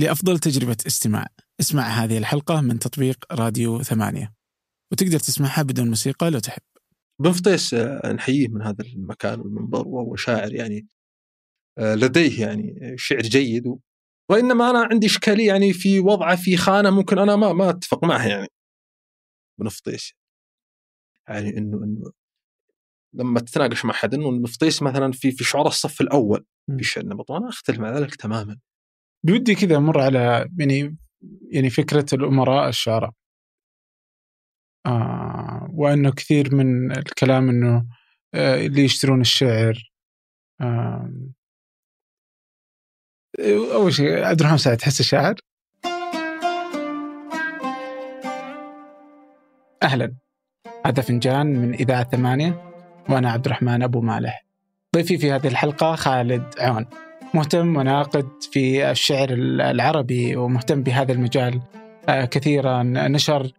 لأفضل تجربة استماع. اسمع هذه الحلقة من تطبيق راديو ثمانية. وتقدر تسمعها بدون موسيقى لو تحب. بن فطيس آه، نحييه من هذا المكان والمنبر وهو شاعر يعني آه، لديه يعني شعر جيد. وإنما أنا عندي إشكالية يعني في وضعه في خانة ممكن أنا ما ما أتفق معها يعني. بن فطيس يعني إنه إنه لما تتناقش مع حد إنه المفطيس مثلا في في شعور الصف الأول. في النبطي وأنا أختلف مع ذلك تماما. بودي كذا أمر على يعني يعني فكرة الأمراء الشعراء آه وأنه كثير من الكلام إنه آه اللي يشترون الشعر آه أول شيء عبد الرحمن سعد تحس شاعر؟ أهلا هذا فنجان من إذاعة ثمانية وأنا عبد الرحمن أبو مالح. ضيفي في هذه الحلقة خالد عون مهتم وناقد في الشعر العربي ومهتم بهذا المجال آه، كثيرا. نشر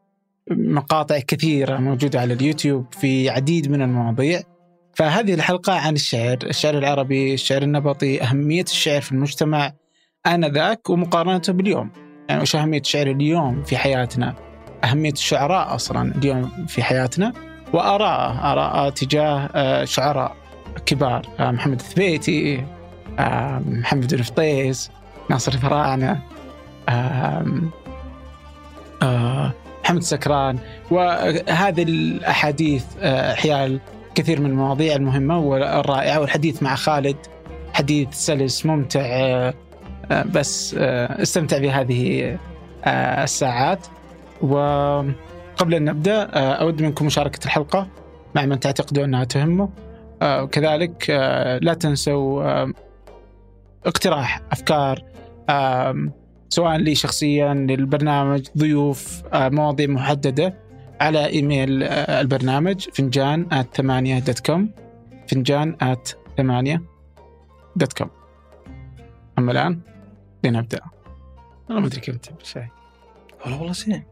مقاطع كثيرة موجودة على اليوتيوب في عديد من المواضيع. فهذه الحلقة عن الشعر الشعر العربي الشعر النبطي أهمية الشعر في المجتمع آنذاك ومقارنته باليوم. يعني وش أهمية الشعر اليوم في حياتنا؟ أهمية الشعراء أصلا اليوم في حياتنا. وآراء آراء تجاه آه، شعراء كبار آه، محمد الثبيتي محمد بن فطيس ناصر الفراعنة محمد السكران. وهذه الأحاديث حيال كثير من المواضيع المهمة والرائعة والحديث مع خالد. حديث سلس ممتع بس استمتع بهذه الساعات. وقبل أن نبدأ أود منكم مشاركة الحلقة مع من تعتقدون أنها تهمه. وكذلك لا تنسوا اقتراح أفكار سواء لي شخصيا للبرنامج ضيوف مواضيع محددة على إيميل البرنامج فنجان ثمانية دوت كوم فنجان ثمانية دوت كوم أما الآن لنبدا أنا ما أدري كيف تحب الشاي والله والله زين.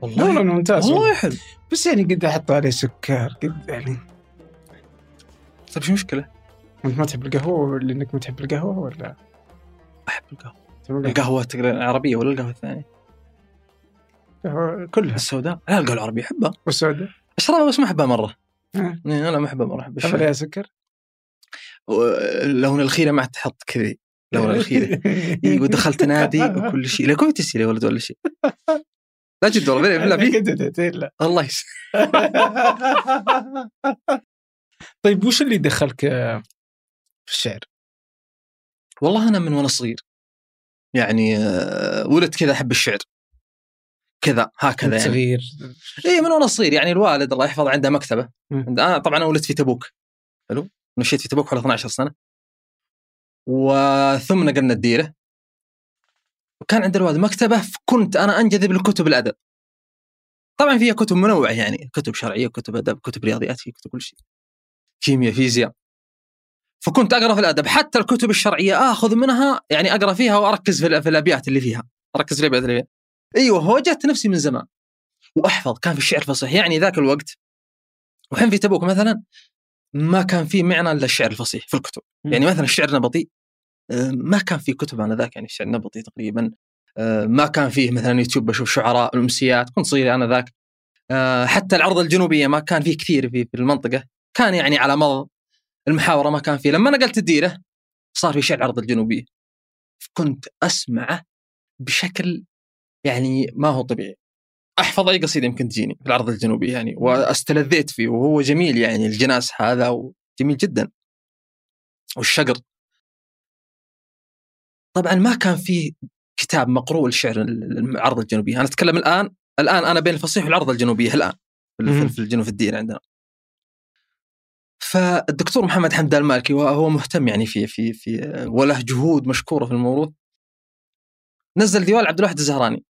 والله والله ممتاز. والله حلو بس يعني قد أحط عليه سكر قد يعني. طيب شو المشكلة؟ انت ما تحب القهوة لأنك ما تحب القهوة ولا؟ أحب القهوة. القهوة. تقريبا العربية ولا القهوة الثانية؟ القهوة كلها. السوداء. لا القهوة العربية أحبها. والسوداء؟ أشربها بس ما أحبها مرة. إيه، أنا ما أحبها مرة. أحب عليها سكر؟ لون الخيرة ما تحط كذي. لون الخيرة. أيوه دخلت نادي وكل شيء. لا كنت تسير يا ولد ولا شيء. لا جد والله بالله في. الله يسلمك طيب وش اللي دخلك في الشعر؟ والله أنا من وأنا صغير يعني آه، ولدت كذا أحب الشعر. كذا هكذا يعني. صغير. اي من وأنا صغير يعني الوالد الله يحفظه عنده مكتبة. أنا طبعا أنا ولدت في تبوك. حلو؟ مشيت في تبوك حوالي 12 سنة. وثم نقلنا الديرة. وكان عند الوالد مكتبة كنت أنا أنجذب لكتب الأدب. طبعا فيها كتب منوعة يعني كتب شرعية كتب أدب كتب رياضيات في كتب كل شيء. كيمياء فيزياء. فكنت أقرأ في الأدب. حتى الكتب الشرعية آخذ منها يعني أقرأ فيها وأركز في, في الأبيات اللي فيها. أركز في الأبيات اللي فيها. أيوه وجدت نفسي من زمان. وأحفظ كان في الشعر فصيح. يعني ذاك الوقت وحين في تبوك مثلا ما كان في معنى الا الشعر الفصيح في الكتب. يعني مثلا الشعر النبطي آه، ما كان في كتب أنا ذاك. يعني الشعر النبطي تقريبا آه، ما كان فيه مثلا يوتيوب بشوف شعراء الأمسيات كنت صغير أنا ذاك. آه، حتى العرض الجنوبية ما كان فيه كثير في المنطقة. كان يعني على مضض. المحاورة ما كان فيه. لما نقلت الديره صار في شيء العرض الجنوبية. كنت أسمعه بشكل يعني ما هو طبيعي. أحفظ أي قصيدة يمكن تجيني في العرض الجنوبي يعني وأستلذيت فيه وهو جميل يعني الجناس هذا جميل جدا. والشقر. طبعا ما كان في كتاب مقروء للشعر العرض الجنوبي. أنا أتكلم الآن الآن أنا بين الفصيح والعرض الجنوبيه الآن في الجنوب في الدين عندنا. فالدكتور محمد حمد المالكي وهو مهتم يعني في في في وله جهود مشكورة في الموضوع نزل ديوان عبد الواحد الزهراني.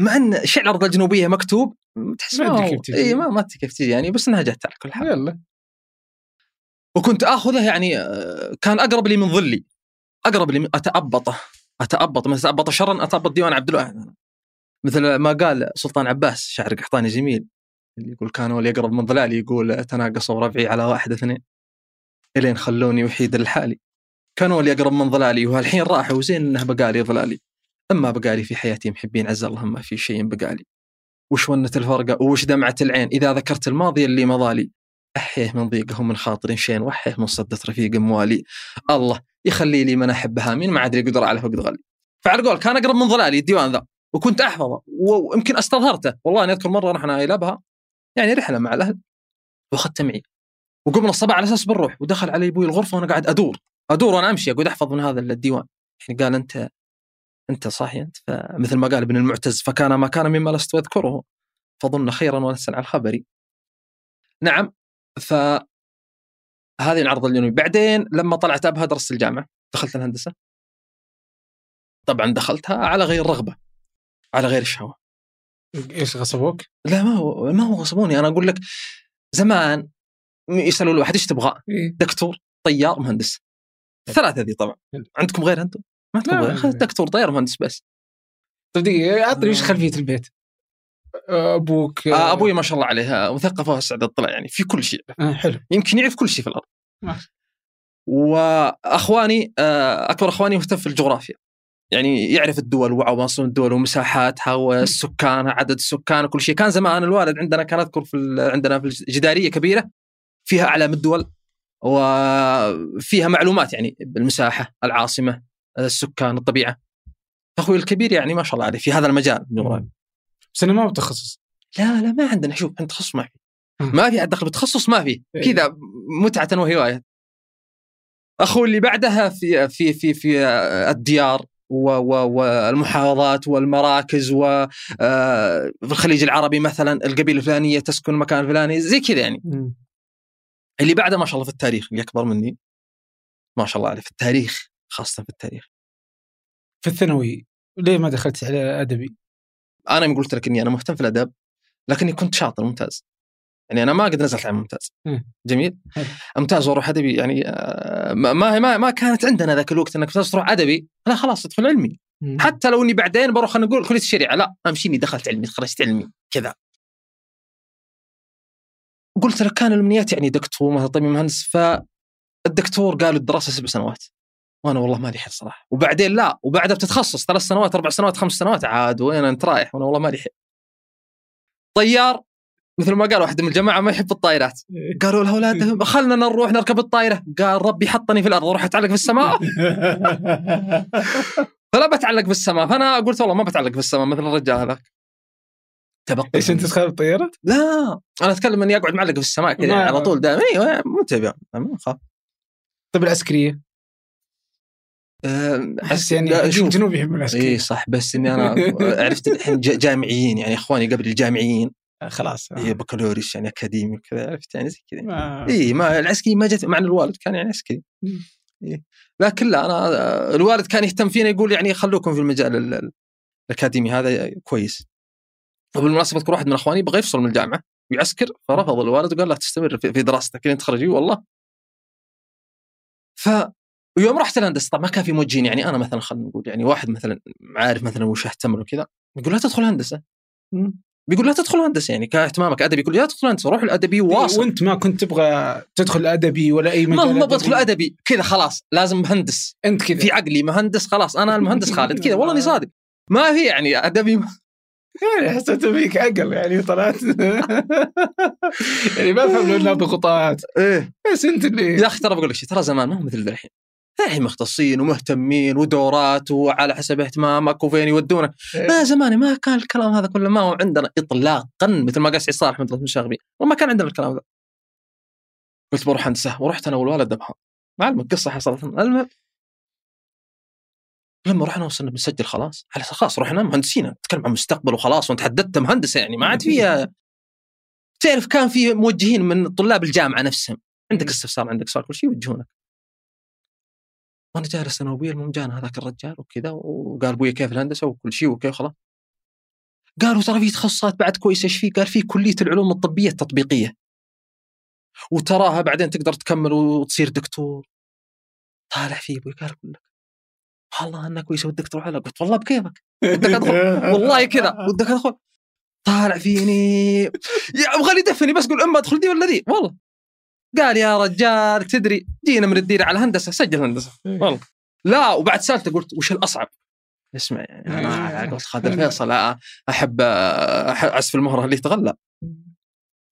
مع إن شعر الأرض الجنوبية مكتوب تحس ما أدري كيف تجي. إي ما ما أدري كيف تجي يعني بس إنها جت على كل حال. يلا. وكنت آخذه يعني آه، كان أقرب لي من ظلي. أقرب لي من أتأبطه. اتأبط مثل اتأبط شرا اتأبط ديوان عبد الواحد. مثل ما قال سلطان عباس شاعر قحطاني جميل. اللي يقول كان ولي يقرب من ظلالي يقول تناقصوا ربعي على واحد اثنين. إلين خلوني وحيد لحالي. كانوا لي اقرب من ظلالي وهالحين راحوا وزين إنه بقالي ظلالي أما بقالي في حياتي محبين عز الله ما في شيء بقالي وش ونة الفرقة؟ وش دمعة العين؟ إذا ذكرت الماضي اللي مضالي أحيه من ضيقه من خاطر شين وأحيه من صدة رفيق موالي. الله يخلي لي من أحبها مين ما عاد يقدر على فقد غلي فعلى قول كان أقرب من ضلالي الديوان ذا وكنت أحفظه ويمكن أستظهرته. والله أني أذكر مرة رحنا إلى أبها. يعني رحلة مع الأهل. واخذته معي وقمنا الصباح على أساس بنروح. ودخل علي أبوي الغرفة وأنا قاعد أدور. أدور وأنا أمشي. اقعد أحفظ من هذا الديوان. يعني قال أنت أنت صاحي أنت فمثل ما قال ابن المعتز فكان ما كان مما لست أذكره. فظن خيرا ونسا على الخبر. نعم. ف هذه العرض الجنوبي. بعدين لما طلعت أبها درست الجامعة. دخلت الهندسة. طبعا دخلتها على غير رغبة. على غير الشهوه إيش غصبوك؟ لا ما هو ما هو غصبوني. أنا أقول لك زمان يسألوا الواحد إيش تبغى؟ إيه؟ دكتور طيار مهندس. الثلاثة ذي طبعا. عندكم غير أنتم؟ ما عندكم غير. دكتور طيار مهندس بس. طيب دقيقة عطني إيش آه. خلفية البيت؟ أبوك آه أبوي ما شاء الله عليه مثقف واسع الطلع يعني في كل شيء. آه حلو. يمكن يعرف كل شيء في الأرض. ما- وأخواني آه، أكبر أخواني مهتم في الجغرافيا. يعني يعرف الدول وعواصم الدول ومساحاتها والسكان عدد السكان وكل شيء. كان زمان الوالد عندنا كان أذكر في عندنا في جداريه كبيرة فيها أعلام الدول وفيها معلومات يعني بالمساحة العاصمة السكان الطبيعة. أخوي الكبير يعني ما شاء الله عليه في هذا المجال. الجغرافي بس أنا ما هو تخصص؟ لا لا ما عندنا. شوف عند تخصص ما في. ما في دخل بالتخصص ما في. إيه. كذا متعة وهواية. أخوي اللي بعدها في في في في الديار. والمحافظات والمراكز وفي الخليج العربي مثلا القبيلة الفلانية تسكن المكان الفلاني زي كذا يعني. اللي بعده ما شاء الله في التاريخ اللي أكبر مني ما شاء الله عليه في التاريخ خاصة في التاريخ. في الثانوي ليه ما دخلت على أدبي؟ أنا قلت لك إني أنا مهتم في الأدب لكني كنت شاطر ممتاز. يعني أنا ما قد نزلت على ممتاز. مم. جميل. ممتاز وأروح أدبي يعني آه، ما ما ما, كانت عندنا ذاك الوقت إنك تروح أدبي لا خلاص أدخل علمي. حتى لو إني بعدين بروح خلينا نقول كليه الشريعة لا أمشيني دخلت علمي خرجت علمي كذا. قلت لك كان الأمنيات يعني دكتور مثلا طبيب مهندس؟ فالدكتور قال الدراسة سبع سنوات. وأنا والله ما لي حل صراحة. وبعدين لا وبعدها بتتخصص ثلاث سنوات أربع سنوات خمس سنوات عاد وين أنت رايح؟ وأنا والله ما لي حل. طيار مثل ما قال واحد من الجماعة ما يحب الطائرات. قالوا الاولاد خلنا نروح نركب الطائرة. قال ربي حطني في الأرض أروح أتعلق في السماء. فلا بتعلق في السماء. فأنا قلت والله ما بتعلق في السماء مثل الرجال هذاك. تبقى إيش أنت تخاف الطيارات؟ لا أنا أتكلم إني أقعد معلق في السماء كذا على طول. دائما. أيوه متابع ما أخاف. طيب العسكرية؟ أحس يعني شوف. الجنوب يحبون اي العسكريه صح بس إني أنا عرفت الحين جا- جامعيين يعني إخواني قبل الجامعيين. خلاص هي بكالوريوس يعني أكاديمي وكذا عرفت؟ يعني زي كذا. ما- إي ما العسكري ما جت مع الوالد كان يعني عسكري. إيه. لكن لا أنا آه، الوالد كان يهتم فينا يقول يعني خلوكم في المجال ال- ال- الأكاديمي هذا كويس. وبالمناسبة أذكر واحد من أخواني بغى يفصل من الجامعة ويعسكر فرفض الوالد وقال لا تستمر في دراستك لين تخرجي؟ والله. ف ويوم رحت الهندسة طبعا ما كان في موجهين يعني أنا مثلا خلينا نقول يعني واحد مثلا عارف مثلا وش اهتم له كذا يقول لا تدخل هندسة. بيقول لا تدخل هندسة يعني كاهتمامك أدبي يقول لا تدخل هندسة روح الأدبي واصل. وأنت ما كنت تبغى تدخل أدبي ولا أي ما مجال ما أدبي؟ بدخل أدبي. كذا خلاص لازم مهندس. أنت كذا. في عقلي مهندس خلاص أنا المهندس خالد كذا والله إني صادق. ما في يعني أدبي يعني حسيت فيك عقل يعني طلعت يعني ما افهم لو انها ضغوطات إيه. بس أنت اللي يا أخي ترى بقول لك شيء ترى زمان ما هو مثل الحين. الحين مختصين ومهتمين ودورات وعلى حسب اهتمامك وفين يودونك. ما زمان ما كان الكلام هذا كله ما هو عندنا اطلاقا مثل ما قال سعيد صالح من المشاغبين. وما كان عندنا الكلام ذا. قلت بروح هندسه ورحت أنا والوالد ابها معلمك قصه حصلت. المهم لما رحنا وصلنا بنسجل خلاص. على خلاص رحنا مهندسين. نتكلم عن مستقبل وخلاص. وانت حددت مهندسه يعني. ما عاد فيها تعرف كان في موجهين من طلاب الجامعة نفسهم. عندك استفسار عندك سؤال كل شيء يوجهونك. وأنا جالس أنا وأبوي المهم جانا هذاك الرجال وكذا وقال أبوي كيف الهندسة وكل شيء وكيف خلاص. قالوا ترى في تخصصات بعد كويسة إيش في؟ قال في كلية العلوم الطبية التطبيقية. وتراها بعدين تقدر تكمل وتصير دكتور. طالع فيه أبوي قال أقول لك والله أنها كويسة ودك تروح لها قلت والله بكيفك. ودك أدخل. والله كذا. ودك أدخل. طالع فيني. يا أبغى لي دفني بس قول أما أدخل دي ولا ذي والله. قال يا رجال تدري جينا من الديره على هندسة سجل هندسة. والله. لا وبعد سالته قلت وش الأصعب؟ اسمع يعني إيه. أنا قلت خالد الفيصل أحب أحب عزف المهرة اللي يتغلى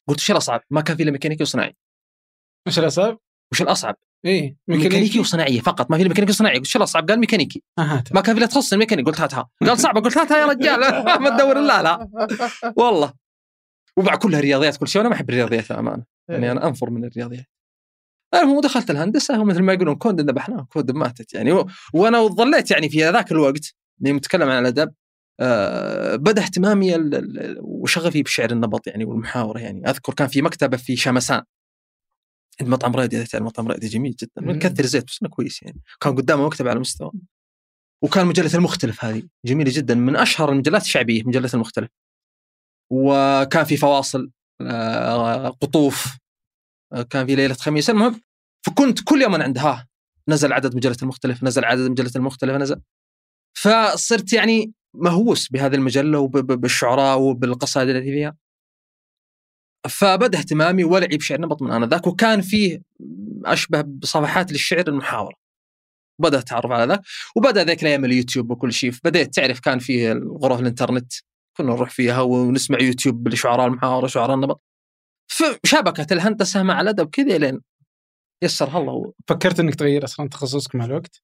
قلت إيش الأصعب؟ ما كان في إلا ميكانيكي وصناعي. إيش الأصعب؟ وش الأصعب؟ إيه ميكانيكي. وصناعيه فقط ما في ميكانيكي وصناعي. قلت إيش الأصعب؟ قال ميكانيكي. آه،. ما كان في إلا تخصص الميكانيكي. قلت هاتها. قال صعبة. قلت هاتها يا رجال. ما تدور إلا لا. والله. ومع كلها رياضيات كل شيء. وأنا ما أحب الرياضيات أمانة. يعني أنا أنفر من الرياضيات المهم دخلت الهندسة ومثل ما يقولون كود ذبحناه كود ماتت يعني. و... وأنا ظليت يعني في ذاك الوقت اللي متكلم عن الأدب آه بدا اهتمامي ال- ال- وشغفي بشعر النبط يعني والمحاورة يعني. أذكر كان في مكتبة في شامسان. عند مطعم رائد اذا تعرف مطعم رائد جميل جدا مم. مكثر زيت بس إنه كويس يعني. كان قدامه مكتبة على مستوى. وكان مجله المختلف هذه جميلة جدا من أشهر المجلات الشعبية مجلة المختلف. وكان في فواصل. قطوف. آه، كان في ليلة خميس. المهم فكنت كل يوم أنا عندها. نزل عدد مجلة المختلف نزل عدد مجلة المختلف نزل. فصرت يعني مهووس بهذه المجلة وبالشعراء وبالقصائد التي فيها. فبدأ اهتمامي ولعي بشعر نبط من آنذاك. وكان فيه أشبه بصفحات للشعر المحاوره بدأت اتعرف على ذاك. وبدأ ذيك الأيام اليوتيوب وكل شيء. بديت تعرف كان فيه غرف الإنترنت. كنا نروح فيها ونسمع يوتيوب لشعراء المحاوره شعراء النبط فشبكة الهندسة مع الأدب كذا لين يسرها الله فكرت إنك تغير أصلا تخصصك مع الوقت؟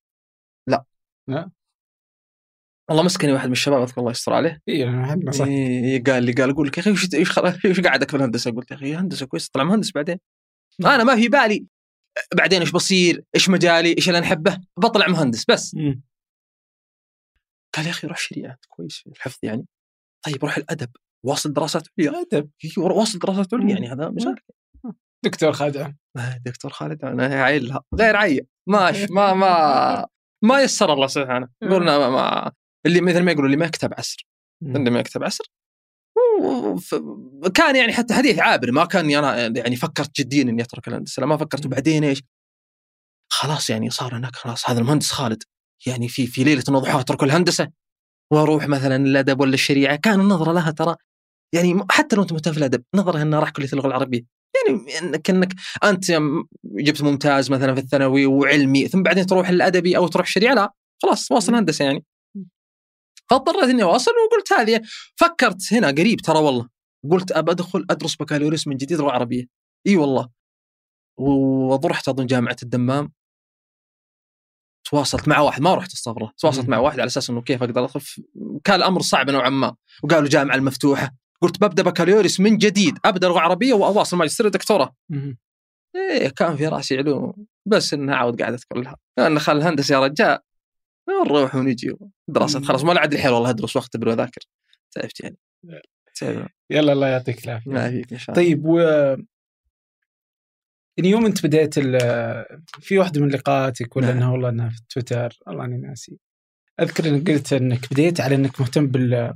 والله مسكني واحد من الشباب أذكر الله يستر عليه اي أنا نصيحة. إيه قال لي قال أقول لك يا أخي وش إيش إيش قعدك في الهندسه؟ قلت يا أخي هندسة كويس طلع مهندس بعدين أنا ما في بالي بعدين إيش بصير؟ إيش مجالي؟ إيش اللي نحبه؟ بطلع مهندس بس مم. قال يا أخي روح شريعة كويس الحفظ يعني طيب روح الأدب واصل دراسات عليا أدب! واصل دراسات عليا يعني هذا مجال دكتور آه، دكتور خالد أنا عيلها غير عيل. ماش ما ما ما يسر الله سبحانه. قلنا ما, ما اللي مثل ما يقولوا اللي ما يكتب عسر. اللي ما يكتب عسر. كان يعني حتى حديث عابر ما كان أنا يعني فكرت جديا إني أترك الهندسة. ما فكرت. وبعدين إيش؟ خلاص يعني صار هناك خلاص هذا المهندس خالد. يعني في في ليلة وضحاها أترك الهندسة. وأروح مثلا الادب ولا الشريعة كان النظرة لها ترى يعني حتى لو أنت مهتم في الأدب نظرة إنها راح كلية اللغة العربية. يعني انك انك أنت جبت ممتاز مثلا في الثانوي وعلمي ثم بعدين تروح الادبي أو تروح الشريعه لا خلاص واصل هندسة يعني. فاضطريت إني أواصل وقلت هذه. فكرت هنا قريب ترى والله قلت أبى أدخل أدرس بكالوريوس من جديد لغه عربيه إي والله. ورحت أظن جامعة الدمام. تواصلت مع واحد ما رحت الله تواصلت. مع واحد على أساس إنه كيف أقدر أدخل ف- كان الأمر صعب نوعا ما وقالوا جامعة المفتوحة قلت ببدأ بكالوريوس من جديد أبدأ لغة عربية وأواصل ماجستير ودكتوراه مم. إيه كان في رأسي علوم بس انها عاود قاعدة كلها لأن خل الهندسة يا رجال نروح ونجي دراسات مم. خلاص ما عاد الحيل والله أدرس وأختبر وأذاكر تعبت يعني تعبت. يلا الله يعطيك العافية ما فيك إن شاء الله طيب و يعني يوم انت بديت في واحدة من لقاءاتك ولا نعم. إنها والله إنها في تويتر والله إني ناسي. أذكر إنك قلت إنك بديت على إنك مهتم بال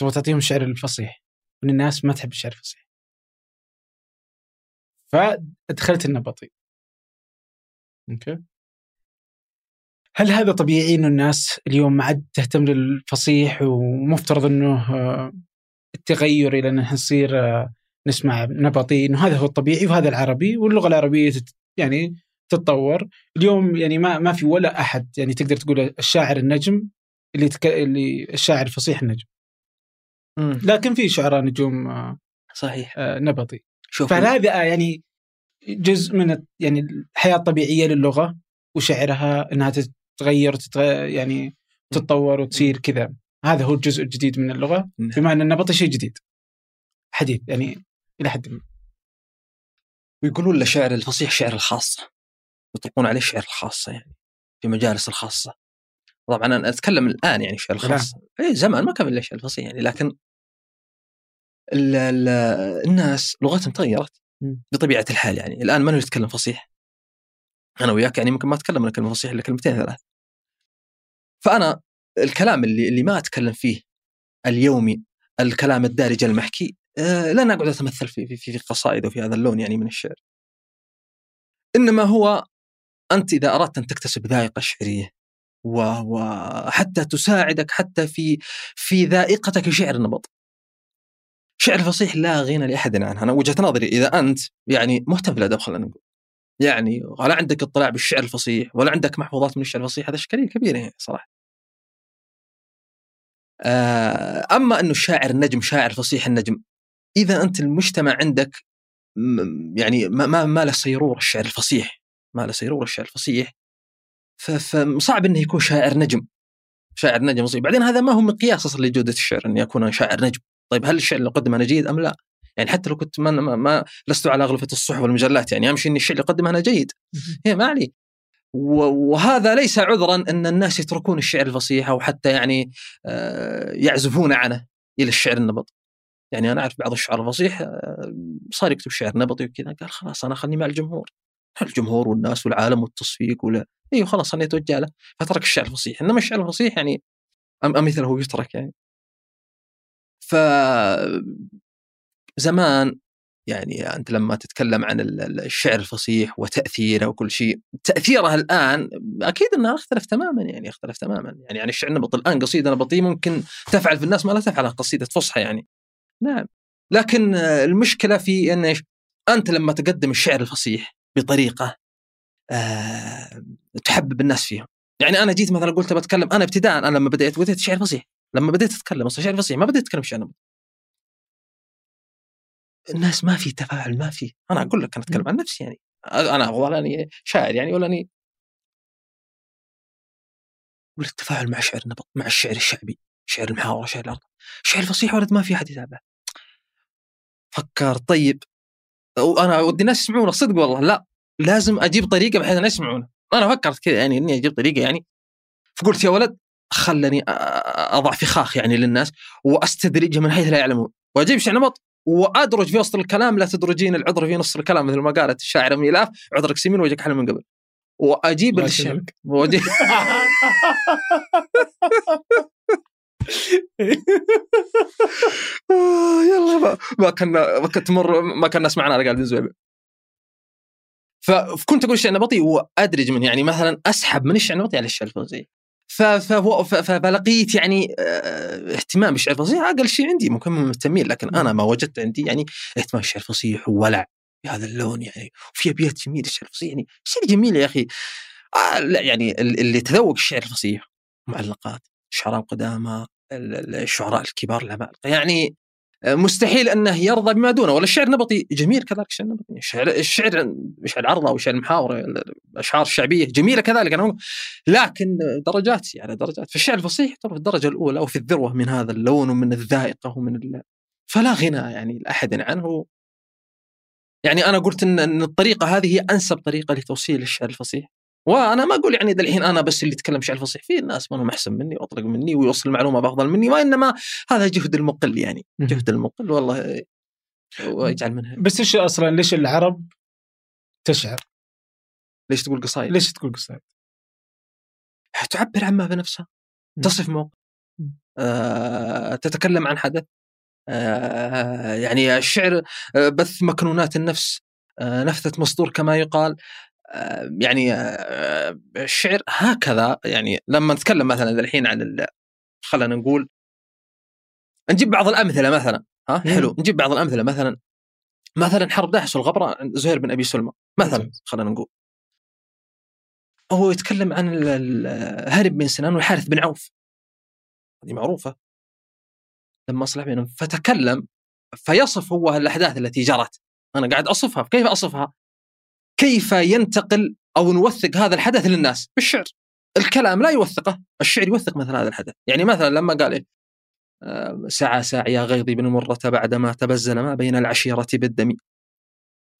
تبغى تعطيهم الشعر الفصيح وإن الناس ما تحب الشعر الفصيح. فادخلت النبطي أوكي. هل هذا طبيعي إنه الناس اليوم ما عاد تهتم للفصيح ومفترض إنه آه، التغير إلى ان إحنا نصير آه، نسمع نبطي إنه هذا هو الطبيعي وهذا العربي واللغة العربية يعني تتطور. اليوم يعني ما ما في ولا أحد يعني تقدر تقول الشاعر النجم اللي تك... اللي الشاعر الفصيح النجم. مم. لكن في شعراء نجوم آه، صحيح. آه، نبطي. شوف فهذا يعني جزء من يعني الحياة الطبيعية للغة وشعرها إنها تتغير وتتغ... يعني تتطور وتصير كذا. هذا هو الجزء الجديد من اللغة. نعم. بما أن النبطي شيء جديد. حديث يعني إلى حد ما. ويقولون له شعر الفصيح شعر الخاصة يطلقون عليه شعر الخاصة يعني في مجالس الخاصة. طبعا أنا أتكلم الآن يعني شعر الخاصة. إيه زمان ما كان إلا شعر الفصيح يعني لكن ال ال الناس لغتهم تغيرت مم. بطبيعة الحال يعني. الآن من يتكلم فصيح؟ أنا وياك يعني ممكن ما أتكلم أنا كلمة فصيح إلا كلمتين ثلاث. فأنا الكلام اللي اللي ما أتكلم فيه اليومي الكلام الدارج المحكي لن أقعد أتمثل في في في قصائد وفي هذا اللون يعني من الشعر. إنما هو أنت إذا أردت أن تكتسب ذائقة شعرية وحتى تساعدك حتى في في ذائقتك لشعر النبط. شعر الفصيح لا غنى لأحد عنه، أنا وجهة نظري إذا أنت يعني مهتم بالادب خلينا نقول. يعني ولا عندك اطلاع بالشعر الفصيح ولا عندك محفوظات من الشعر الفصيح هذا إشكالية كبيرة يعني صراحة. آه، أما أنه الشاعر النجم شاعر فصيح النجم إذا أنت المجتمع عندك يعني ما ما, ما له سيرور الشعر الفصيح ما له سيرور الشعر الفصيح ف- فصعب إنه يكون شاعر نجم شاعر نجم فصيح بعدين هذا ما هو مقياس أصلا لجودة الشعر اني اكون شاعر نجم. طيب هل الشعر اللي اقدمه أنا جيد أم لا؟ يعني حتى لو كنت ما, ما, ما لست على اغلفه الصحف والمجلات يعني اهم شيء إن الشيء اللي اقدمه أنا جيد. هي ما علي. وهذا ليس عذرا إن الناس يتركون الشعر الفصيح أو حتى يعني آه، يعزفون عنه إلى الشعر النبط يعني أنا أعرف بعض الشعراء الفصيح آه، صار يكتب شعر نبطي وكذا قال خلاص أنا خلني مع الجمهور. الجمهور والناس والعالم والتصفيق ولا أيوه خلاص أنا أتوجه له. فترك الشعر الفصيح. إنما الشعر الفصيح يعني أم امثله يترك يعني. ف زمان يعني أنت لما تتكلم عن ال- ال- الشعر الفصيح وتأثيره وكل شيء تأثيره الآن أكيد إنه يختلف تماما يعني يختلف تماما. يعني عن الشعر النبطي. الآن قصيدة نبطية ممكن تفعل في الناس ما لا تفعل قصيدة فصحى يعني. نعم. لكن آه، المشكلة في إن إيش؟ أنت لما تقدم الشعر الفصيح بطريقة آه تحبب الناس فيها. يعني أنا جيت مثلا قلت بتكلم أنا ابتداء أنا لما بديت بديت شعر فصيح. لما بديت أتكلم أصلا شعر فصيح ما بديت أتكلم شعر نبطي الناس ما في تفاعل ما في. أنا أقول لك أنا أتكلم عن نفسي يعني. أنا ولا أني شاعر يعني ولا أني ولا التفاعل مع شعر النبط مع الشعر الشعبي شعر المحاورة شعر الأرض. شعر الفصيح ولد ما في أحد يتابعه. فكر طيب وأنا ودي الناس يسمعونه صدق والله لا لازم أجيب طريقة بحيث الناس يسمعونه. أنا فكرت كذا يعني إني أجيب طريقة يعني فقلت يا ولد خلني أضع فخاخ يعني للناس وأستدرجهم من حيث لا يعلمون. وأجيب شعر نمط وأدرج في وسط الكلام لا تدرجين العذر في نص الكلام مثل ما قالت الشاعرة ميلاف عذرك سمين وجهك حلو من قبل. وأجيب الشعر يسلمك. آه، يلا ما, ما كنا ما كنت مر ما كان الناس معنا قاعدين زويبه فكنت أقول الشعر النبطي وادرج من يعني مثلا أسحب من الشعر النبطي على الشعر ف- فلقيت يعني آه، اهتمام بالشعر الفصيح أقل شيء عندي ممكن مهتمين لكن أنا ما وجدت عندي يعني اهتمام بالشعر الفصيح وولع بهذا اللون يعني وفي أبيات جميلة الشعر الفصيح يعني شيء جميل يا أخي. آه لا يعني ال- اللي تذوق الشعر الفصيح معلقات شعراء قدامى الشعراء الكبار العمالقه يعني آه، مستحيل أنه يرضى بما دونه. ولا الشعر النبطي جميل كذلك الشعر النبطي. الشعر الشعر الشعر العرضه وشعر المحاوره الأشعار الشعبية جميلة كذلك أقول. لكن درجات يعني درجات. فالشعر الفصيح ترى في الدرجة الأولى أو في الذروة من هذا اللون ومن الذائقة ومن ال... فلا غنى يعني لأحد عنه. يعني أنا قلت إن الطريقة هذه هي أنسب طريقة لتوصيل الشعر الفصيح. وأنا ما أقول يعني الحين أنا بس اللي يتكلم شعر فصيح. في ناس منهم أحسن مني وأطلق مني ويوصل المعلومة بأفضل مني وانما هذا جهد المقل يعني. جهد المقل والله ويجعل منها. بس إيش أصلا؟ ليش العرب تشعر؟ ليش تقول قصايد؟ ليش تقول قصائد؟ تعبر عما بنفسها. تصف موقف. آه، تتكلم عن حدث. آه، يعني الشعر آه، بث مكنونات النفس. آه، نفثة مصدور كما يقال. يعني آه، الشعر هكذا. يعني لما نتكلم مثلا الحين عن ال- خلينا نقول نجيب بعض الأمثلة مثلا ها. حلو. نجيب بعض الأمثلة مثلا مثلا حرب داعش والغبره زهير بن أبي سلمى مثلا. خلينا نقول. هو يتكلم عن هارب بن سنان والحارث بن عوف. هذه معروفة. لما أصلح بينهم. فتكلم فيصف هو الأحداث التي جرت. أنا قاعد أصفها كيف أصفها؟ كيف ينتقل أو نوثق هذا الحدث للناس؟ بالشعر. الكلام لا يوثقه الشعر يوثق مثل هذا الحدث. يعني مثلا لما قال إيه؟ آه، سعى ساعي غيظي بن مرة بعدما تبزل ما بين العشيرة بالدم.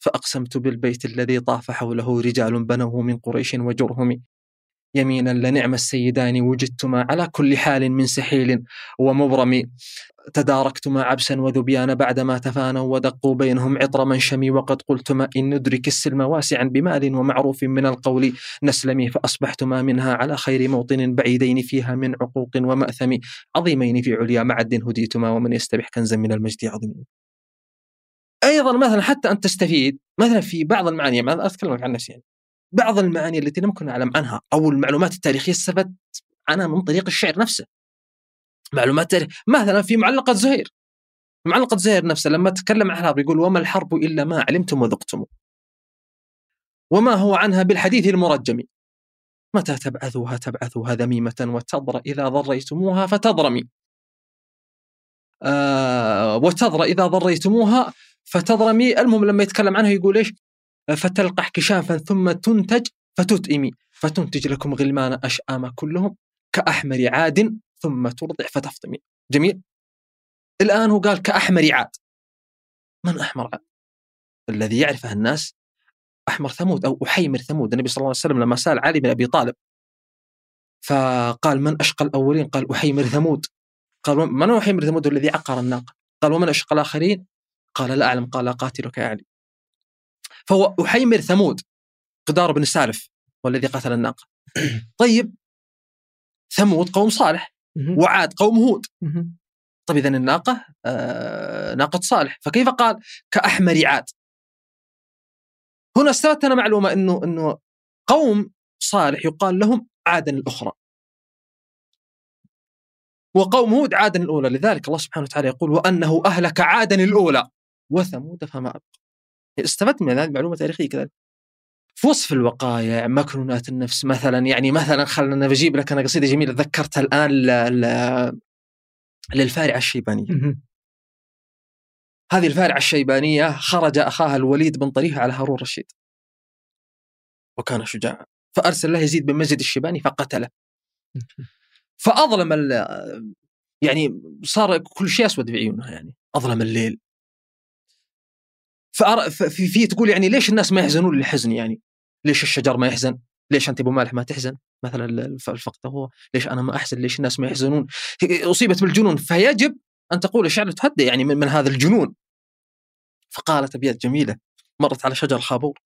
فأقسمت بالبيت الذي طاف حوله رجال بنوه من قريش وجرهم. يمينا لنعم السيدان وجدتما على كل حال من سحيل ومبرم. تداركتما عبسا وذبيان بعدما تفانوا ودقوا بينهم عطر منشمي وقد قلتما إن ندرك السلم واسعا بمال ومعروف من القول. نسلمي فأصبحتما منها على خير موطن بعيدين فيها من عقوق ومأثم عظيمين في عليا. معد هديتما ومن يستبح كنزا من المجد عظيم. أيضا مثلا حتى أن تستفيد مثلا في بعض المعاني أنا أتكلم عن نفسي يعني. بعض المعاني التي لم أكن أعلم عنها أو المعلومات التاريخية استفدت عنها من طريق الشعر نفسه. معلومات تاريخ مثلا في معلقة زهير. معلقة زهير نفسه لما تكلم عن الحرب يقول وما الحرب إلا ما علمتم وذقتم. وما هو عنها بالحديث المرجم. متى تبعثوها تبعثوها ذميمة وتضر إذا ضريتموها فتضرمي. آه وتضرى إذا ضريتموها فتضرمي. المهم لما يتكلم عنها يقول إيش؟ فتلقح كشافا ثم تنتج فتتئمي فتنتج لكم غلمان أشآم كلهم كأحمر عاد ثم ترضع فتفطمي. جميل؟ الآن هو قال كأحمر عاد. من أحمر عاد؟ الذي يعرفه الناس أحمر ثمود أو أحيمر ثمود. النبي صلى الله عليه وسلم لما سأل علي بن أبي طالب فقال من أشقى الأولين؟ قال أحيمر ثمود. قال من أحيمر ثمود الذي عقر الناقة؟ قال ومن أشقى الآخرين؟ قال لا أعلم قال قاتلك يا علي. فهو أحيمر ثمود. قدار بن سالف والذي قتل الناقة. طيب. ثمود قوم صالح. وعاد قوم هود. طيب إذا الناقة آه ناقة صالح. فكيف قال؟ كأحمر عاد. هنا استفدت أنا معلومة أنه أنه قوم صالح يقال لهم عادا الأخرى. وقوم هود عادا الأولى. لذلك الله سبحانه وتعالى يقول وأنه أهلك عادا الأولى. وثمود فما أبقى. استفدت من هذه المعلومة تاريخية كذلك. في وصف الوقائع مكنونات النفس مثلا يعني مثلا خلنا بجيب لك أنا قصيدة جميلة ذكرتها الآن للفارعه الشيبانية. هذه الفارعه الشيبانية خرج أخاها الوليد بن طريف على هارون الرشيد. وكان شجاعا. فأرسل له يزيد بن مجد الشيباني فقتله. فأظلم يعني صار كل شيء أسود في عيونها يعني. أظلم الليل. في في تقول يعني ليش الناس ما يحزنون للحزن يعني؟ ليش الشجر ما يحزن؟ ليش أنت أبو مالح ما تحزن؟ مثلا الفقط هو ليش أنا ما أحزن؟ ليش الناس ما يحزنون؟ أصيبت بالجنون فيجب أن تقول الشعر تهدى يعني من, من هذا الجنون. فقالت ابيات جميلة مرت على شجر خابور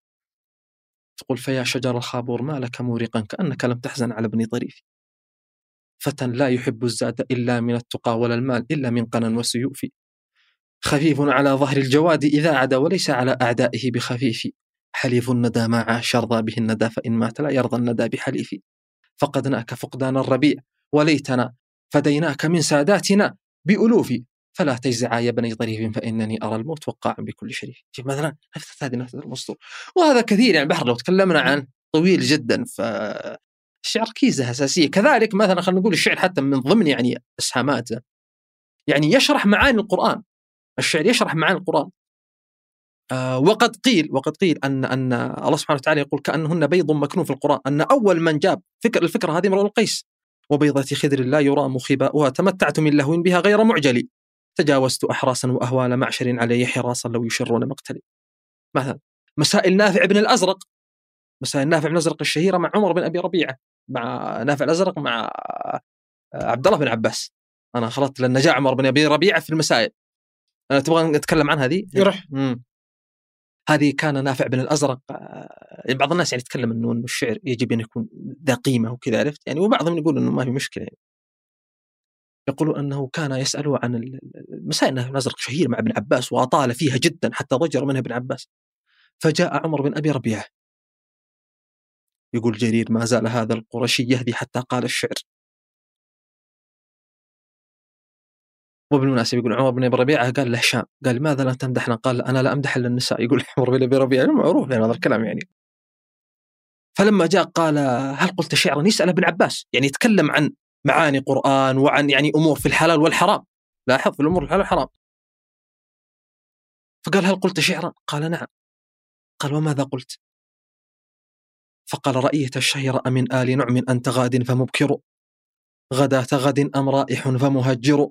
تقول فيا شجر الخابور ما لك مورقا كأنك لم تحزن على ابن طريف. فتى لا يحب الزاد إلا من التقى ولا المال إلا من قنا وسيوف خفيف على ظهر الجواد إذا عدا وليس على أعدائه بخفيف. حليف الندى ما عاش يرضى به الندى فإن مات لا يرضى الندى بحليف. فقدناك فقدان الربيع وليتنا فديناك من ساداتنا بألوف. فلا تجزعا يا بني ظريف فإنني أرى الموت وقاعا بكل شريف. شوف مثلا نفس هذه نفس المسطور. وهذا كثير يعني بحر لو تكلمنا عن طويل جدا ف الشعر كيزة أساسية. كذلك مثلا خلينا نقول الشعر حتى من ضمن يعني إسهاماته. يعني يشرح معاني القرآن. الشعر يشرح معاني القرآن. آه وقد قيل وقد قيل أن أن الله سبحانه وتعالى يقول كأنهن بيض مكنون في القرآن أن أول من جاب فكر الفكرة هذه امرؤ القيس. وبيضة خدر لا يرى مخباؤها تمتعت من لهو بها غير معجل تجاوزت أحراسا وأهوال معشر علي حراسا لو يشرون مقتلي. مثلا مسائل نافع بن الأزرق. مسائل نافع بن الأزرق الشهيرة مع عمر بن أبي ربيعة مع نافع الأزرق مع عبد الله بن عباس. أنا خلطت لأن جاء عمر بن أبي ربيعة في المسائل. تبغى نتكلم عن هذه؟ يروح. هذه كان نافع بن الأزرق يعني بعض الناس يعني يتكلم إنه إنه الشعر يجب أن يكون ذا قيمة وكذا عرفت؟ يعني وبعضهم يقول إنه ما في مشكلة. يعني. يقولون أنه كان يسأل عن المسائل نافع بن الأزرق شهير مع ابن عباس وأطال فيها جدا حتى ضجر منها ابن عباس. فجاء عمر بن أبي ربيعة. يقول جرير ما زال هذا القرشي يهدي حتى قال الشعر. وبالمناسبه يقول عمر بن أبي ربيعة قال لهشام قال لماذا لا تمدحنا؟ قال أنا لا أمدح إلا النساء. يقول عمر بن أبي ربيعة معروف يعني هذا الكلام يعني. فلما جاء قال هل قلت شعرا؟ يسأل ابن عباس يعني يتكلم عن معاني قرآن وعن يعني أمور في الحلال والحرام. لاحظ في الأمور الحلال والحرام. فقال هل قلت شعرا؟ قال نعم. قال وماذا قلت؟ فقال رأيت الشهر أمن آل نعم أنت غاد فمبكر غداة غد أم رائح فمهجر.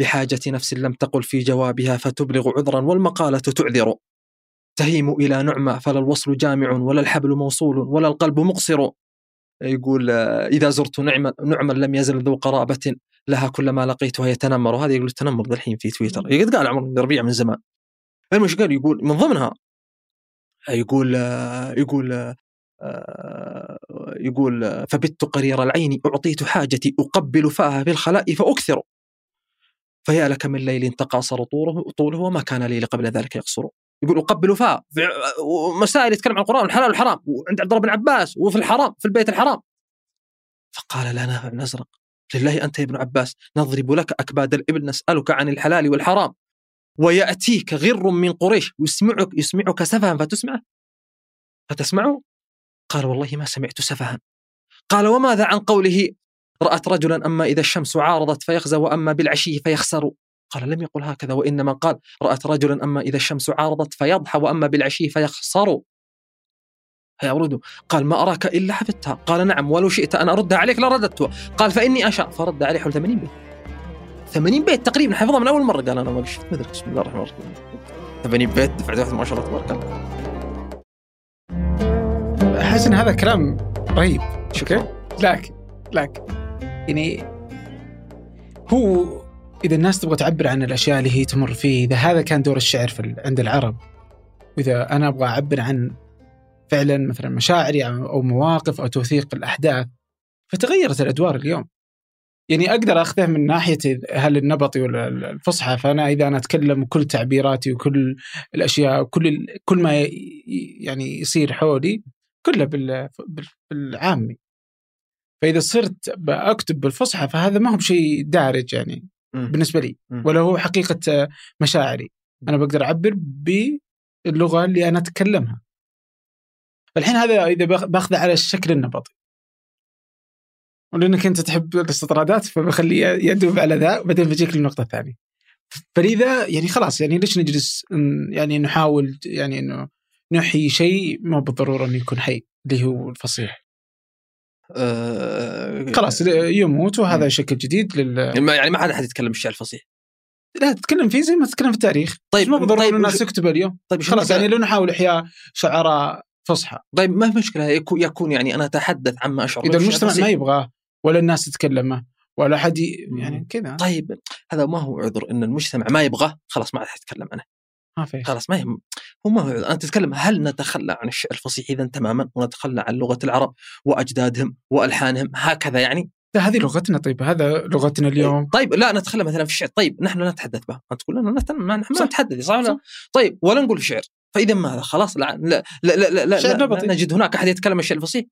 لحاجة نفس لم تقل في جوابها فتبلغ عذرا والمقالة تعذر. تهيم إلى نعمة فلا الوصل جامع ولا الحبل موصول ولا القلب مقصر. يقول إذا زرت نعما نعما لم يزل ذو قرابة لها كلما لقيتها يتنمر. وهذا يقول التنمر الحين في تويتر. قد قال عمر بن ربيع من زمان. المش قال؟ يقول من ضمنها يقول يقول يقول فبت قرير العين أعطيت حاجتي أقبل فاها في الخلاء فأكثر. فيا لك من ليل تقاصر طوله طوله وما كان ليل قبل ذلك يقصر. يقول أقبل فاء مسائل يتكلم عن القرآن والحلال والحرام وعند عبد الله بن عباس وفي الحرام في البيت الحرام. فقال لنا ابن ازرق لله أنت يا ابن عباس نضرب لك أكباد الإبل نسألك عن الحلال والحرام. ويأتيك غر من قريش يسمعك يسمعك سفها فتسمعه. فتسمعه؟ قال والله ما سمعت سفها. قال وماذا عن قوله رأت رجلا أما إذا الشمس عارضت فيخزى وأما بالعشي فيخسر. قال لم يقل هكذا وإنما قال رأت رجلا أما إذا الشمس عارضت فيضحى وأما بالعشي فيخسر. فيورد قال ما أراك إلا حفظتها. قال نعم ولو شئت أن اردها عليك لرددتها قال فإني أشاء. فرد عليه حول 80 بيت. 80 بيت تقريبا حفظها من أول مرة. قال أنا ما شفت مدرك بسم الله الرحمن الرحيم. 80 بيت دفعة واحدة ما شاء الله تبارك الله. احس ان هذا كلام رهيب. okay؟ لكن لكن يعني هو إذا الناس تبغى تعبر عن الأشياء اللي هي تمر فيه إذا هذا كان دور الشعر في عند العرب. وإذا أنا أبغى أعبر عن فعلا مثلا مشاعري أو مواقف أو توثيق الأحداث فتغيرت الأدوار اليوم. يعني أقدر أخذه من ناحية هل النبطي ولا الفصحى فأنا إذا أنا أتكلم وكل تعبيراتي وكل الأشياء وكل كل ما يعني يصير حولي كله بال- بال- بالعامي. فإذا صرت بكتب بالفصحى فهذا ما هو بشيء دارج يعني. بالنسبة لي. ولا هو حقيقة مشاعري. أنا بقدر أعبر باللغة اللي أنا أتكلمها. الحين هذا إذا بأخ- بأخذه على الشكل النبطي ولأنك أنت تحب الاستطرادات فبخليه يدوب على ذا وبعدين بجيك للنقطه الثانية فلذا يعني خلاص يعني ليش نجلس يعني نحاول يعني إنه نحيي شيء؟ ما بالضرورة إنه يكون حي اللي هو الفصيح. آه، خلاص يموت وهذا. شكل جديد لل يعني ما- ما حد يتكلم بالشعر الفصيح. لا تتكلم فيه زي ما تتكلم في التاريخ. طيب ما بالضرورة طيب الناس وش- تكتب اليوم. طيب خلاص يعني لو نحاول إحياء شعراء فصحى. طيب ما في مشكلة. يكون, يعني أنا أتحدث عما أشعر إذا المجتمع. ما يبغاه ولا الناس تتكلمه ولا حد. يعني كذا. طيب هذا ما هو عذر. إن المجتمع ما يبغاه خلاص ما حد يتكلم عنه ما في خلاص ما يهم عذر انت تتكلم هل نتخلى عن الشعر الفصيح إذا تماما ونتخلى عن لغة العرب وأجدادهم وألحانهم هكذا يعني؟ لا هذه لغتنا طيب هذا لغتنا اليوم. طيب لا نتخلى مثلا في الشعر. طيب نحن لا نتحدث به انت تقول لنا نحن. ما نتحدث صح ولا صح. طيب ولا نقول شعر. فإذا ماذا؟ خلاص لا لا لا لا, لا, لا, لا. لا نجد هناك أحد يتكلم الشعر الفصيح؟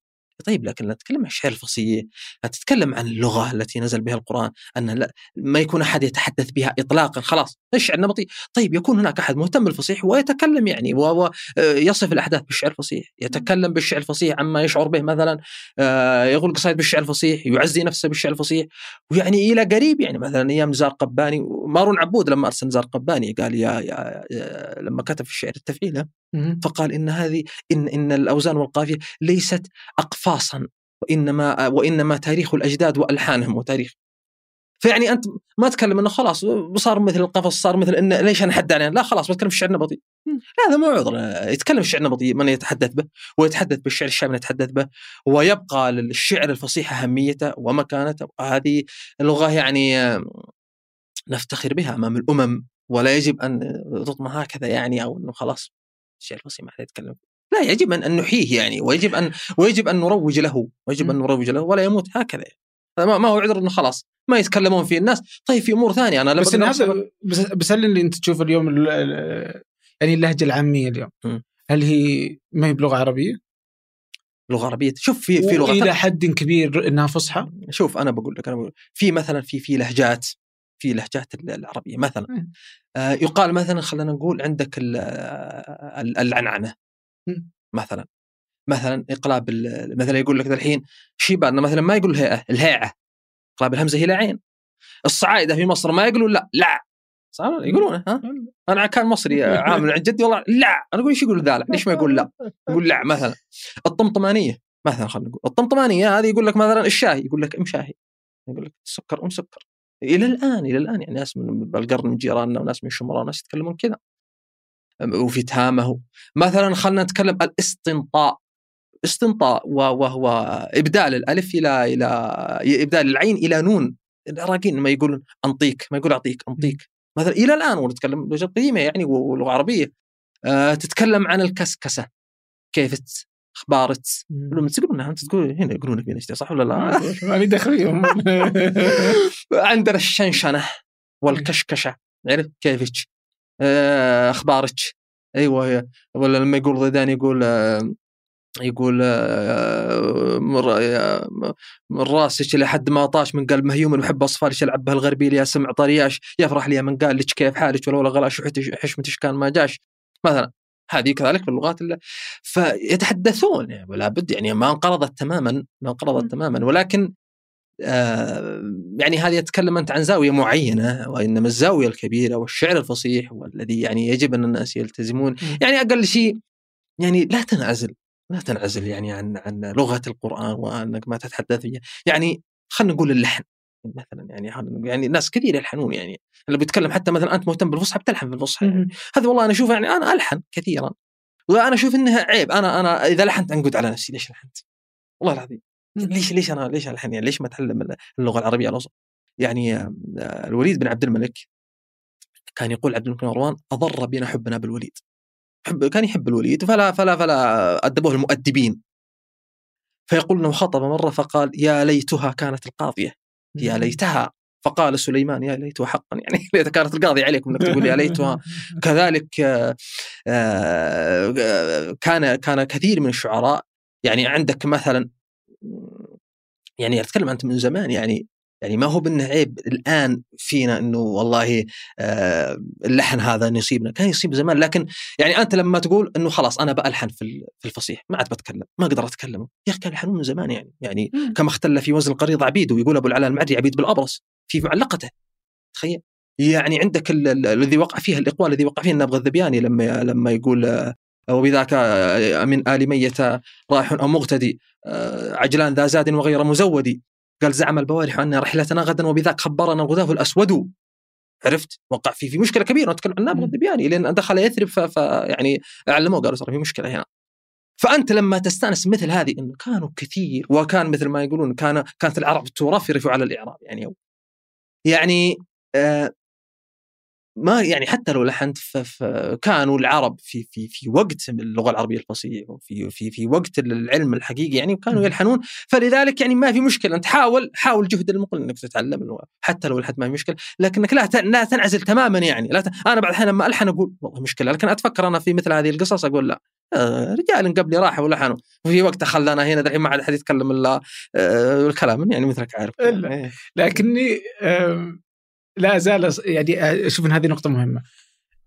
طيب لكن لا تتكلم عن الشعر الفصيح لا تتكلم عن اللغة التي نزل بها القرآن أن لا ما يكون أحد يتحدث بها اطلاقا خلاص الشعر النبطي طيب يكون هناك أحد مهتم بالفصيح ويتكلم يعني ويصف الأحداث بالشعر الفصيح يتكلم بالشعر الفصيح عما يشعر به مثلا آه، يقول قصائد بالشعر الفصيح يعزي نفسه بالشعر الفصيح ويعني إلى قريب يعني مثلا أيام نزار قباني مارون عبود لما أرسل نزار قباني قال يا, يا, يا لما كتب في الشعر التفعيله مم. فقال إن هذه إن إن الأوزان والقافية ليست اقفاصا وإنما وإنما تاريخ الأجداد وألحانهم وتاريخ. فيعني أنت ما تكلم إنه خلاص صار مثل القفص صار مثل انه ليش أنا حد علينا؟ لا خلاص بتكلم في الشعر النبطي لا هذا مو عذر يتكلم الشعر النبطي من يتحدث به ويتحدث بالشعر الشعبي من يتحدث به ويبقى للشعر الفصيح أهميته ومكانته. هذه لغه يعني آه، نفتخر بها أمام الأمم ولا يجب أن تطمى هكذا يعني أو إنه خلاص الشعر الفصيح ما حد يتكلم لا يجب ان نحييه يعني ويجب ان ويجب أن نروج له ويجب أن. نروج له ولا يموت هكذا ما ما هو عذر إنه خلاص ما يتكلمون فيه الناس طيب في أمور ثانية أنا بس إن هذا بس, بس هل اللي أنت تشوف اليوم ال- ال- يعني اللهجة العامية اليوم. هل هي ما هي بلغة عربية؟ لغة عربية شوف في في لغة إلى حد كبير انها فصحى؟ شوف أنا بقول لك أنا بقول في مثلا في في لهجات في لهجات ال- العربية مثلا. آه يقال مثلا خلينا نقول عندك ال- ال- العنعنة. مثلا. مثلا إقلاب مثلا يقول لك الحين شيبان مثلا ما يقول الهيئة. الهيعه إقلاب الهمزة هي عين الصعايدة في مصر ما يقولون لا لا؟ يقولون ها؟ أنا كان مصري عامل عند جدي والله لا. أنا أقول إيش يقول ذا ليش ما يقول لا؟ يقول لا مثلا. الطمطمانية مثلا خلينا نقول. الطمطمانية هذه يقول لك مثلا الشاهي يقول لك أم شاهي. يقول لك سكر أم سكر. إلى الآن إلى الآن يعني ناس من القرن من جيراننا وناس من شمراء ناس يتكلمون كذا. وفي تهامه. مثلا خلينا نتكلم الاستنطاء. استنطاء وهو إبدال الألف إلى إلى إبدال العين إلى نون. العراقيين ما يقولون أنطيك ما يقول أعطيك أنطيك. مثلا إلى الآن ونتكلم لغه قديمة يعني ولغه عربيه آه تتكلم عن الكسكسة. كيفت اخبارت يقولون تقولونها انت تقول هنا يقولون في نجده صح ولا لا؟ ماني دخل فيهم عندنا الشنشنة والكشكشة. عرفت كيفك؟ آه، أخبارك؟ أيوه ولا لما يقول ضيدان يقول آه، يقول آه، من راسك لحد ما طاش من قلب مهيوم وحب اصفارك يلعب بها الغربي يا سمع طرياش يفرح لي من قال لك كيف حالك ولولا غلاش وحتش- حشمتش كان ما جاش. مثلا هذه كذلك في اللغات اللي فيتحدثون يعني ولا بد يعني ما انقرضت تماما ما انقرضت تماما. ولكن يعني هذه يتكلم أنت عن زاوية معينة وإنما الزاوية الكبيرة والشعر الفصيح والذي يعني يجب أن الناس يلتزمون. يعني أقل شيء يعني لا تنعزل لا تنعزل يعني عن عن لغة القرآن وأنك ما تتحدث فيها. يعني خلينا نقول اللحن مثلا يعني يعني ناس كثير يلحنون يعني. اللي بيتكلم حتى مثلا أنت مهتم بالفصحى بتلحن في الفصحى يعني. هذا والله أنا أشوف يعني أنا ألحن كثيرا. وأنا أشوف إنها عيب. أنا أنا إذا لحنت أنقد على نفسي ليش لحنت؟ والله العظيم. ليش ليش أنا ليش الحن يعني ليش ما أتعلم اللغة العربية الوسط؟ يعني آه، الوليد بن عبد الملك كان يقول عبد الملك مروان أضر بنا حبنا بالوليد. حب كان يحب الوليد فلا فلا فلا أدبوه المؤدبين. فيقول إنه خطب مرة فقال يا ليتها كانت القاضية. يا ليتها. فقال سليمان يا ليتها حقا. يعني ليت كانت القاضية عليكم إنك تقول يا ليتها. كذلك آه، آه، كان كان كثير من الشعراء يعني عندك مثلا يعني أتكلم انت من زمان يعني يعني ما هو بانه عيب الآن فينا إنه والله آه، اللحن هذا نصيبنا. كان يصيب زمان لكن يعني أنت لما تقول إنه خلاص أنا بألحن في الفصيح ما عاد بتكلم ما أقدر أتكلم. يا أخي كان يلحنون من زمان يعني يعني كما اختل في وزن القريض عبيد ويقول أبو العلاء المعري عبيد بالأبرص في معلقته. تخيل. يعني عندك الذي وقع فيها الإقوال الذي وقع فيه النابغه الذبياني لما لما يقول آه، وبذاك آه، من آل ميت رايح أو مغتدي عجلان ذا زاد وغير مزودي. قال زعم البوارح أن رحلتنا غدا وبذاك خبرنا الغثاف الأسود. عرفت؟ وقع في في مشكلة كبيرة. نتكلم عن نابغه الدبياني لأن دخل يثرب فيعني اعلموه قالوا صار في مشكلة هنا. فأنت لما تستأنس مثل هذه انه كانوا كثير وكان مثل ما يقولون كان كانت العرب ترفرف على الإعراب يعني يعني آه ما يعني حتى لو لحنت كانوا العرب في في في وقت اللغة العربية الفصيح وفي في في وقت العلم الحقيقي يعني كانوا يلحنون. فلذلك يعني ما في مشكلة. أنت حاول حاول جهد المقل إنك تتعلم اللغة. حتى لو الحد ما في مشكلة. لكنك لا لا تنعزل تماما يعني. لا ت... أنا بعض الاحيان لما ألحن أقول والله مشكلة. لكن أتفكر أنا في مثل هذه القصص أقول لا. آه، رجال قبلي راحوا ولحنوا. وفي وقت خلانا هنا الحين ما عاد احد يتكلم الا آه، الكلام يعني مثلك عارف إيه. لكني لا زال يعني أشوف إن هذه نقطة مهمة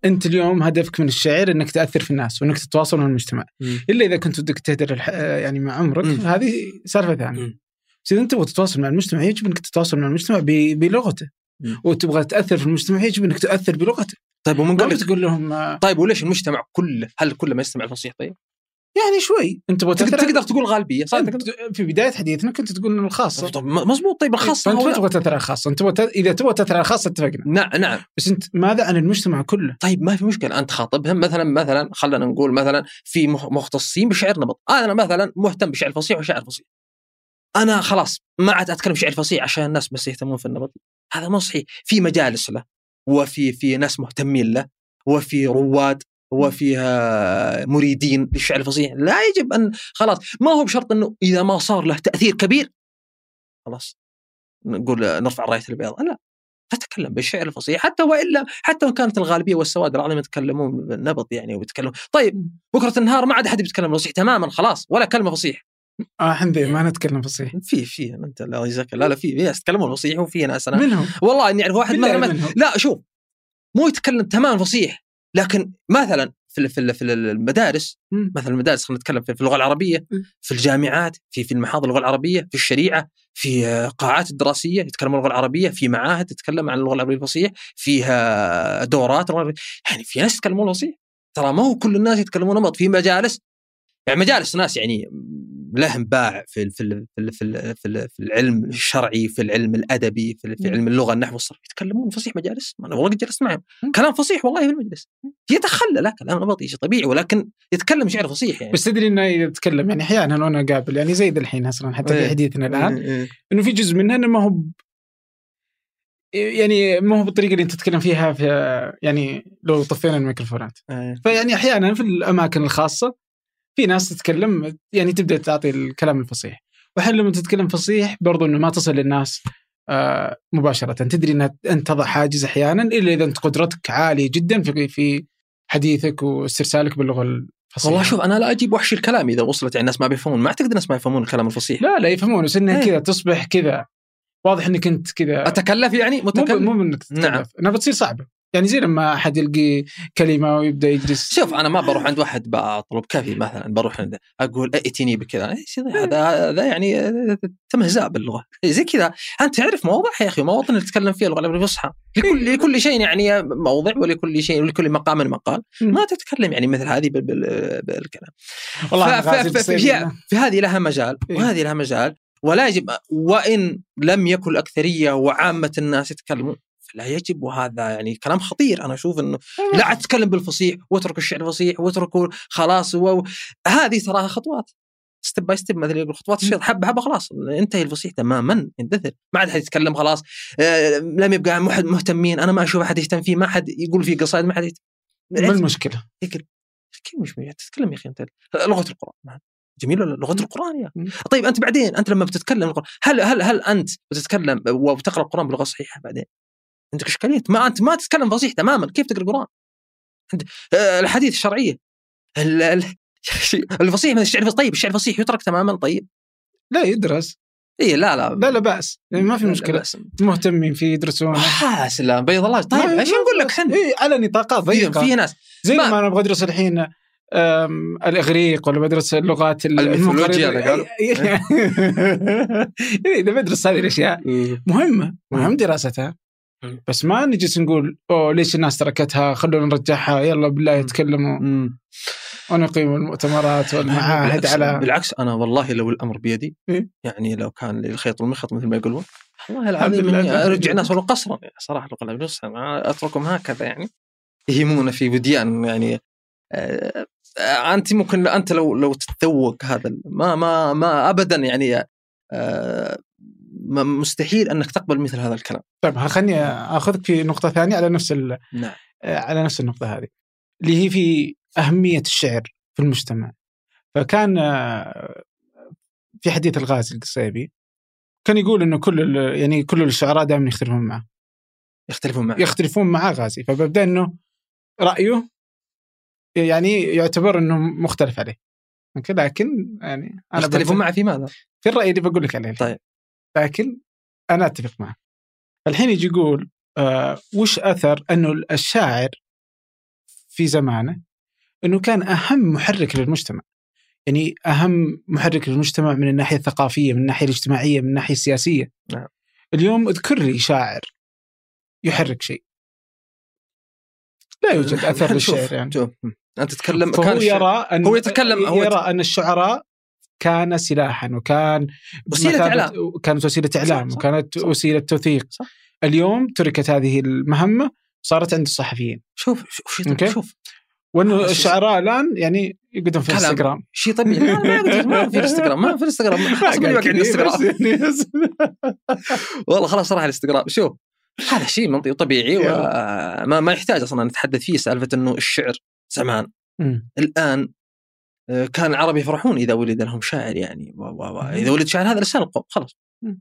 أنت اليوم هدفك من الشعر إنك تأثر في الناس وإنك تتواصل مع المجتمع مم. إلا إذا كنت بدك تهدر الح... يعني مع عمرك. هذه سالفة ثانية بس إذا أنت تبغى تتواصل مع المجتمع يجب إنك تتواصل مع المجتمع. بلغته. وتبغى تأثر في المجتمع يجب إنك تاثر بلغته طيب ومن قبل تقول لهم طيب وليش المجتمع كله هل كله ما يستمع الفصيح طيب؟ يعني شوي. أنت تقدر, تقدر تقول غالبية صح؟ في بداية حديثنا كنت تقول الخاصه طب مضبوط. طيب الخاصه أنت ما تبغى تاثر على الخاصه أنت تبغى إذا تبغى تاثر على الخاصه اتفقنا. نعم نعم. بس أنت ماذا عن المجتمع كله؟ طيب ما في مشكلة. أنت خاطبهم مثلا مثلا خلينا نقول مثلا في مختصين بشعر نبط أنا مثلا مهتم بشعر فصيح وشعر فصيح. أنا خلاص ما عاد أتكلم شعر فصيح عشان الناس بس يهتمون في النبط هذا مو صحيح. في مجالس له وفي في ناس مهتمين له وفي رواد وفيها مريدين للشعر الفصيح. لا يجب ان خلاص ما هو بشرط أنه إذا ما صار له تأثير كبير خلاص نقول نرفع رايه البيضاء. لا تتكلم بالشعر الفصيح. حتى والا حتى وإن كانت الغالبية والسواد العظيم يتكلمون بالنبض يعني ويتكلمون. طيب بكرة النهار ما عاد أحد بيتكلم فصيح تماما خلاص ولا كلمة فصيح. آه حمدي ما نتكلم فصيح. في في أنت الله يجزاك لا لا في ناس يتكلمون فصيح وفي ناس أنا منهم. والله اني أعرف واحد مثلا لا شوف مو يتكلم تمام فصيح. لكن مثلا في في في المدارس مثلا المدارس خلينا نتكلم في اللغة العربية في الجامعات في في المحاضر اللغة العربية في الشريعة في قاعات الدراسيه يتكلم اللغة العربية في معاهد تتكلم عن اللغة العربية الفصيح فيها دورات يعني في ناس يتكلمون الفصيح. ترى ما هو كل الناس يتكلمون نمط في مجالس يعني مجالس ناس يعني لهم باع في في في في, في, في العلم الشرعي في العلم الأدبي في, في علم اللغة النحو والصرف يتكلمون فصيح مجالس. أنا والله قد جلست معهم. كلام فصيح والله في المجلس. يتخلى لا كلام نبطي شيء طبيعي ولكن يتكلم شعر فصيح يعني. بس تدري إنه يتكلم يعني أحيانا وأنا قابل يعني زي الحين أصلا حتى في إيه. حديثنا الآن إيه، إيه. إنه في جزء منها إنه ما هو يعني ما هو بالطريقة اللي أنت تتكلم فيها في يعني لو طفينا الميكروفونات. فيعني أحيانا في الأماكن الخاصة في ناس تتكلم يعني تبدأ تعطي الكلام الفصيح. واحيانا لما تتكلم فصيح برضو إنه ما تصل للناس آه مباشرة. تدري إنها انت تضع حاجز أحيانا إلا إذا أنت قدرتك عالية جدا في في حديثك واسترسالك باللغة الفصيحة. والله شوف أنا لا أجيب وحش الكلام إذا وصلت يعني الناس ما بيفهمون. ما أعتقد الناس ما يفهمون الكلام الفصيح. لا لا يفهمون. بس انها كذا تصبح كذا. واضح إنك أنت كذا. أتكلف يعني؟ متكلف؟ مو, مو انك تتكلف. نعم. إنها بتصير صعبة. يعني زي لما أحد يلقي كلمة ويبدأ يجلس. شوف أنا ما بروح عند واحد بطلب كافي مثلا بروح عنده أقول ائتني بكذا. إيش ذا- هذا هذا يعني تمهزاء باللغة. زي كذا. أنت تعرف مواضع يا أخي مواطن تتكلم فيها اللغة العربية الفصحى لكل لكل شيء يعني موضع ولكل شيء ولكل مقام مقال. ما تتكلم يعني مثل هذه بال- بال- بالكلام. والله ف- ف- غازي ف- القصيبي في, في هذه لها مجال إيه. وهذه لها مجال. ولا يجب وإن لم يكن الأكثرية وعامة الناس يتكلمون. فلا يجب وهذا يعني كلام خطير. أنا أشوف إنه لا عاد تتكلم بالفصيح واترك الشعر الفصيح واتركوا خلاص و... هذه تراها خطوات. step by step مثل يقول خطوات الشيط حبة حبة خلاص. انتهي الفصيح تماما يندثر ما عاد حد يتكلم خلاص. آه لم يبقى مح- مهتمين. أنا ما أشوف أحد يهتم فيه ما حد يقول فيه قصائد ما حد يهتم ما المشكلة؟ كيف مش تتكلم يا أخي أنت. لغة القرآن. جميل ولا لغة القرآن يا. طيب أنت بعدين أنت لما بتتكلم القرآن هل هل هل أنت بتتكلم وبتقرا القرآن بلغة صحيحة بعدين؟ عندك إشكالية؟ ما أنت ما تتكلم فصيح تماما كيف تقرأ القرآن؟ آه، الحديث الشرعية. يا الفصيح من الشعر طيب الشعر الفصيح يترك تماما طيب. لا يدرس. اي لا لا. لا لا بأس. يعني ما في لا- لا مشكلة. مهتمين فيه يدرسون. آه سلام بيض الله. طيب ما- إيش نقول لك إحنا؟ اي على نطاقات ضيقة. في ناس. زي ما- لما أنا أبغى ادرس الحين الإغريق ولا بدرس اللغات ال- الميثولوجيا. هذا قالوا. إيه، إذا بدرس هذه الأشياء. مهمة مهم دراستها. بس ما نجلس نقول أوه ليش الناس تركتها؟ خلونا نرجعها. يلا بالله يتكلموا. ونقيم المؤتمرات والمعاهد على بالعكس أنا والله لو الأمر بيدي إيه؟ يعني لو كان لي الخيط والمخيط مثل ما يقولون والله العظيم أرجع الناس ولو قصرا. يعني صراحة ما أتركهم هكذا يعني. يهيمون في وديان يعني آه أنت ممكن أنت لو لو تتذوق هذا ما ما ما ابدا يعني آه مستحيل أنك تقبل مثل هذا الكلام. طيب خليني آخذك في نقطة ثانية على نفس ال- نعم. على نفس النقطة هذه اللي هي في أهمية الشعر في المجتمع. فكان آه، في حديث الغازي القصيبي كان يقول إنه كل ال- يعني كل الشعراء دائما يختلفون معه. يختلفون معك يختلفون معاه غازي. فببدأ إنه رأيه يعني يعتبر إنه مختلف عليه. لكن يعني أنا يختلفون معه في ماذا؟ في الرأي اللي بقول لك عليه. طيب. لكن أنا أتفق معه. الحين يجي يقول آه وش أثر أنه الشاعر في زمانه؟ أنه كان أهم محرك للمجتمع. يعني أهم محرك للمجتمع من الناحية الثقافية من الناحية الاجتماعية من الناحية السياسية. نعم. اليوم اذكر لي شاعر يحرك شيء. لا يوجد أثر شوف- للشعر يعني. شوف أنت تتكلم فهو كان الشعر- يرى أن هو يتكلم- هو يت- يرى أن الشعراء كان سلاحا وكان وسيلة بمثابة- إعلام. كانت وسيلة إعلام صح، وكانت صح. وسيلة توثيق صح. اليوم تركت هذه المهمة صارت عند الصحفيين شوف شوف أوكي. شوف, شوف وإنه آه، الشعراء الآن يعني يقعدون في. الإنستغرام شيء طبيعي لا ما يقدر- ما في الإنستغرام ما في الإنستغرام أصلا ما يقعد الإنستغرام والله خلاص راح الإنستغرام شوف هذا شيء منطقي طبيعي وما ما يحتاج أصلا نتحدث فيه سالفة إنه الشعر زمان الآن كان العرب يفرحون إذا ولد لهم شاعر يعني. و و و إذا ولد شاعر هذا لسان القوم خلاص.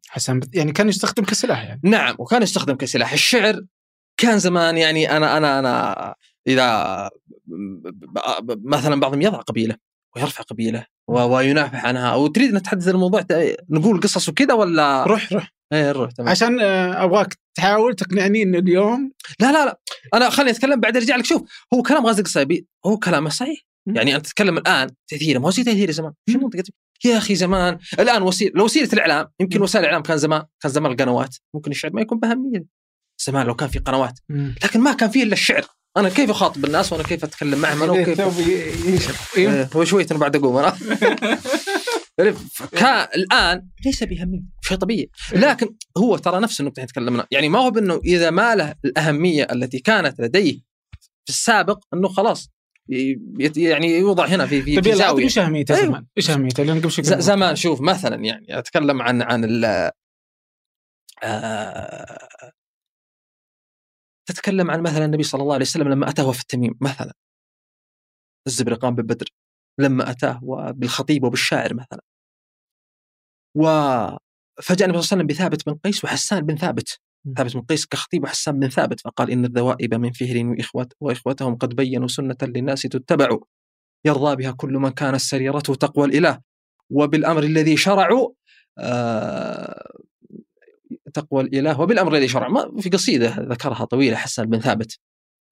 حسن يعني كان يستخدم كسلاح يعني. نعم وكان يستخدم كسلاح. الشعر كان زمان يعني أنا أنا أنا إذا مثلا بعضهم يضع قبيلة ويرفع قبيلة و- وينافح عنها. وتريد ان نتحدث عن الموضوع نقول قصص وكذا ولا؟ روح روح. إيه روح تمام. عشان آه، أبغاك تحاول تقنعني إنه اليوم لا لا لا. أنا خليني أتكلم بعد أرجع لك. شوف هو كلام غازي القصيبي هو كلامه صحيح. يعني انت تتكلم الآن تاثيره ما هو زي تاثير زمان؟ شو منطقة؟ يا أخي زمان الآن وسيلة لو وسيلة الإعلام يمكن. وسائل الإعلام كان زمان كان زمان القنوات ممكن الشعر ما يكون بأهمية. زمان لو كان في قنوات لكن ما كان فيه إلا الشعر. أنا كيف أخاطب الناس وأنا كيف أتكلم معهم؟ أنا وكيف؟ ثوب ينشف أيوه إيه، هو أنا بعد أقوم أنا. الآن ليس بأهمية شيء طبيعي. لكن هو ترى نفس النقطة اللي تكلمنا يعني ما هو بإنه إذا ما له الأهمية التي كانت لديه في السابق إنه خلاص يعني يوضع هنا في في, طيب في زاوية إيش اهميته أيوه. زمان؟ إيش اهميته؟ لأن قبل شوي زمان شوف مثلا يعني أتكلم عن عن ال آه، تتكلم عن مثلا النبي صلى الله عليه وسلم لما أتاه وفد تميم مثلا الزبرقان بن بدر لما أتاه بالخطيب وبالشاعر مثلا وفجاء النبي صلى الله عليه وسلم بثابت بن قيس وحسان بن ثابت ثابت بن قيس كخطيب وحسان بن ثابت فقال إن الذوائب من فهر وإخوت وإخوتهم قد بينوا سنة للناس تتبع. يرضى بها كل من كانت سريرته تقوى الإله. وبالأمر الذي شرعوا آه تقوى الإله وبالأمر الذي شرع ما في قصيدة ذكرها طويلة حسان بن ثابت.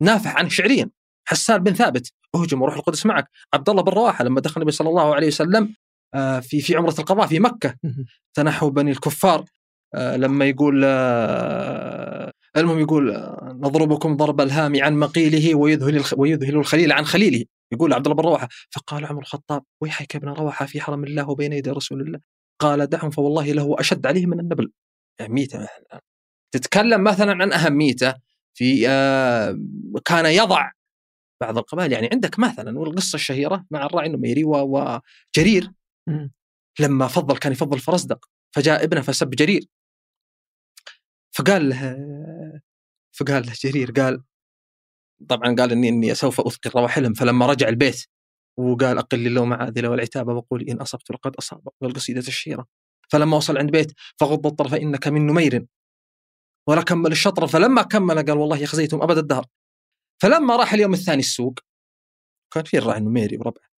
نافح عنه شعريا. حسان بن ثابت اهجم وروح القدس معك. عبد الله بن رواحة لما دخل النبي صلى الله عليه وسلم آه، في في عمرة القضاء في مكة. تنحوا بني الكفار. لما يقول آه، المهم يقول آه، نضربكم ضرب الهام عن مقيله ويذهل ويذهل الخليل عن خليله. يقول عبد الله بن رواحة فقال عمر الخطاب ويحك ابن رواحة في حرم الله وبين يدي رسول الله. قال دعهم فوالله له أشد عليه من النبل. اهميته مثلا. تتكلم مثلا عن أهميته في آه، كان يضع بعض القبائل. يعني عندك مثلا والقصة الشهيرة مع الراعي النميري وجرير. لما فضل كان يفضل فرزدق فجاء ابنه فسب جرير. فقال له فقال له جرير قال طبعا قال إني إني سوف أثقل رواحلهم فلما رجع البيت وقال أقل اللوم عاذلة والعتاب وقول إن أصبت لقد أصاب والقصيدة الشهيرة. فلما وصل عند بيت فغض الطرف إنك من نمير ولا كمل الشطر. فلما كمل قال والله يخزيتم أبد الدهر. فلما راح اليوم الثاني السوق كان في الراعي النميري وربعه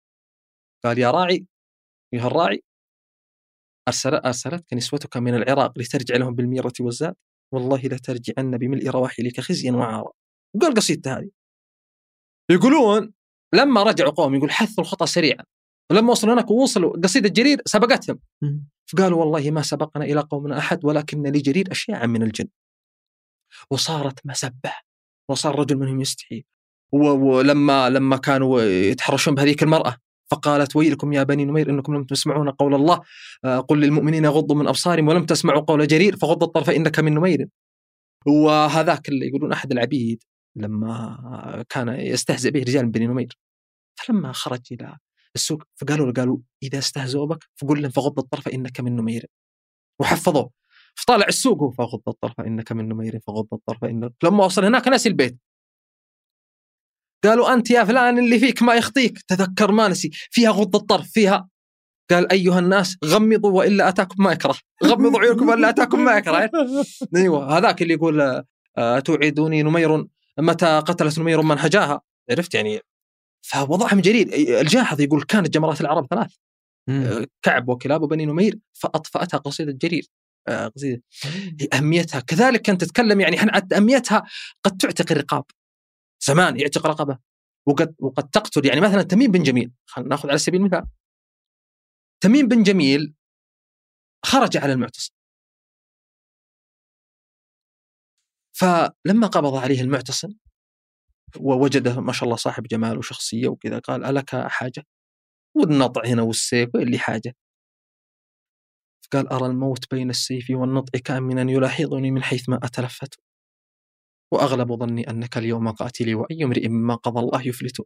قال يا راعي ايها الراعي أرسل أرسلتك نسوتك من العراق لترجع لهم بالميرة والزاد؟ والله لترجعن بملء رواحلك خزيا وعارا. وقال قصيدته هذه. يقولون لما رجعوا قوم يقول حثوا الخطى سريعا. ولما وصلوا هناك ووصلوا قصيدة جرير سبقتهم. فقالوا والله ما سبقنا إلى قومنا أحد ولكن لجرير أشياء من الجن. وصارت مسبة. وصار رجل منهم يستحي. ولما لما كانوا يتحرشون بهذيك المرأة. فقالت ويلكم يا بني نمير إنكم لم تسمعون قول الله. آه، قل للمؤمنين يغضوا من أبصارهم ولم تسمعوا قول جرير فغض الطرف انك من نمير. وهذاك اللي يقولون أحد العبيد لما كان يستهزئ به رجال من بني نمير. فلما خرج إلى السوق فقالوا له قالوا إذا استهزئوا بك فقل لهم فغض الطرف انك من نمير. وحفظوه. فطالع السوق فغض الطرف انك من نمير فغض الطرف انك لما وصل هناك نسي البيت. قالوا أنت يا فلان اللي فيك ما يخطيك. تذكر ما نسي. فيها غض الطرف فيها قال أيها الناس غمضوا وإلا أتاكم ما يكره. غمضوا عيونكم وإلا أتاكم ما يكره. أيوه هذاك اللي يقول آه، توعدوني نمير؟ متى قتلت نمير من هجاها عرفت يعني؟ فوضعهم جرير الجاحظ يقول كانت جمرات العرب ثلاث. مم. كعب وكلاب وبني نمير. فأطفأتها قصيدة جرير. آه، قصيدة. أهميتها. كذلك كانت تتكلم يعني إحنا أهميتها قد تعتق الرقاب. زمان يعتق رقبة وقد وقد تقتل يعني مثلا تميم بن جميل خلينا نأخذ على سبيل المثال تميم بن جميل خرج على المعتصم فلما قبض عليه المعتصم ووجده ما شاء الله صاحب جمال وشخصية وكذا قال ألك حاجة؟ والنطع هنا والسيف وين لي حاجة؟ قال أرى الموت بين السيف والنطع كامنا يلاحظني من حيث ما أتلفت وأغلب ظني أنك اليوم قاتلي وأي امرئ مما قضى الله يفلت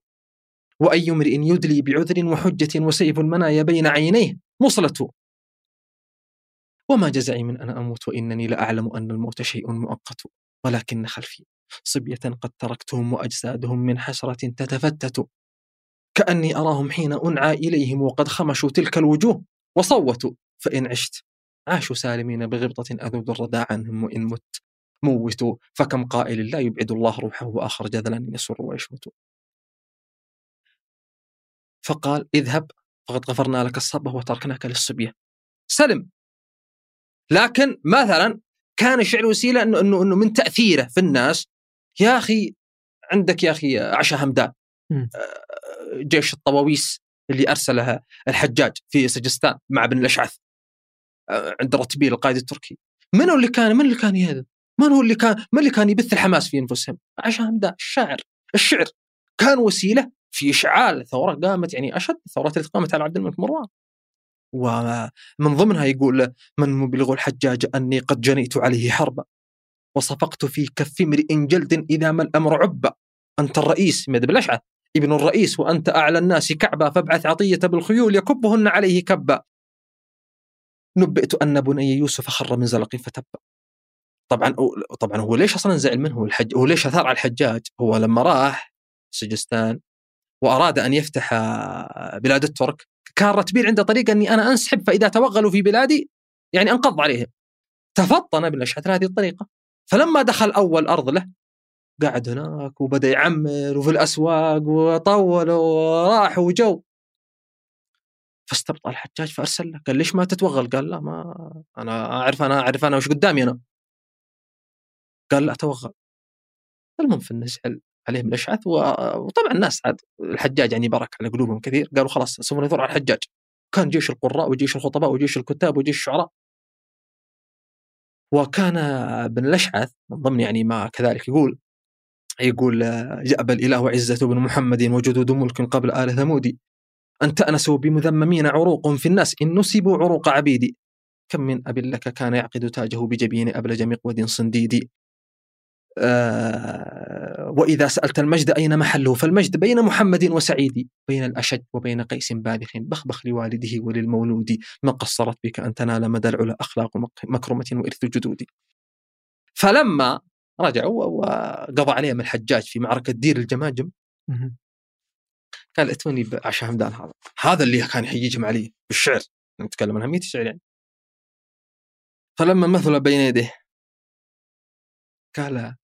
وأي امرئ يدلي بعذر وحجة وسيف المنايا بين عينيه مصلة. وما جزعي من أن أموت وإنني لأعلم أن الموت شيء مؤقت ولكن خلفي صبية قد تركتهم وأجسادهم من حسرة تتفتت. كأني أراهم حين أنعى إليهم وقد خمشوا تلك الوجوه. وصوتوا فإن عشت عاشوا سالمين بغبطة أذود الردى عنهم وإن مت. موتوا فكم قائل لا يبعد الله روحه وآخر جذلا يسر ويشمت. فقال اذهب فقد غفرنا لك الصبة وتركناك للصبية. سلم. لكن مثلا كان الشعر وسيلة إنه إنه إنه من تأثيره في الناس يا أخي عندك يا أخي عشا همدان. آه، جيش الطواويس اللي ارسلها الحجاج في سجستان مع بن الأشعث آه، عند رتبيل القائد التركي. من اللي كان من اللي كان يهذب؟ من هو اللي كان من اللي كان يبث الحماس في أنفسهم؟ عشا همدان الشاعر. الشعر. كان وسيلة في إشعال ثورة قامت يعني أشد الثورات التي قامت على عبد الملك مروان. ومن ضمنها يقول من مبلغ الحجاج أني قد جنيت عليه حربا وصفقت في كف امرئ جلد إذا ما الأمر عبا أنت الرئيس مد بالأشعث ابن الرئيس وأنت أعلى الناس كعبا فابعث عطية بالخيول يكبهن عليه كبا. نبئت أن بني يوسف خر من زلق فتبا. طبعا طبعا هو ليش أصلا زعل منه الحج هو ليش أثار على الحجاج؟ هو لما راح سجستان وأراد أن يفتح آه، بلاد الترك كان رتبيل عنده طريقه أني أنا أنسحب فإذا توغلوا في بلادي يعني أنقض عليهم. تفطن ابن الاشعث هذه الطريقة. فلما دخل أول أرض له قعد هناك وبدأ يعمر وفي الأسواق وطول وراح وجو. فاستبطأ الحجاج فأرسل له قال ليش ما تتوغل؟ قال لا ما أنا أعرف أنا أعرف أنا وش قدامي أنا. قال لا توغل المهم في النزعل عليهم الاشعث وطبعا الناس عاد الحجاج يعني برك على قلوبهم كثير قالوا خلاص سوف نثور على الحجاج. كان جيش القراء وجيش الخطباء وجيش الكتاب وجيش الشعراء. وكان ابن الاشعث من ضمن يعني ما كذلك يقول يقول جأب الإله وعزة بن محمد وجدود ملك قبل آل ثمود. أن تأنسوا بمذممين عروق في الناس إن نسبوا عروق عبيد كم من أب لك كان يعقد تاجه بجبين أبلج مقود صنديد آه وإذا سألت المجد أين محله؟ فالمجد بين محمد وسعيد بين الأشج وبين قيس باذخ بخبخ لوالده وللمولود ما قصرت بك أن تنال مدى العلا أخلاق مك- مكرمة وإرث جدود فلما رجعوا وقضى عليهم الحجاج في معركة دير الجماجم. قال اتوني بعشاء همدان هذا. هذا اللي كان يحييهم عليه بالشعر. نتكلم عن أهمية الشعر يعني. فلما مثل بين يديه قال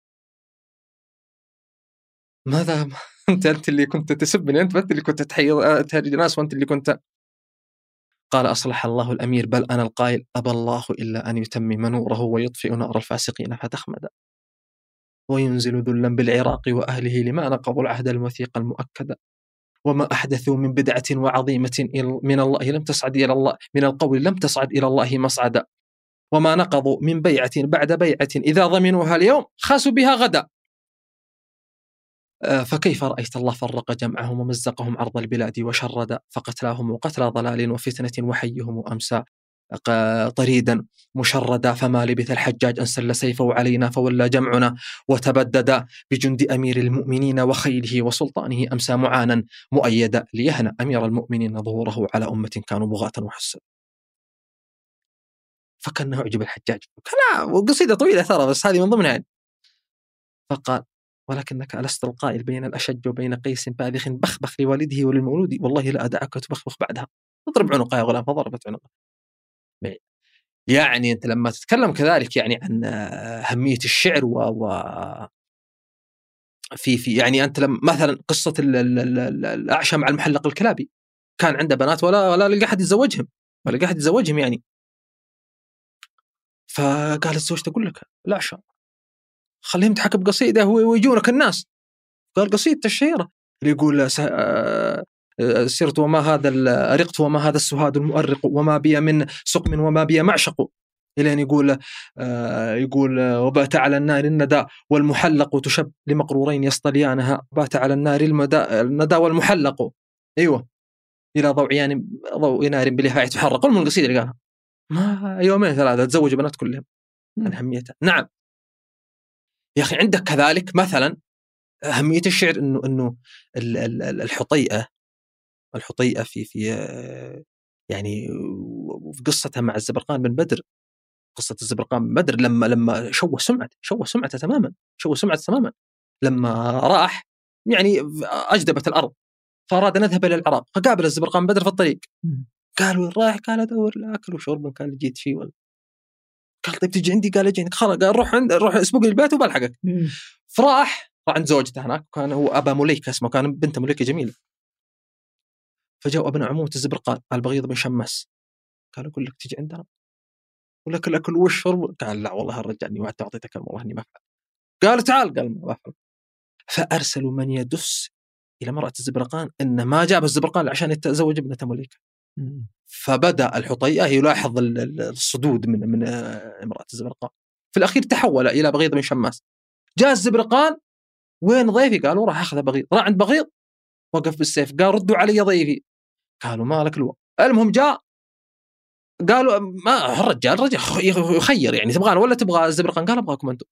ماذا؟ انت أنت اللي كنت تسبني أنت انت اللي كنت تحيي تهرج الناس وأنت اللي كنت قال أصلح الله الأمير بل أنا القائل أبى الله إلا أن يتمم نوره ويطفئ نار الفاسقين فتخمد. وينزل ذلا بالعراق وأهله لما نقضوا العهد الوثيق المؤكد. وما أحدثوا من بدعة وعظيمة من الله لم تصعد إلى الله من القول لم تصعد إلى الله مصعدا وما نقضوا من بيعة بعد بيعة إذا ضمنوها اليوم خاسوا بها غدا. آه، فكيف رأيت الله فرق جمعهم ومزقهم عرض البلاد وشرد فقتلاهم قتلى ضلال وفتنة وحيهم أمسى طريدا مشردا فما لبث الحجاج أن سل سيفه علينا فولى جمعنا وتبدد بجند أمير المؤمنين وخيله وسلطانه أمسى معانا مؤيدا ليهنى أمير المؤمنين ظهوره على أمة كانوا بغاة وحسد فكان يعجب الحجاج وقصيدة طويلة ترى بس هذه من ضمنها. فقال ولكنك ألست القائل بين الأشج وبين قيس باذخ بخبخ لوالده وللمولود. والله لا أدعك تبخبخ بعدها. اضرب عنقه يا غلام فضربت عنقه يعني أنت لما تتكلم كذلك يعني عن آه، أهمية الشعر و, و في في يعني أنت لما مثلا قصة ال- ال- ال- ال- الأعشى مع المحلق الكلابي. كان عنده بنات ولا ولا لقى أحد يتزوجهم ولا لقى أحد يتزوجهم يعني. فقالت زوجته أقول لك الأعشى خليهم يضحك بقصيدة هو- ويجونك الناس. قال قصيدته الشهيره اللي يقول آه، آه، سرت وما هذا أرقت وما هذا السهاد المؤرق وما بي من سقم وما بي معشق. إلين يقول آه، يقول وبات على النار الندى والمحلق تشب لمقرورين يصطليانها. بات على النار المدى الندى والمحلق. أيوه. إلى ضوعيان ضوء نار بلهاء تحرق. كل من القصيدة اللي قالها. ما يومين ثلاثة تزوج بنات كلهم. عن أهميتها. نعم. يا أخي عندك كذلك مثلا أهمية الشعر انه إنه ال- ال- ال- الحطيئة الحطيئة في في آه، يعني في قصتها مع الزبرقان بن بدر قصة الزبرقان بن بدر لما لما شوه سمعته شوه سمعته تماما شوه سمعته تماما لما راح يعني أجدبت الأرض فأراد أن يذهب إلى العراق فقابل الزبرقان بن بدر في الطريق. قال وين رايح؟ قال أدور لا اكل وشرب قال جيت فيه ولا قال طيب تجي عندي؟ قال أجي عندك. خلاص قال روح عند روح اسبق البيت وبلحقك. فراح راح عند زوجته هناك. كان هو أبا مليكه اسمه كان بنت مليكة جميلة. فجاء أبن عمومه الزبرقان البغيض بن شماس. قال أقول لك تجي عندنا ولك الاكل والشرب قال لا والله الرجال إني وعدت أعطيتك والله إني ما أفعل. قال تعال. قال ما بفعل فأرسلوا من يدس إلى امرأة الزبرقان إن ما جاب الزبرقان عشان يتزوج ابنة مليكة. فبدأ الحطيئة يلاحظ ال- ال- الصدود من من آه، امرأة الزبرقان في الأخير تحول إلى بغيض بن شماس. جاء الزبرقان وين ضيفي؟ قالوا راح أخذ بغيض. راح عند بغيض؟ وقف بالسيف. قال ردوا علي ضيفي. قالوا ما لك الوقت. المهم جاء قالوا ما الرجال رجع يخير يعني تبغانا ولا تبغى الزبرقان قال أبغاكم أنتم.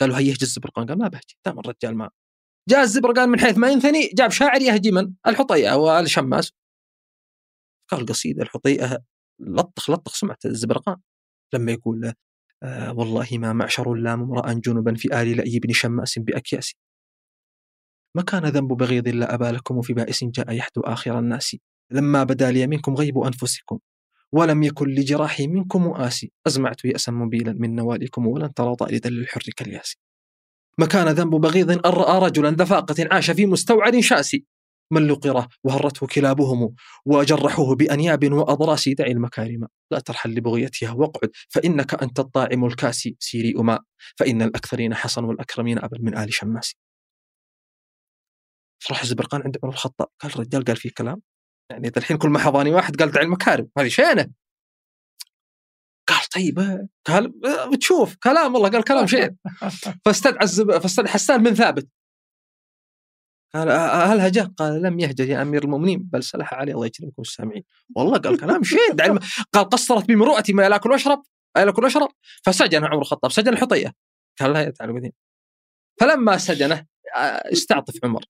قالوا هيا اهجي الزبرقان قال ما بهجي. دام الرجال ما. جاء الزبرقان من حيث ما ينثني جاب شاعر يهجي من؟ الحطيئة والشماس. قال قصيده الحطيئه لطخ لطخ سمعة الزبرقان لما يقول آه والله ما معشر لام امرأ جنبا في آل لأي بن شماس بأكياس ما كان ذنب بغيض إلا أبا لكم في بائس جاء يحدو آخر الناس. لما بدا لي منكم غيب أنفسكم ولم يكن لجراحي منكم مؤاسي أزمعت يأسا مبيلا من نوالكم ولن ترى طائدا للحر كالياس. ما كان ذنب بغيض أن رأى رجلا ذفاقة عاش في مستوعر شاسي. من لقره وهرته كلابهم وجرحوه بأنياب وأضراس دع المكارم. لا ترحل لبغيتها واقعد فإنك أنت الطاعم الكاسي سيري أماء فإن الأكثرين حصن والأكرمين أبل من آل شماس. فراح الزبرقان عند عمر الخطاب. قال الرجال قال فيه كلام. يعني الحين كل ما حضاني واحد قال دع المكارم. هذه شينه؟ قال طيب. قال بتشوف كلام والله قال كلام شين فاستدعى. فاستدعى حسان بن ثابت. هل هجه؟ قال لم يهجر يا أمير المؤمنين. بل سلح علي الله يجزيكم السامعين. والله قال كلام الم... قال قصرت بي مروءتي ما اكل واشرب اكل واشرب فسجن عمر الخطاب سجن الحطية. قال لا تعالوا فلما سجنه استعطف عمر.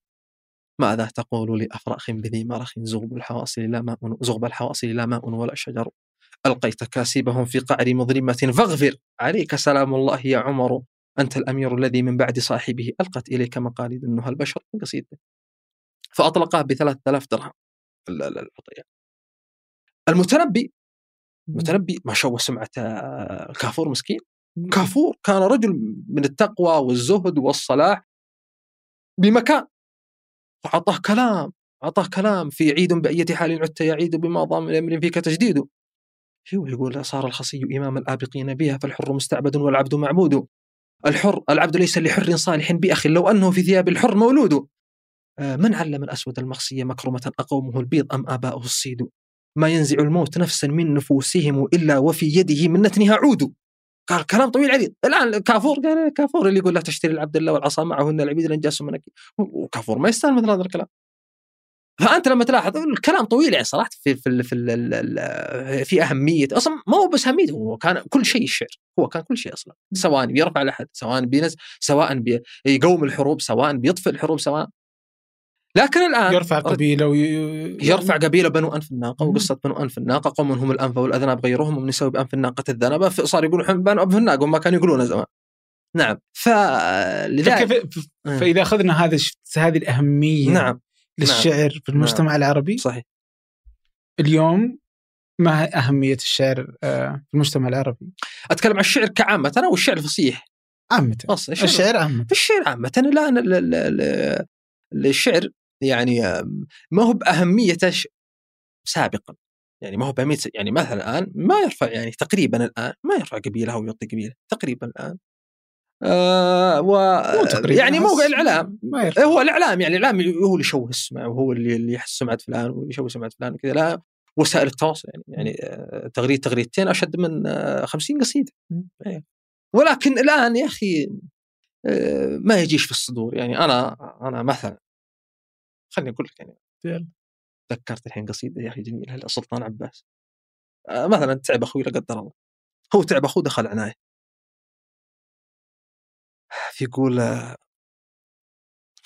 ماذا تقول لأفراخ بذي مرخ زغب الحواصل لا ماء زغب الحواصل لا ماء ولا شجر؟ ألقيت كاسبهم في قعر مظلمة فاغفر. عليك سلام الله يا عمر. أنت الأمير الذي من بعد صاحبه ألقت إليك مقاليد النهى البشر قصيدة فأطلقها بثلاث آلاف درهم. العطية المتنبي المتنبي ما شوه سمعة كافور مسكين. كافور كان رجل من التقوى والزهد والصلاح بمكان. وأعطاه كلام أعطاه كلام في عيد بأية حال عدت يعيد بما ضام الأمر فيك تجديد يقول؟ صار الخصي إمام الآبقين بها فالحر مستعبد والعبد معبود. الحر العبد ليس لحر صالح بأخ لو أنه في ثياب الحر مولود. آه، من علم الأسود المخصي مكرمة أقومه البيض أم آباؤه الصيد؟ ما ينزع الموت نفسا من نفوسهم إلا وفي يده من نتنها عود. قال كلام طويل عريض الآن كافور قال كافور اللي يقول لا تشتري العبد الله والعصا معه ان العبيد لنجاس منك. وكافور ما يستاهل مثل هذا الكلام. فأنت لما تلاحظ الكلام طويل يعني صراحة في في في, في أهمية أصلا ما هو بس اهميته هو كان كل شيء الشعر هو كان كل شيء أصلا سواء بيرفع الأحد سواء بينزل سواء بيقوم الحروب سواء بيطفئ الحروب سواء لكن الآن يرفع قبيلة وي... يرفع قبيلة بنو أنف الناقة وقصة بنو أنف الناقة قوم هم الأنف والأذناب غيرهم ومن يسوي بأنف الناقة الذنب صار يقولون بنو أنف الناقة وما كانوا يقولون زمان. نعم فلذلك فإذا أخذنا هذا هذه الأهمية نعم. للشعر نعم. في المجتمع نعم. العربي صحيح اليوم ما أهمية الشعر آه، في المجتمع العربي؟ أتكلم عن الشعر كعامة أو الشعر الفصيح عامة الشعر عامة الشعر عامة الآن الشعر يعني ما هو بأهميته سابقا يعني ما هو بأهميته يعني مثلا الآن ما يرفع يعني تقريبا الآن ما يرفع قبيلة أو يعطي قبيلة تقريبا الآن آه و يعني موقع الإعلام. هو الإعلام يعني الإعلام هو اللي يشوه السمعه وهو اللي اللي يحس سمعة فلان ويشوه سمعة فلان وكذا. لا وسائل التواصل يعني يعني آه، تغريد تغريدتين أشد من 50 آه، قصيدة. إيه. ولكن الآن يا أخي ما يجيش في الصدور. يعني أنا أنا مثلا خليني أقول لك يعني ذكرت الحين قصيدة يا أخي جميلة لسلطان عباس. مثلا تعب أخوي لا قدر الله. هو تعب أخوه دخل عناية. يقول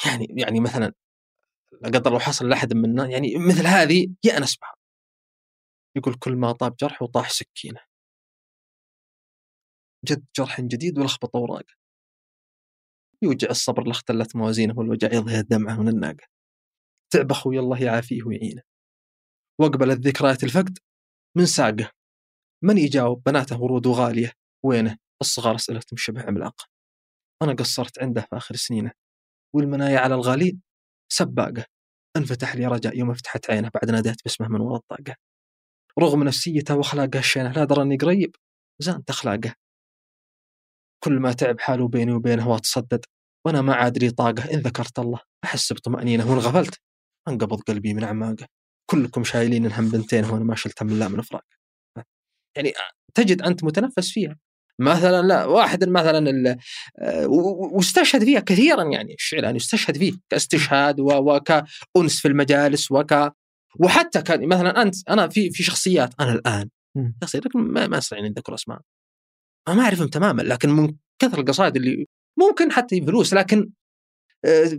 يعني يعني مثلا لا قدر الله حصل لأحد منا يعني مثل هذه يأنس بها يقول كل ما طاب جرح وطاح سكينة. جد جرح جديد ولخبط اوراقه يوجع الصبر لاختلت موازينه والوجع يظهر دمعه من الناقة. تعب أخوي الله يعافيه ويعينه. وأقبلت ذكريات الفقد من ساقه. من يجاوب بناته ورود غالية؟ وينه؟ الصغار أسئلتهم شبه عملاقة. أنا قصرت عنده في آخر سنينه والمنايا على الغالين سباقة. انفتح لي رجاء يوم فتحت عينه بعد ناديت باسمه من وراء الطاقة. رغم نفسيته وأخلاقه الشينه لا درى اني قريب زانت أخلاقه. كل ما تعب حاله بيني وبينه وأتصدد وأنا ما عاد لي طاقة إن ذكرت الله أحس بطمانينه وان غفلت أنقبض قلبي من أعماقه. كلكم شايلين الهم بنتين وأنا ما شلت من افراق يعني تجد أنت متنفس فيها. مثلا لا واحد مثلا آه، واستشهد فيها كثيرا يعني الشعر يعني يستشهد فيه كاستشهاد وكأنس في المجالس وك وحتى كان مثلا أنت أنا في في شخصيات أنا الآن شخصيات لكن ما ما استطيع ان اذكر أسماء. ما أعرفهم تماما لكن من كثر القصائد اللي ممكن حتى فلوس لكن آه،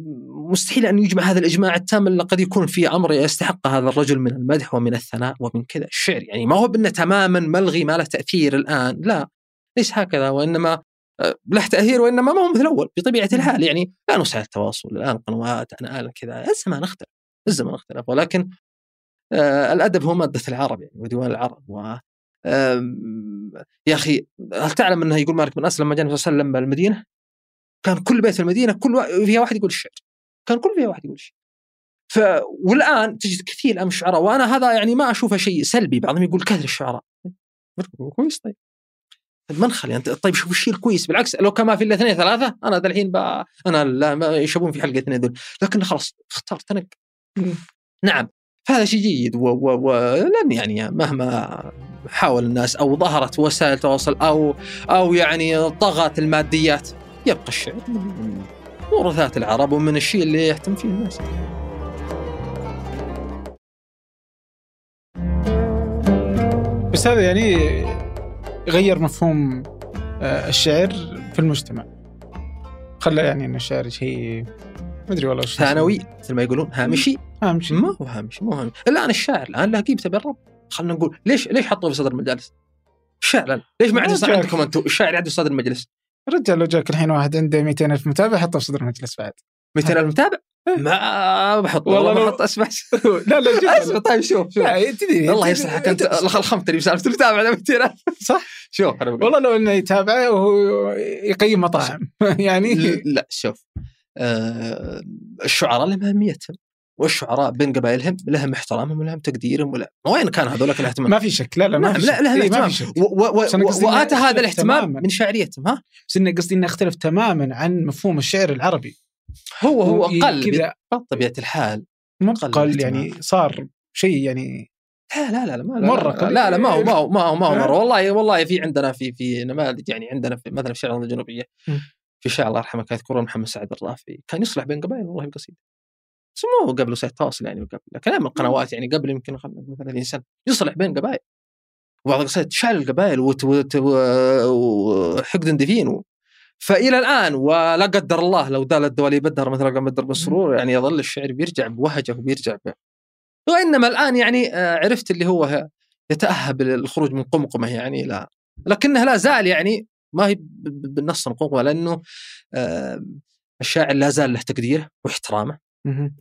مستحيل أن يجمع هذا الإجماع التام إلا قد يكون في أمر يستحق هذا الرجل من المدح ومن الثناء ومن كذا. الشعر يعني ما هو بانه تماما ملغي ما له تأثير الآن لا. ليس هكذا؟ وإنما آه، له تاثير وإنما ما هو مثل الأول بطبيعة الحال. يعني الان وسائل التواصل الآن قنوات الان كذا الزمان اختلف الزمان اختلف. ولكن آه الأدب هو مادة العرب يعني وديوان العرب. و يا أخي هل تعلم أنه يقول مالك بن أسلم لما جاء النبي صلى الله عليه وسلم المدينة كان كل بيت في المدينة كل فيها واحد يقول الشعر. كان كل فيها واحد يقول الشعر. ف والآن تجد كثير من الشعراء وأنا هذا يعني ما أشوفه شيء سلبي. بعضهم يقول كثر الشعراء. كويس طيب. ما نخلي انت طيب شوف الشيء الكويس بالعكس لو كان ما في إلا اثنين ثلاثة أنا الحين أنا لا ما يشبون في حلقة اثنين دول. لكن خلاص اختار تنق. نعم. فهذا شيء جيد و- و- ولن يعني مهما حاول الناس أو ظهرت وسائل تواصل أو أو يعني طغت الماديات يبقى الشعر من ورثات العرب ومن الشيء اللي يهتم فيه الناس. بس هذا يعني يغير مفهوم آه، الشعر في المجتمع. خلى يعني إن الشعر شيء ما أدري والله. ثانوي مثل ما يقولون هامشي. اهم شيء ما هو هامشي مو هامشي. الان الشاعر الآن له قيمته بالرب خلينا نقول ليش ليش حطوه في صدر المجالس؟ الآن. ليش ما جاك. عندكم أنتم الشاعر عنده صدر المجلس. الرجال لو جاك الحين واحد عنده 200 ألف متابع حطه في صدر المجلس بعد. 200 ألف متابع؟ ما بحط والله ما بحط أسمع لا لا أسمع طيب شوف شوف. لا تدري الله يصلحك انت الخمتني بسالفه المتابع ده 200 الف صح. شوف أنا بقول. والله لو إنه يتابعه وهو يقيم مطاعم. يعني ل- لا شوف آه الشعراء لهم اهميتهم والشعراء بين قبائلهم لهم احترامهم ولهم تقديرهم ولا وين كان هذولك الاهتمام؟ ما في شك لا لا ما نعم في لا شك. لهم إيه، اهتمام. في شك. و- قصدي إنه وآتى هذا الاهتمام. من شعريتهم ها؟ بس إنه قصدي إنه اختلف تماما عن مفهوم الشعر العربي. هو هو قل بطبيعه الحال مو قل. يعني صار شيء يعني لا لا لا لا ما مرة لا, لا, لا ما هو ما هو ما هو, ما هو؟ مرة. والله والله في عندنا في في نماذج يعني عندنا في مثلا في الشعر الجنوبيه. في شاعر الله يرحمه كان يذكرون محمد سعد الرافعي كان يصلح بين قبائل والله بقصيده بس مو قبل وسائل التواصل يعني قبل. أيام القنوات يعني قبل يمكن 30 سنة. يصلح بين قبائل. وبعض القصائد تشعل القبائل وحقد دفين. فإلى الآن ولا قدر الله لو دال الدوالي بدر مثل قام بدر بالسرور يعني يظل الشعر بيرجع بوهجة وبيرجع ب... وإنما الآن يعني آه، عرفت اللي هو يتأهب للخروج من قمقمة يعني لا. لكنه لا زال يعني ما هي بالنص قمقمه لأنه آه، الشاعر لا زال له تقديره واحترامه.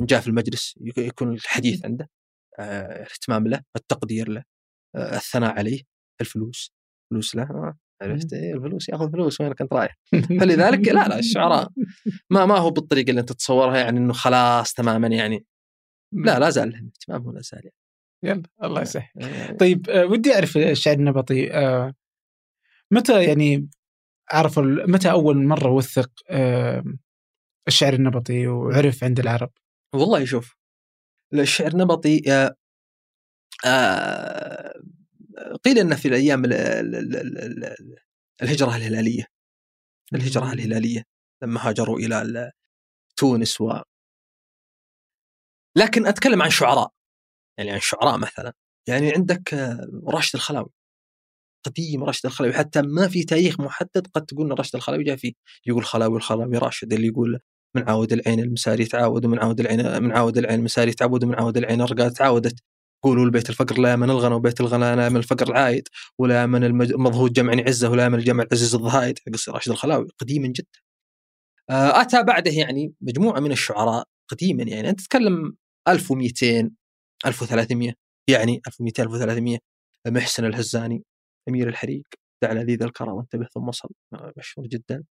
جاء في المجلس يك- يكون الحديث عنده آه، الاهتمام له التقدير له الثناء عليه الفلوس فلوس له. عرفت؟ إيه الفلوس ياخذ فلوس وين كنت رايح. فلذلك لا لا الشعراء ما ما هو بالطريقة اللي أنت تتصورها يعني إنه خلاص تماما يعني. لا لا زال لهم اهتمام ولا زال يعني. يلا الله يسهل. آه، طيب آه، ودي أعرف الشعر النبطي آه، متى يعني ال- متى أول مرة وثق آه، الشعر النبطي وعرف عند العرب؟ والله شوف الشعر النبطي آه، آه، قيل انه في الأيام ال- ال- ال- ال- ال- الهجرة الهلالية الهجرة الهلالية لما هاجروا إلى ال- تونس و لكن أتكلم عن شعراء يعني عن شعراء مثلا يعني عندك آه، راشد الخلاوي قديم راشد الخلاوي حتى ما في تاريخ محدد قد تقول إن راشد الخلاوي جاء فيه. يقول خلاوي الخلاوي راشد اللي يقول من عاود العين المساري تعاود ومن عاود العين من عاود العين المساري تعود ومن عاود العين الرقاد تعاودت. قولوا البيت الفقر لا يمن الغنى وبيت الغنى لا يمن الفقر العايد ولا المج- المضهود جمع عزة ولا يمن الجمع العزيز الضهايد. قصة راشد الخلاوي قديما جدا. آه، آتى بعده يعني مجموعة من الشعراء قديما يعني. أنت تتكلم 1200 1300 يعني 1200 1300 محسن الهزاني أمير الحريق دع لذيذ الكرى وانتبه ثم صل مشهور جدا.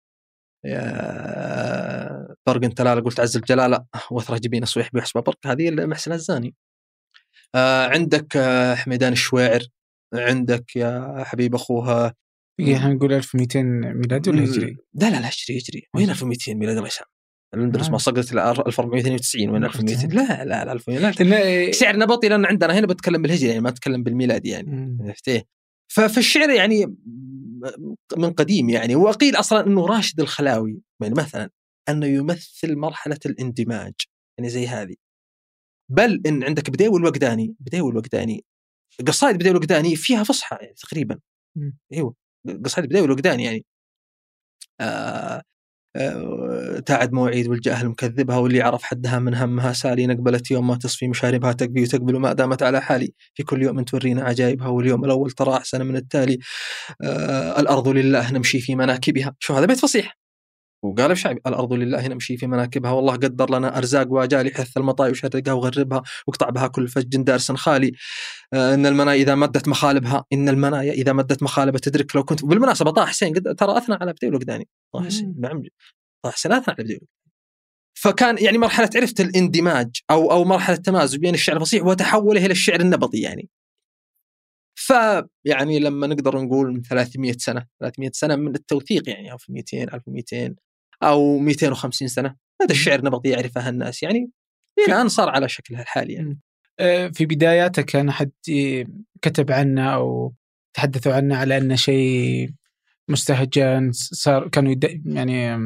برق انت لا قلت عز الجلالة وثره جبين صويح بحسب برق. هذه محسن الهزاني. آه عندك آه حميدان الشويعر عندك يا حبيب أخوها يعني إحنا نقول 1200 ميلادي ولا هجري؟ لا لا لا هجري هجري. وين 1200 ميلاد الله يسامح الأندلس آه. ما صقرت إلى 1492 وين 1200 لا لا لا 1400 لا لأن- شعر نبطي لأن عندنا هنا بتكلم بالهجري يعني ما أتكلم بالميلادي يعني. عرفت إيه؟ ففي الشعر يعني من قديم يعني. وقيل أصلا أنه راشد الخلاوي يعني مثلا أنه يمثل مرحلة الإندماج يعني زي هذه. بل إن عندك بديوي الوقداني بديوي الوقداني قصائد بديوي الوقداني فيها فصحى يعني تقريبا. أيوه قصائد بديوي الوقداني يعني. آه آه، تعد مواعيد والجاهل مكذبها واللي عرف حدها من همها سالي نقبلت يوم ما تصفي مشاربها تقبي وتقبل ما دامت على حالي. في كل يوم تورينا عجائبها واليوم الأول ترى أحسن من التالي. آه الأرض لله نمشي في مناكبها. شو هذا؟ بيت فصيح. وقال بشعبي الأرض لله نمشي في مناكبها والله قدر لنا أرزاق واجالي حث المطاي وشرقها وغربها واقطع بها كل فج دارس خالي آه إن المنايا إذا مدت مخالبها إن المنايا إذا مدت مخالبها تدرك لو كنت بالمناسبة طه حسين قد ترى اثنى على بديل الوقداني طه حسين. نعم طه حسين اثنى على بديل. فكان يعني مرحلة عرفت الاندماج أو أو مرحلة التمازج بين الشعر الفصيح وتحوله إلى الشعر النبطي يعني فيعني لما نقدر نقول من 300 سنة 300 سنة من التوثيق يعني أو في 200 1200 أو 250 سنة. هذا الشعر نبغى يعرفها الناس. يعني الآن صار على شكلها الحالي يعني. آه، في بداياته كان حد كتب عنه أو تحدثوا عنه على أنه شيء مستهجن صار كانوا يد... يعني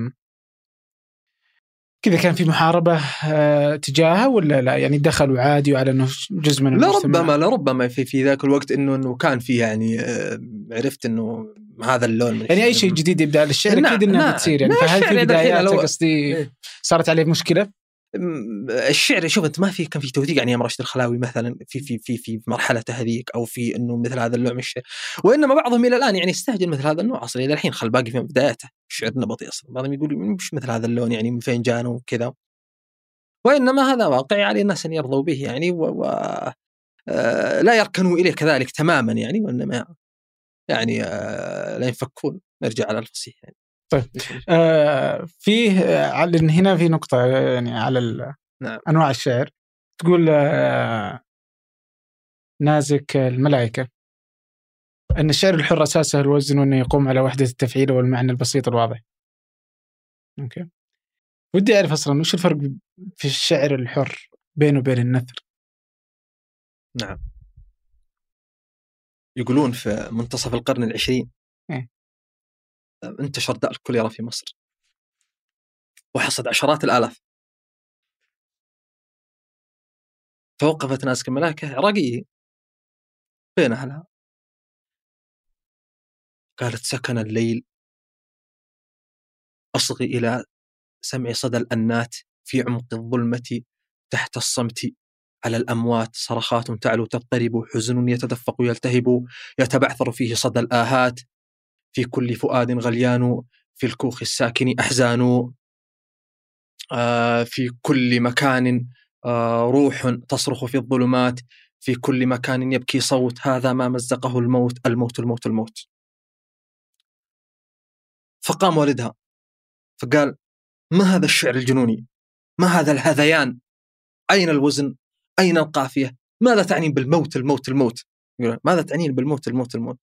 كذا كان في محاربة آه، تجاهه ولا لا يعني دخلوا عادي وعلى إنه جزء من المجتمع لربما لربما في في ذاك الوقت إنه إنه كان في يعني آه، عرفت إنه هذا اللون من يعني أي شيء جديد يبدأ للشعر أكيد انها بتصير يعني فهل في بدايات قصدي إيه. صارت عليه مشكلة؟ الشعر شوف أنت ما في كان في توثيق يعني راشد الخلاوي مثلا في في في في مرحلته هذيك أو في إنه مثل هذا النوع من الشعر وإنما بعضهم إلى الآن يعني يستهجن مثل هذا النوع أصلا إلى الحين خل باقي في بداياته الشعر نبطي أصلا بعضهم يقول مش مثل هذا اللون يعني من فين جانا وكذا وإنما هذا واقع يعني الناس أن يرضوا به يعني و, و آه لا يركنوا إليه كذلك تماما يعني وإنما يعني آه لا ينفكون. نرجع على الفصيح يعني. طيب آه فيه على هنا في نقطة يعني على نعم. أنواع الشعر تقول آه نازك الملائكة أن الشعر الحر أساسه الوزن وأنه يقوم على وحدة التفعيل والمعنى البسيط الواضح. أوكي. ودي أعرف أصلا وش الفرق في الشعر الحر بينه وبين النثر؟ نعم. يقولون في منتصف القرن العشرين إيه؟ انتشر داء الكوليرا في مصر. وحصد عشرات الآلاف. فوقفت ناس كملاكة عراقية. بين أهلها. قالت سكن الليل. أصغي إلى سمع صدى الأنات في عمق الظلمة تحت الصمت. على الأموات صرخات تعلو تضطرب حزن يتدفق يلتهب يتبعثر فيه صدى الآهات. في كل فؤاد غليان في الكوخ الساكن أحزان آه، في كل مكان آه، روح تصرخ في الظلمات في كل مكان يبكي صوت هذا ما مزقه الموت الموت الموت الموت. فقام والدها فقال ما هذا الشعر الجنوني؟ ما هذا الهذيان؟ أين الوزن؟ أين القافية؟ ماذا تعني بالموت الموت الموت؟ ماذا تعنين بالموت الموت الموت؟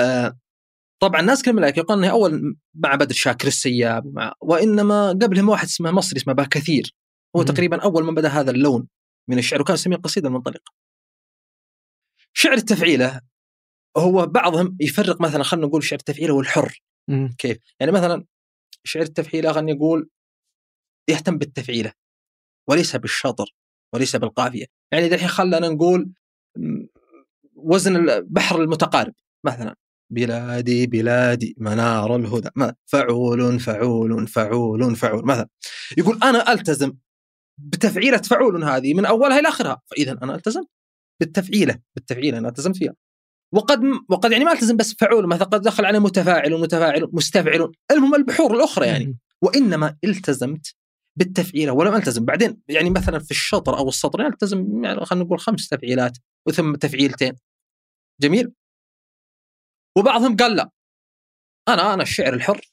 آه طبعا ناس كالملائكة يقول إنه أول معبد الشاكر السياب مع وإنما قبلهم واحد اسمه مصري اسمه باكثير هو م. تقريبا أول من بدأ هذا اللون من الشعر وكان يسميه القصيده المنطلقه. شعر التفعيلة هو بعضهم يفرق مثلا خلينا نقول شعر التفعيله والحر م. كيف؟ يعني مثلا شعر التفعيلة خلينا نقول يهتم بالتفعيلة وليس بالشطر وليس بالقافية، يعني الحين خلينا نقول وزن البحر المتقارب مثلا بلادي بلادي منار الهدى. ما فعول فعول فعول فعول. مثلا يقول أنا ألتزم بتفعيلة فعول هذه من أولها إلى آخرها. فإذا أنا ألتزم بالتفعيلة بالتفعيلة أنا التزمت فيها. وقد وقد يعني ما ألتزم بس فعول مثلا قد دخل عليه متفاعل ومتفاعل مستفعل. المهم البحور الأخرى يعني. وإنما التزمت بالتفعيلة ولم ألتزم. بعدين يعني مثلا في الشطر أو السطر ألتزم يعني خلينا نقول خمس تفعيلات وثم تفعيلتين. جميل؟ وبعضهم قال لا. أنا أنا الشعر الحر.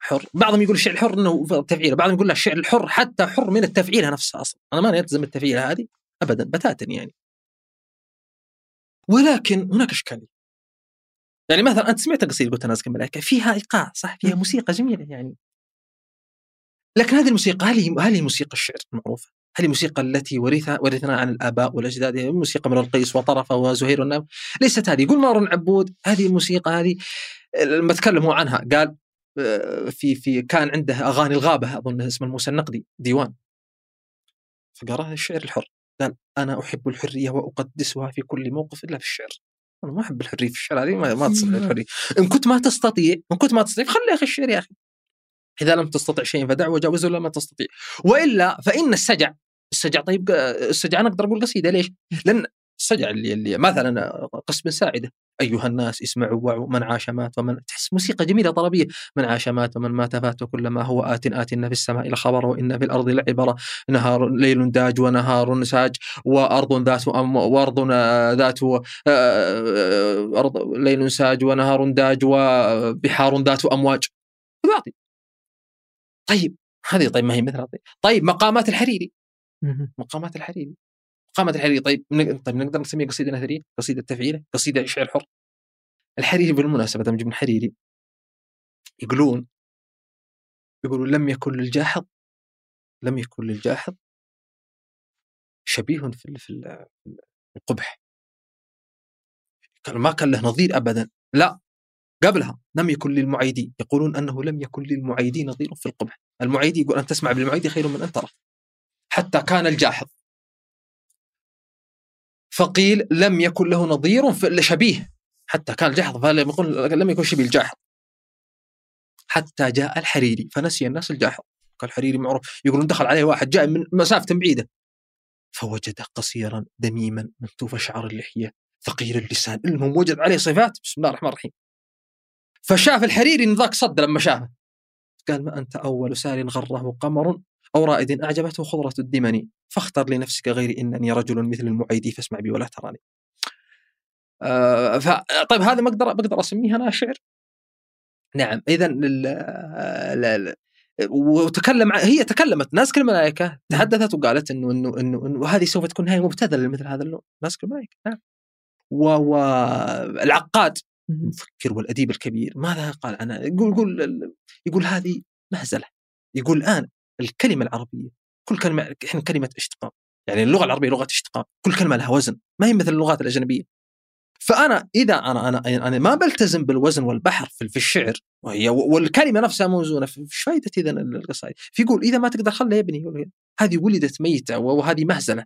حر. بعضهم يقول الشعر الحر إنه تفعيله. بعضهم يقول لا الشعر الحر حتى حر من التفعيله نفسها أصلا. أنا ما ألتزم بالتفعيله هذه ابدا بتاتا يعني. ولكن هناك إشكالية. يعني مثلا أنت سمعت قصيدة قلت ناس الملائكة؟ فيها إيقاع صح؟ فيها موسيقى جميلة يعني. لكن هذه الموسيقى هل هي هل هي موسيقى الشعر المعروفة؟ هل الموسيقى التي ورثها ورثنا عن الآباء والأجداد موسيقى من القيس وطرفة وزهير والناب ليست هذه. يقول نار عبود هذه الموسيقى هذه لما تكلموا عنها قال آه، في في كان عنده أغاني الغابة أظن اسمه موسى النقدي ديوان. فقرأ الشعر الحر. قال أنا أحب الحرية وأقدسها في كل موقف إلا في الشعر. أنا ما أحب الحرية في الشعر هذه ما, ما تصلح الحريه إن كنت ما تستطيع إن كنت ما تستطيع خلي يا أخي الشعر يا أخي. إذا لم تستطع شيء فدع وجاوزه لما تستطيع. وإلا فإن السجع السجع. طيب السجع أنا أقدر أقول قصيدة ليش؟ لأن السجع اللي, اللي مثلا قسم ساعده أيها الناس اسمعوا وعوا من عاش مات ومن تحس موسيقى جميلة طربية. من عاش مات ومن مات فات وكل ما هو آت آتنا في السماء لخبر وإن في الأرض لعبرة. نهار ليل داج ونهار ساج وأرض ذات أم وأرض ذات أرض ليل ساج ونهار داج وبحار ذات أمواج. طيب هذه طيب ما هي مثل طيب مقامات الحريري. مقامات الحريري. قامت الحريري طيب طيب نقدر نسميها قصيدة نثرية قصيدة تفعيلة قصيدة شعر حر. الحريري بالمناسبة دام من حريري يقولون يقولون لم يكن للجاحظ لم يكن للجاحظ شبيه في في ال- في القبح. ما كان له نظير ابدا. لا قبلها لم يكن للمعيدي يقولون أنه لم يكن للمعيدي نظير في القبح. المعيدي يقول أن تسمع بالمعيدي خير من أن ترى. حتى كان الجاحظ. فقيل لم يكن له نظير في شبيه حتى كان الجاحظ فلم لم يكن شبيه الجاحظ. حتى جاء الحريري فنسي الناس الجاحظ. قال الحريري معروف يقولون دخل عليه واحد جاء من مسافة بعيدة. فوجده قصيرا دميما مكتوف شعر اللحية ثقيل اللسان. المهم وجد عليه صفات. بسم الله الرحمن الرحيم. فشاف الحريري إن ذاك صد لما شافه. قال ما أنت أول سار غره قمر أو رائد أعجبته خضرة الدمن فاختر لنفسك غير إنني رجل مثل المعيدي فاسمع بي ولا تراني. آه. طيب هذا ما أقدر بقدر أسميها أنا شعر؟ نعم اذا وتكلم. هي تكلمت ناسك الملائكة تحدثت وقالت إنه إنه إنه, إنه هذه سوف تكون نهاية مبتذلة لمثل هذا اللون ناسك الملائكة نعم والعقاد المفكر والأديب الكبير ماذا قال عنها؟ يقول يقول يقول هذه مهزلة يقول الآن الكلمة العربية كل كلمة إحنا كلمة اشتقاق يعني اللغة العربية لغة اشتقاق كل كلمة لها وزن ما هي مثل اللغات الأجنبية فأنا إذا أنا أنا أنا ما بلتزم بالوزن والبحر في, الشعر وهي والكلمة نفسها موزونة إيش فائده إذا القصائد؟ فيقول إذا ما تقدر خلها يا ابني هذه ولدت ميتة وهذه مهزلة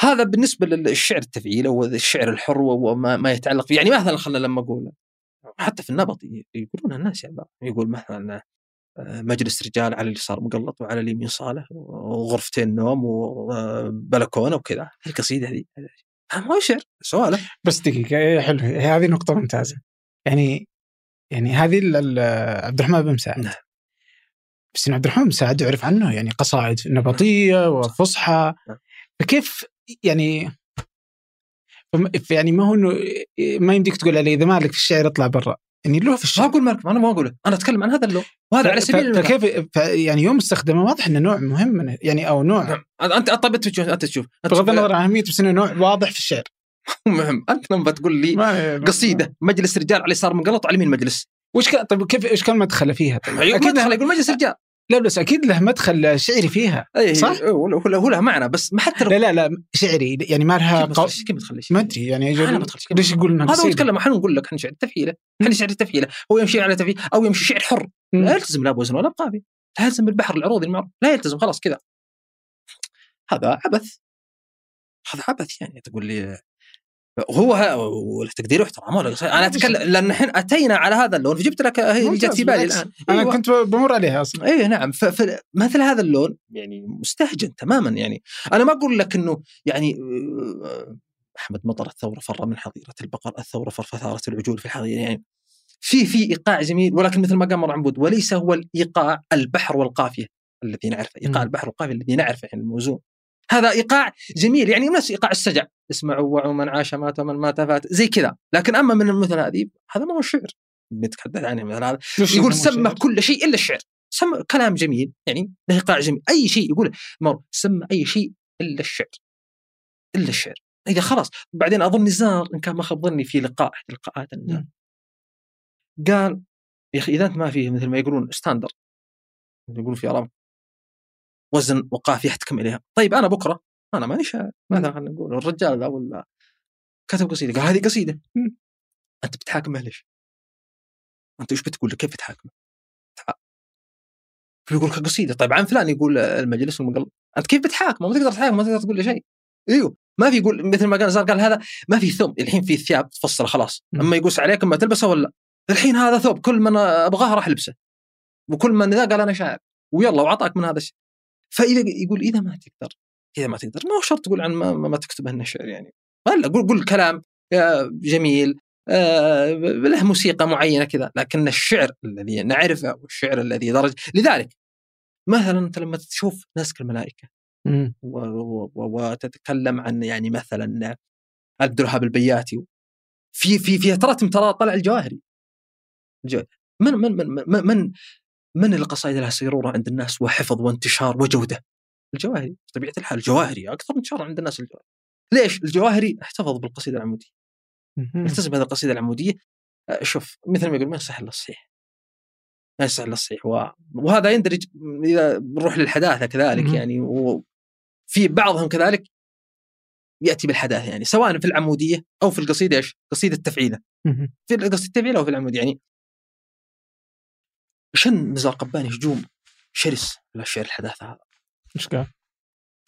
هذا بالنسبة للشعر التفعيل أو الشعر الحر وما ما يتعلق فيه يعني مثلا خلينا لما أقول حتى في النبط يقولون الناس يعني يقول مثلا مجلس رجال على اليسار مقلط وعلى اليمين صاله وغرفتين نوم وبلكونه وكذا. القصيده هذه. ما هو شعر سوالف بس دقيقة. حلو. هذه نقطة ممتازة. يعني يعني هذه عبد الرحمن بن مساعد نعم. بس عبد الرحمن بن مساعد يعرف عنه يعني قصائد نبطيه وفصحى. نعم. فكيف يعني يعني ما هو إنه ما يمديك تقول عليه إذا مالك في الشعر اطلع برا. يعني له في الشعر ما أقول مالك أنا ما أقوله أنا أتكلم عن هذا اللون وهذا على سبيل المثال. فكيف يعني يوم استخدمه واضح إنه نوع مهم من يعني أو نوع نعم. انت طيب أنت تشوف أنت تشوف بغض النظر عن اهميته بس إنه نوع واضح في الشعر. مهم. أنت لما تقول لي قصيدة مجلس رجال على اليسار مقلط على اليمين مجلس. وش كان طيب كيف إيش كان مدخله فيها؟ طيب؟ أكيد مدخل يقول مجلس رجال. لا بس أكيد له مدخل شعري فيها أي صح؟ هو له, هو له معنى بس ما حتى لا لا لا شعري يعني ما لها قو... كيف ما تخلي ما أدري يعني ما تخلي ليش يقول إنها هذا هو يتكلم إحنا نقول لك إحنا شعر تفعيله إحنا شعر تفعيله هو يمشي على تفعيل أو يمشي شعر حر. لا يلتزم لا بوزن ولا بقافيه لا يلتزم بالبحر العروضي المعروف لا يلتزم خلاص كذا. هذا عبث. هذا عبث يعني تقول لي هو له تقدير واحترام أنا أتكلم لأن الحين أتينا على هذا اللون فجبت لك هي اللي جت في بالي الآن. أنا أيوة. كنت بمر عليها أصلا. اي نعم. فمثل هذا اللون يعني مستهجن تماما يعني. أنا ما أقول لك إنه يعني أحمد مطر الثورة فر من حظيرة البقر الثورة فثارت العجول في الحظيرة يعني. في في إيقاع جميل ولكن مثل ما قال مر عنبود وليس هو الإيقاع البحر والقافية الذي نعرفه. إيقاع البحر والقافية الذي نعرفه يعني الموزون. هذا إيقاع جميل يعني نفس إيقاع السجع. اسمعوا وعوا من عاش مات ومن مات فات زي كذا. لكن أما من مثل هذه هذا ما هو الشعر نتحدث عنه مثل هذا. يقول سمى كل شيء إلا الشعر. سمى كلام جميل يعني له إيقاع جميل. أي شيء يقول مر سمى أي شيء إلا الشعر. إلا الشعر. إذا خلاص بعدين أظن نزار إن كان ما خاب ظني في لقاء احد اللقاءات قال يا أخي إذا أنت ما فيه مثل ما يقولون standard يقولون في ارام وزن وقافيه يحتكم إليها. طيب أنا بكرة أنا ماني شاعر ماذا خلينا نقول؟ الرجال ذا ولا كتب قصيدة؟ قال هذه قصيدة. أنت بتحاكمه ليش؟ أنت إيش بتقول له كيف بتحاكمه؟ يقول لك قصيدة؟ طيب عن فلان يقول المجلس والمقلب أنت كيف بتحاكمه؟ ما تقدر تحاكمه ما تقدر تقول له شيء. أيوه ما في يقول مثل ما قال زار قال هذا ما في ثوب. الحين في ثياب تفصله خلاص. أما يقوس عليك أما تلبسه ولا؟ الحين هذا ثوب كل من أبغاه راح البسه وكل من ذا قال أنا شاعر. ويلا وعطاك من هذا الشيء. فإذا يقول إذا ما تقدر إذا ما تقدر ما هو شرط تقول عن ما, ما تكتب انه شعر يعني لا قول قول كلام جميل آه له موسيقى معينة كذا لكن الشعر الذي نعرفه والشعر الذي درج لذلك مثلا أنت لما تشوف نسك الملائكه وتتكلم عن يعني مثلا عبد الوهاب البياتي في في في ترى ترى طلع الجواهري. من من من من من, من القصائد لها سيروره عند الناس وحفظ وانتشار وجودة الجواهري طبيعة الحال الجواهري أكثر انتشار عند الناس الجواهري ليش؟ الجواهري احتفظ بالقصيدة العمودية. التزم بهذه القصيدة العمودية آه، شوف مثل ما يقول ما يصح إلا الصحيح ما يصح إلا الصحيح و... وهذا يندرج إذا نروح للحداثة كذلك. يعني وفي بعضهم كذلك يأتي بالحداثة يعني سواء في العمودية أو في القصيدة إيش؟ قصيدة التفعيله. في قصيده التفعيلة أو في العمود يعني شن نزار قباني هجوم شرس على الشعر الحداثه هذا إيش قال؟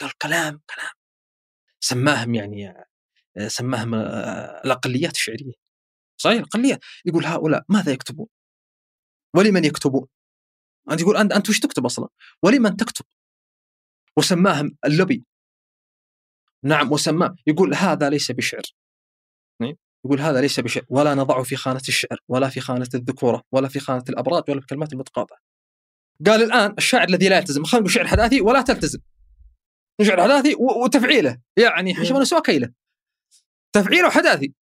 قال كلام كلام سماهم يعني آه، سماهم آه، الاقليات الشعريه صحيح الاقليات يقول هؤلاء ماذا يكتبون؟ ولمن يكتبون؟ أنت يقول أنت أنت وش تكتب أصلا؟ ولمن تكتب؟ وسماهم اللبي نعم وسماه يقول هذا ليس بشعر. يقول هذا ليس بشعر ولا نضعه في خانة الشعر ولا في خانة الذكورة ولا في خانة الأبراج ولا في الكلمات المتقاطعة. قال الآن الشاعر الذي لا يلتزم خلينا نقول شعر حداثي ولا تلتزم. شعر حداثي وتفعيله يعني حشمنا سوى كيله. تفعيله وحداثي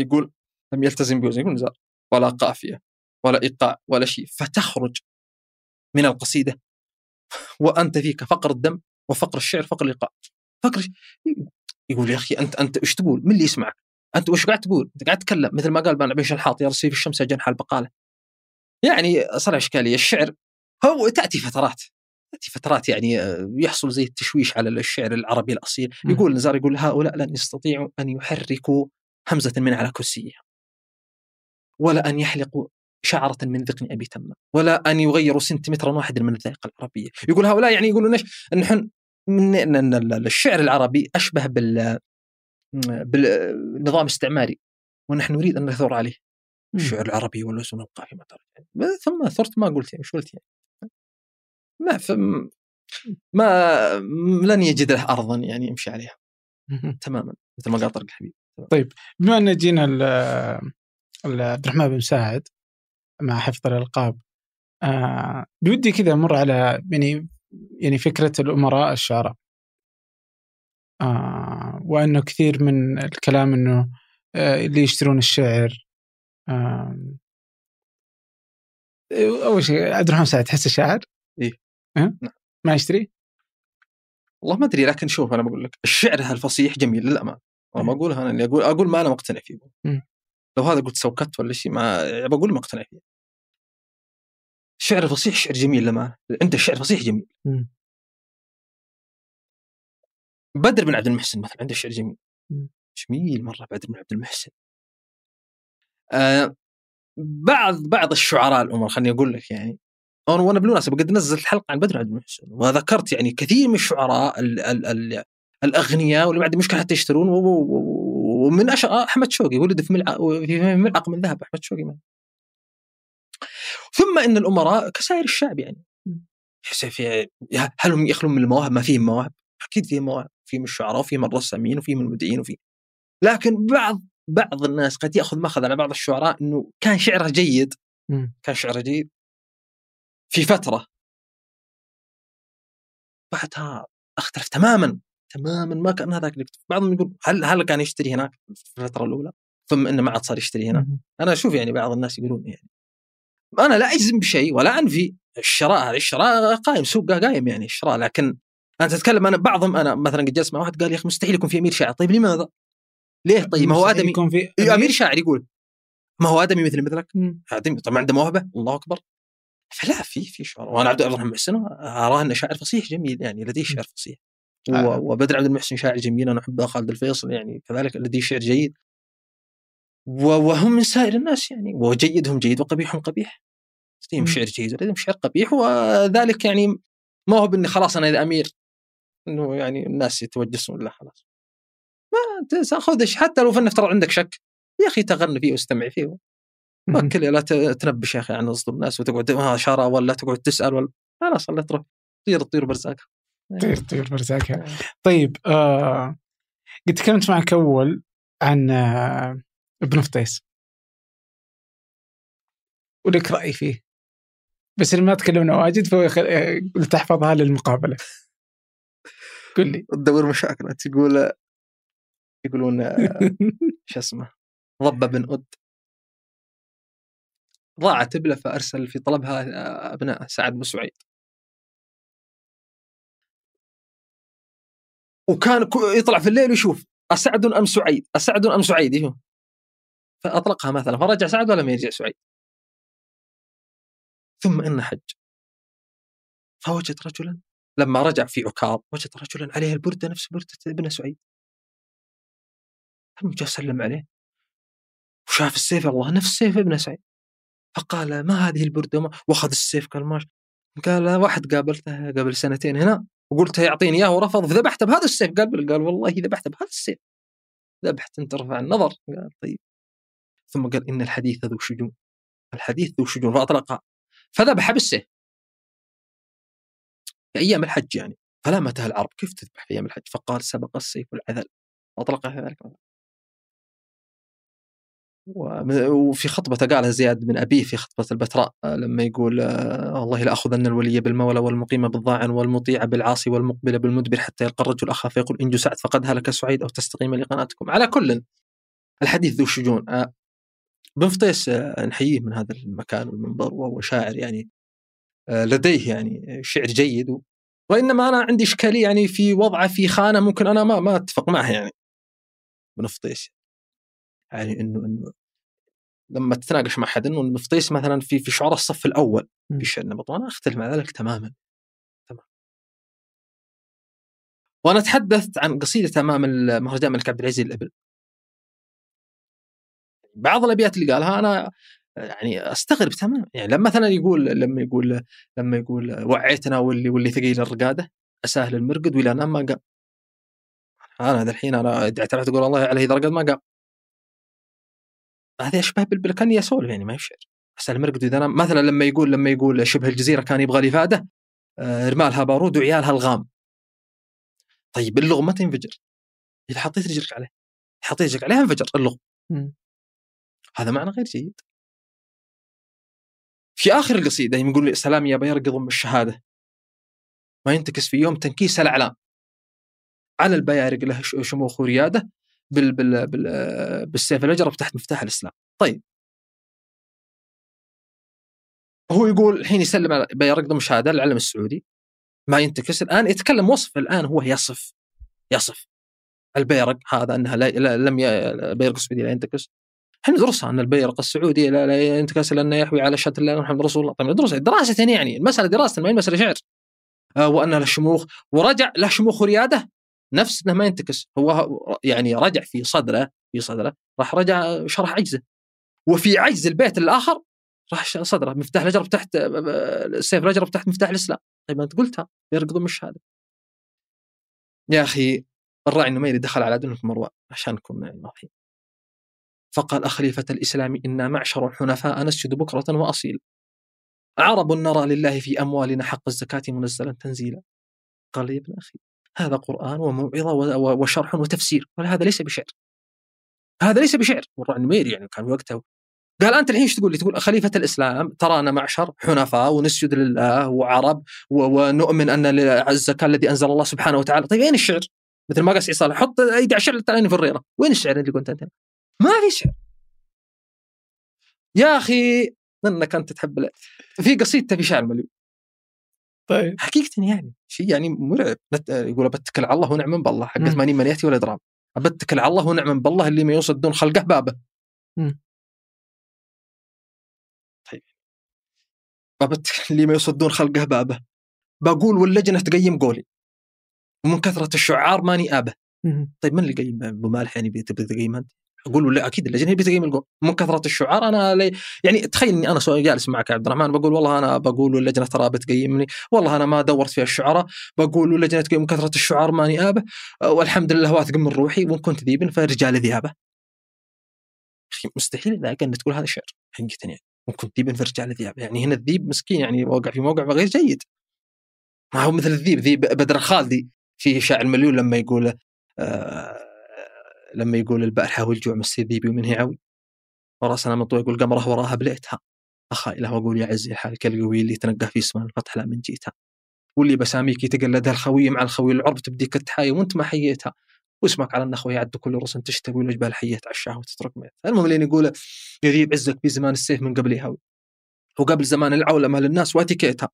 يقول لم يلتزم بوزن يقول نزار ولا قافية ولا إيقاع ولا شيء. فتخرج من القصيدة. وأنت فيك فقر الدم وفقر الشعر فقر الإيقاع. فقر يقول يا أخي أنت أنت إيش تقول؟ من اللي يسمعك؟ أنت وش قاعد تقول؟ أنت قاعد تتكلم. مثل ما قال بن عبيش الحاط يرسي في الشمس جنح البقالة. يعني صار إشكالية. الشعر هو تأتي فترات. تأتي فترات يعني آه، يحصل زي التشويش على الشعر العربي الأصيل. مم. يقول نزار يقول هؤلاء لن يستطيعوا أن يحركوا همزة من على كرسيها. ولا أن يحلقوا شعرة من ذقن أبي تمام. ولا أن يغيروا سنتيمترا واحدا من الذائقة العربية. يقول هؤلاء يعني يقولون إيش؟ نحن من ال- الشعر العربي أشبه بال بالنظام الاستعماري ونحن نريد أن نثور عليه. الشعر العربي واللسان القافية ما ترى ثم ثرت ما قلت يعني شو قلت يعني؟ ما فم ما لن يجد له أرضا يعني يمشي عليها. تماما. مثل ما قال طارق الحبيب بما أن جينا عبد الرحمن بن مساعد مع حفظ الألقاب آه بودي كذا أمر على يعني يعني فكرة الأمراء الشعراء آه وأنه كثير من الكلام إنه آه اللي يشترون الشعر آه أول شيء عبد الرحمن مساعد تحسه شاعر؟ إيه. أه؟ ما يشتري؟ والله ما أدري لكن شوف أنا بقول لك الشعر الفصيح جميل للامانه أنا ما اقولها أنا اللي أقول أقول ما أنا مقتنع فيه. لو هذا قلت سوكت ولا شيء ما بقول مقتنع فيه الشعر الفصيح شعر جميل لما عنده الشعر الفصيح جميل. بدر بن عبد المحسن مثلا عنده شعر جميل. جميل مرة بدر بن عبد المحسن آه بعض بعض الشعراء الامر خليني أقول لك يعني أنا وأنا بالمناسبة قد نزلت حلقة عن بدر بن عبد المحسن وذكرت يعني كثير من الشعراء ال ال ال الأغنياء واللي ما عندهم مشكلة حتى يشترون ومن أشهر أحمد شوقي ولد في ملعق في ملعق من ذهب أحمد شوقي. ثم إن الأمراء كسائر الشعب يعني. في هل هم يخلون من المواهب؟ ما فيهم مواهب؟ أكيد فيهم مواهب، في من الشعراء وفي من الرسامين وفي من المبدعين وفي لكن بعض بعض الناس قد يأخذ ماخذ على بعض الشعراء إنه كان شعره جيد. كان شعره جيد. في فترة. بعدها أختلف تماما. تماما ما كان هذاك اللي بعضهم يقول هل هل كان يشتري هناك في الفترة الأولى؟ ثم إنه ما عاد صار يشتري هنا. أنا أشوف يعني بعض الناس يقولون يعني أنا لا أجزم بشيء ولا أنفي. الشراء هذا الشراء قائم سوق قائم يعني الشراء. لكن أنا تتكلم أنا بعضهم أنا مثلا قد جلست مع واحد قال يا أخي مستحيل يكون في أمير شاعر. طيب لماذا؟ ليه؟ طيب ما هو آدمي يكون في إيه، أمير شاعر يقول. ما هو آدمي مثل مثلك. آدمي طبعا عنده موهبة؟ الله أكبر. فلا في في شعراء وأنا عبد الرحمن محسن أراه إنه شاعر فصيح جميل يعني لديه شعر فصيح. آه. وبدر عبد المحسن شاعر جميل أنا أحبه خالد الفيصل يعني كذلك لديه شعر جيد. وهم من سائر الناس يعني. وجيدهم جيد وقبيحهم قبيح. لديهم. شعر جيد ولديهم شعر قبيح. وذلك يعني ما هو بإني خلاص أنا إذا أمير إنه يعني الناس يتوجسون لا خلاص. ما تاخذ حتى لو فلنفترض عندك شك يا أخي تغني فيه واستمع فيه. وكل لا تنبش يا أخي عن اصدر الناس وتقعد ها شارع ولا تقعد تسأل ولا خلاص الله تروح. طير الطير برزاقها. طير طير برزاقها. طيب آه قد تكلمت معك أول عن آه ابن فطيس ولك رأي فيه. بس ما تكلمنا واجد فهو يخل... آه، للمقابلة. قل لي. تدور مشاكل تقول يقولون آه، شو اسمه ضب بن أد. ضاعت ابله فأرسل في طلبها آه، ابناء سعد بن سعيد. وكان يطلع في الليل ويشوف أسعد أم سعيد؟ أسعد أم سعيد إيه. فأطلقها مثلا فرجع سعد ولا ما يرجع سعيد؟ ثم إن حج. فوجد رجلا لما رجع في عكاظ وجد رجلا عليه البردة نفس بردة ابن سعيد. ثم جاء سلم عليه وشاف السيف الله نفس سيف ابن سعيد. فقال ما هذه البردة؟ وما- وأخذ السيف قال ماش قال واحد قابلته قبل سنتين هنا وقلت يعطيني إياه ورفض فذبحته بهذا السيف. قال قال والله ذبحته بهذا السيف. ذبحت؟ انت رفع النظر. قال طيب. ثم قال إن الحديث ذو شجون الحديث ذو شجون فاطلقها فذبح بالسيف في أيام الحج يعني فلامته العرب كيف تذبح في أيام الحج؟ فقال سبق السيف العذل واطلقها في ذلك وفي خطبته قالها زياد بن أبيه في خطبة البتراء آه، لما يقول آه، والله لاخذن الولي بالمولى والمقيم بالضاعن والمطيع بالعاصي والمقبل بالمدبر حتى يلقى الرجل أخاه فيقول إن سعد فقد هلك سعيد أو تستقيم لقناتكم. على كل الحديث ذو شجون آه، بن فطيس آه، نحييه من هذا المكان والمنبر وهو شاعر يعني آه، لديه يعني شعر جيد وإنما أنا عندي إشكالية يعني في وضعه في خانة ممكن أنا ما ما أتفق معها يعني. بن فطيس يعني إنه إنه لما تتناقش مع حد إنه المفطيس مثلا في في شعار الصف الأول. في شعر النبط وأنا أختلف مع ذلك تماما. تمام. وأنا تحدثت عن قصيدة امام المهرجان الملك عبد العزيز الإبل. بعض الأبيات اللي قالها أنا يعني أستغرب تماما. يعني لما مثلا يقول لما يقول لما يقول وعيتنا واللي واللي ثقيل الرقادة اساهل المرقد ولا انام ما قام. أنا الحين أنا تعرف تقول الله عليه إذا رقد ما قام. هذا اشبه بالبل كاني اسولف يعني ما يشعر اساهل المرقد واذا نام مثلا لما يقول لما يقول شبه الجزيرة كان يبغى الافاده آه، رمالها بارود وعيالها الغام طيب اللغم متى ينفجر؟ إذا حطيت رجلك عليه. حطيت رجلك عليه انفجر اللغم. هذا معنى غير جيد. في آخر القصيدة يقول لي سلام يا بيرق ضم الشهادة. ما ينتكس في يوم تنكيس الأعلام. على البيارق له شموخ وريادة بال بال بال بالسيف الأجرب تحت مفتاح الإسلام. طيب. هو يقول الحين يسلم على بيرق ضم الشهادة العلم السعودي. ما ينتكس. الآن يتكلم وصف الآن هو يصف يصف. البيرق هذا أنها لا لم ي... البيرق السعودي لا ينتكس. إحنا ندرسها ان البيرق السعودي لا, لا ينتكس لأنه يحوي على شهادة لا محمد رسول الله. طيب ندرسها دراسة يعني المسألة دراسة ما هي مساله شعر. آه وأن له شموخ ورجع له شموخ ورياده نفس إنه ما ينتكس. هو يعني رجع في صدره في صدره راح رجع شرح عجزة. وفي عجز البيت الآخر راح صدره مفتاح الاجرب تحت آه، السيف الاجرب تحت مفتاح الإسلام. طيب أنت قلتها يرقض ام الشهادة. يا أخي الراعي النميري دخل على دونك مروان عشانكم يعني واضحين فقال أخليفة الإسلام إنا معشر حنفاء نسجد بكرة وأصيل. عرب نرى لله في أموالنا حق الزكاة منزلا تنزيلا. قال يا ابن أخي هذا قرآن وموعظة وشرح وتفسير. قال هذا ليس بشعر. هذا ليس بشعر. والراعي النميري يعني كان وقته. قال أنت الحين إيش تقول لي؟ تقول خليفة الإسلام ترانا معشر حنفاء ونسجد لله وعرب ونؤمن أن الزكاة الذي أنزل الله سبحانه وتعالى، طيب وين الشعر؟ مثل ما قال صالح حط ايدي على الشعر تلاقيني في الريره، وين الشعر اللي قلت أنت؟ ما في شعر. يا أخي انك أنت تحب في قصيدته في شعر مليون. طيب. حقيقه يعني شيء يعني مرعب. يقول بتكل على الله ونعم بالله. حق مم. 80 من ياتي ولا درام بتكل على الله ونعم بالله اللي ما يوصل دون خلقه بابه. طيب. بتكل اللي ما يوصل دون خلقه بابه. بقول واللجنة تقيم قولي. ومن كثرة الشعار ماني آبه. طيب من اللي يقيم أبو مالح يعني تقيم أنت؟ أقول ولا أكيد اللجنة بتقيم القول من كثرة الشعار أنا لي يعني تخيل إني أنا جالس معك عبد الرحمن بقول والله أنا بقول واللجنه ترى بتقيمني والله أنا ما دورت في الشعراء بقول واللجنه تقيم من كثرة الشعار ماني آبه والحمد لله واثق من روحي وإن كنت ذيبا فرجال ذيابه أخي مستحيل إذا كان تقول هذا الشعر. حقيقه يعني وان كنت ذيبا فرجال ذيابه يعني هنا الذيب مسكين يعني وقع في موقع غير جيد. ما هو مثل الذيب ذيب بدر الخالدي في شاعر المليون لما يقول آه لما يقول البارحة والجوع مسي ذيبي ومنه عوي. وراسنا مطوي يقول قمرة وراها بليتها. اخايله واقول يا عزي حالك القوي اللي تنقى في اسمان الفتح لا من جيتها. واللي بساميك يتقلدها الخوي مع الخوي العرب تبديك التحايا وانت ما حييتها. واسمك على النخوة يعد كل رسم تشتوي والجبال حيت عشاها وتترك ميت. المهم اللي يقول يذيب عزك في زمان السيف من قبل يهوي وقبل زمان العولمه للناس واتيكيتها.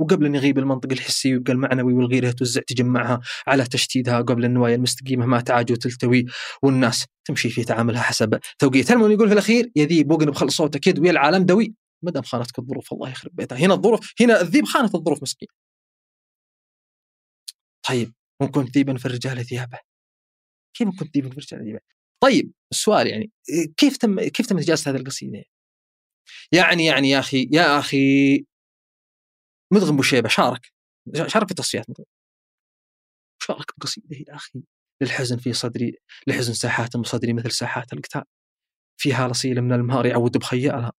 وقبل أن يغيب المنطق الحسي ويبقى المعنوي والغيره توزع تجمعها على تشتيتها قبل النوايا المستقيمة ما تعاج وتلتوي والناس تمشي في تعاملها حسب توقيت. المهم يقول في الأخير يا ذيب وقن بخلص صوتك يد ويا العالم دوي؟ ما دام خانتك الظروف الله يخرب بيتها. هنا الظروف هنا الذيب خانت الظروف مسكين. طيب ممكن ذيبا في الرجال ثيابه كيف ممكن ذيبا في الرجال ثيابه طيب السؤال يعني كيف تم كيف تم اجازه هذه القصيدة؟ يعني يعني يا أخي يا أخي مدغم بوشيبه شارك. شارك في تصفيات مدغم. شارك بقصيدة يا أخي. للحزن في صدري لحزن ساحات بصدري مثل ساحات القتال. فيها رصيل من المهار يعود بخيالها.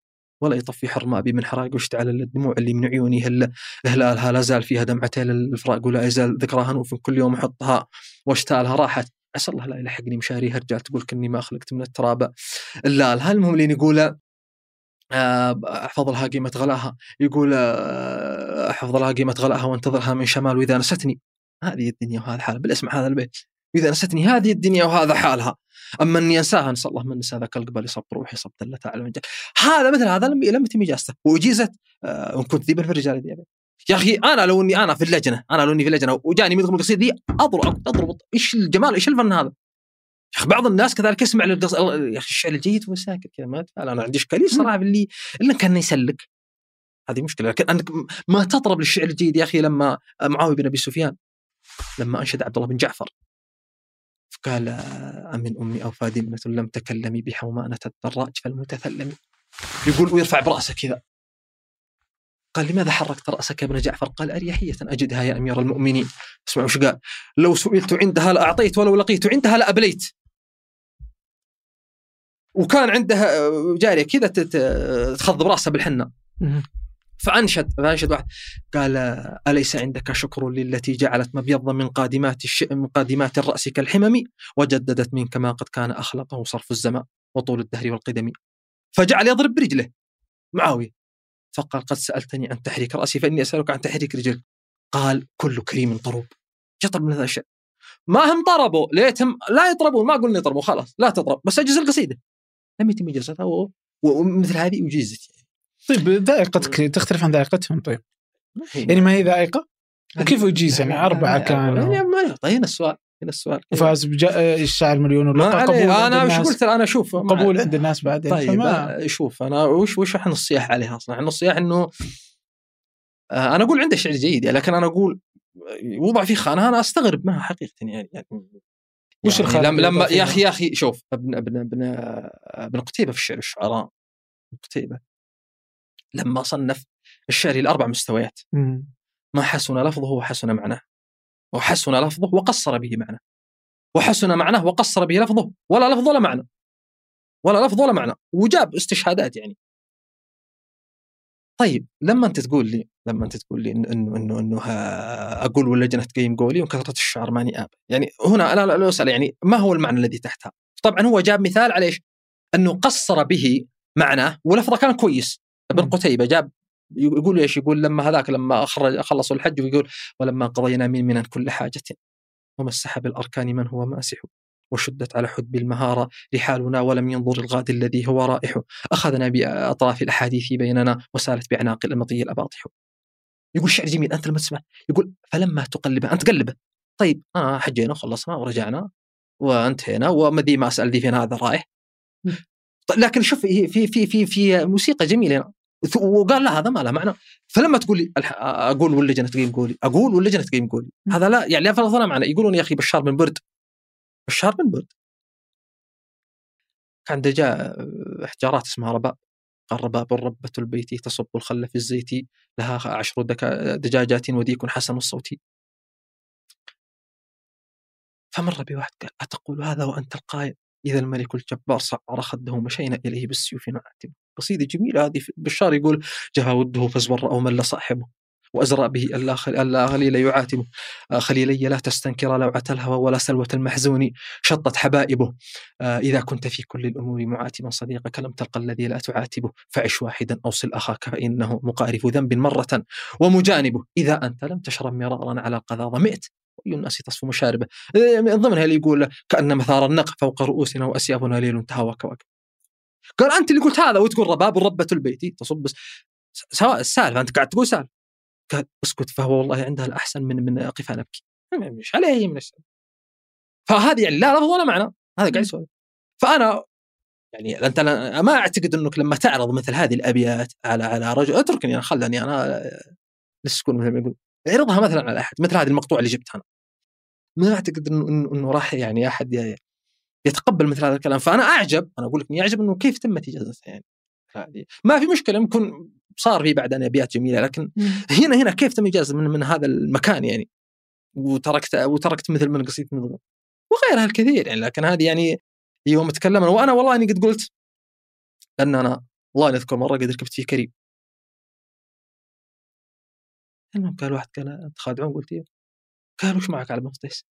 ولا يطفي حرم ابي من حراق واشتعل الدموع اللي من عيوني هل هلالها لا زال فيها دمعتين الفراق ولا يزال ذكراها نوف كل يوم احطها واشتالها راحت. عسى الله لا يلحقني مشاريها رجال تقول كني ما خلقت من التراب. الا المهم نقوله آه، احفظ لها قيمة غلاها. يقول آه، أحفظ لها قيمة غلأها وأنتظرها من شمال وإذا نستني هذه الدنيا وهذا حالها بالاسمع هذا البيت. اذا نستني هذه الدنيا وهذا حالها. أما اني انساها نسأل الله من نسى ذاك القبل يصب روحي صب دلة على المجال هذا مثل هذا لم يتم إجازته. وأجيزت آه، إن كنت ذيبا في الرجال ذيبا يا أخي أنا لو إني أنا في اللجنة أنا لو إني في اللجنة وجاني مثل القصيده دي أضرب أضرب إيش الجمال إيش الفن هذا؟ يا أخي بعض الناس كذلك يسمع للقص... يا أخي الشعر الجيد هو ساكت كذا ما أنا عندي إشكالية صراحة باللي إلا كان يسلك. هذه مشكلة. لكن أنك ما تطرب للشعر الجيد يا أخي لما معاوية بن أبي سفيان. لما أنشد عبد الله بن جعفر. قال أمن أمي أو فادمة لم تكلمي بحومانة الدراج فالمتثلم يقول ويرفع برأسه كذا. قال لماذا حركت رأسك يا ابن جعفر؟ قال أريحية أجدها يا أمير المؤمنين. اسمعوا وش قال. لو سئلت عندها لأعطيت ولو لقيت عندها لأبليت وكان عندها جارية كذا تخضب رأسها بالحنة. فأنشد فأنشد واحد. قال أليس عندك شكر للتي جعلت مبيض من قادمات الش... من قادمات الرأس كالحمم وجددت منك ما قد كان أخلقه صرف الزمان وطول الدهر والقدم. فجعل يضرب برجله. معاوية. فقال قد سألتني عن تحريك رأسي فإني أسألك عن تحريك رجلك. قال كل كريم طروب يطرب من هذا الشيء ما هم طربوا ليتهم لا يطربون. ما قلنا يطربوا خلاص لا تطرب. بس اجز القصيدة. لم يتم إجازتها ومثل هذه أجيزت يعني. طيب ذائقتك تختلف عن ذائقتهم طيب يعني ما هي ذائقة؟ وكيف يجيز يعني أربعة كانوا يعني طيب هنا السؤال هنا السؤال وفاز الشاعر مليون ولا قبول أنا وش قلت أنا أشوف قبول عند الناس بعدين طيب. شوف أنا وش وش إحنا الصياح عليها أصلا؟ إحنا الصياح إنه آه، أنا أقول عنده شعر جيد يعني لكن أنا أقول وضع فيه خانة أنا أستغرب منها حقيقه يعني, يعني وش يعني الخانة؟ لما يا أخي يا أخي شوف ابن ابن ابن ابن قتيبة في الشعر الشعراء قتيبة لما صنف الشعر لأربع مستويات. ما حسن لفظه وحسن معناه. وحسن لفظه وقصر به معناه. وحسن معناه وقصر به لفظه. ولا لفظ ولا معنى. ولا لفظ ولا معنى. وجاب استشهادات يعني. طيب لما أنت تقول لي لما أنت تقول لي انه إنه إنه, إنه أقول واللجنه تقيم قولي وكثرة الشعر ماني آب. يعني هنا أنا لو أسأل يعني ما هو المعنى الذي تحتها؟ طبعا هو جاب مثال على إيش؟ أنه قصر به معناه ولفظه كان كويس. ابن قتيبة جاب يقول إيش؟ يقول لما هذاك لما اخرج خلصوا الحج ويقول ولما قضينا من من كل حاجة ومسح بالأركان من هو ماسح وشدت على حدب المهارة رحالنا ولم ينظر الغاد الذي هو رائح أخذنا بأطراف الأحاديث بيننا وسالت بأعناق المطي الأباطح. يقول شعر جميل أنت لما تسمع يقول فلما تقلبه أنت قلبه طيب آه حجينا وخلصنا ورجعنا وانتهينا ومدي ما أسأل ذي فين هذا رايح لكن شوف في في في في موسيقى جميلة. وقال لا هذا ما له معنى. فلما تقول لي أقول واللجنه تقيم قولي؟ أقول واللجنه تقيم قولي؟ هذا لا يعني لا لا معنى يقولون يا أخي بشار بن برد. بشار بن برد. كان جاء احجارات اسمها رباب قال رباب ربة البيت تصب الخل في الزيت. لها عشر دجاجات وديك حسن الصوت. فمر بواحد قال أتقول هذا وأنت القائل؟ إذا الملك الجبار صعر خده مشينا إليه بالسيوف نعاتبه. قصيدة جميلة. هذه بشار يقول جها وده فازور أو مل صاحبه وأزرى به ألا, ألا خليل يعاتبه. آه، خليلي لا تستنكر لوعة الهوى ولا سلوة المحزون. شطت حبائبه. آه، إذا كنت في كل الأمور معاتبا صديقك لم تلقى الذي لا تعاتبه. فعش واحدا أوصل أخاك فإنه مقارف ذنب مرة ومجانبه. إذا أنت لم تشرب مرارا على القذى ظمئت أي الناس تصفو مشاربه. من ضمنها اللي يقول كأن مثار النق فوق رؤوسنا وأسيافنا ليل تهوى كواكب. قال أنت اللي قلت هذا وتقول رباب ربة البيت. تصب سواء السالفة أنت قاعد تقول سالفة قال اسكت فهو والله عندها الأحسن من من قف أنا ابكي مش عليه من السبب. فهذه يعني لا لفظ ولا معنى. هذا قاعد يسولف فأنا يعني أنت أنا ما أعتقد أنك لما تعرض مثل هذه الأبيات على على رجل اتركني أنا خلني أنا للسكون مثل ما يقول. اعرضها مثلا على أحد مثل هذه المقطوعة اللي جبتها أنا. ما أعتقد إنه إنه, راح يعني أحد يتقبل مثل هذا الكلام. فأنا أعجب أنا أقول لك إني أعجب إنه كيف تمت اجازتها يعني هذه ما في مشكلة يمكن صار في بعد أبيات جميلة لكن هنا هنا كيف تم اجازه من, من هذا المكان يعني؟ وتركت وتركت مثل من قصيده وغيرها الكثير يعني لكن هذه يعني يوم تكلمنا وأنا والله إني قد قلت لأن أنا والله نذكر مرة قد ركبت فيه كريم. المهم قال واحد قال أنت خادعون؟ قلت إيه. قال وش معك على مفطيس؟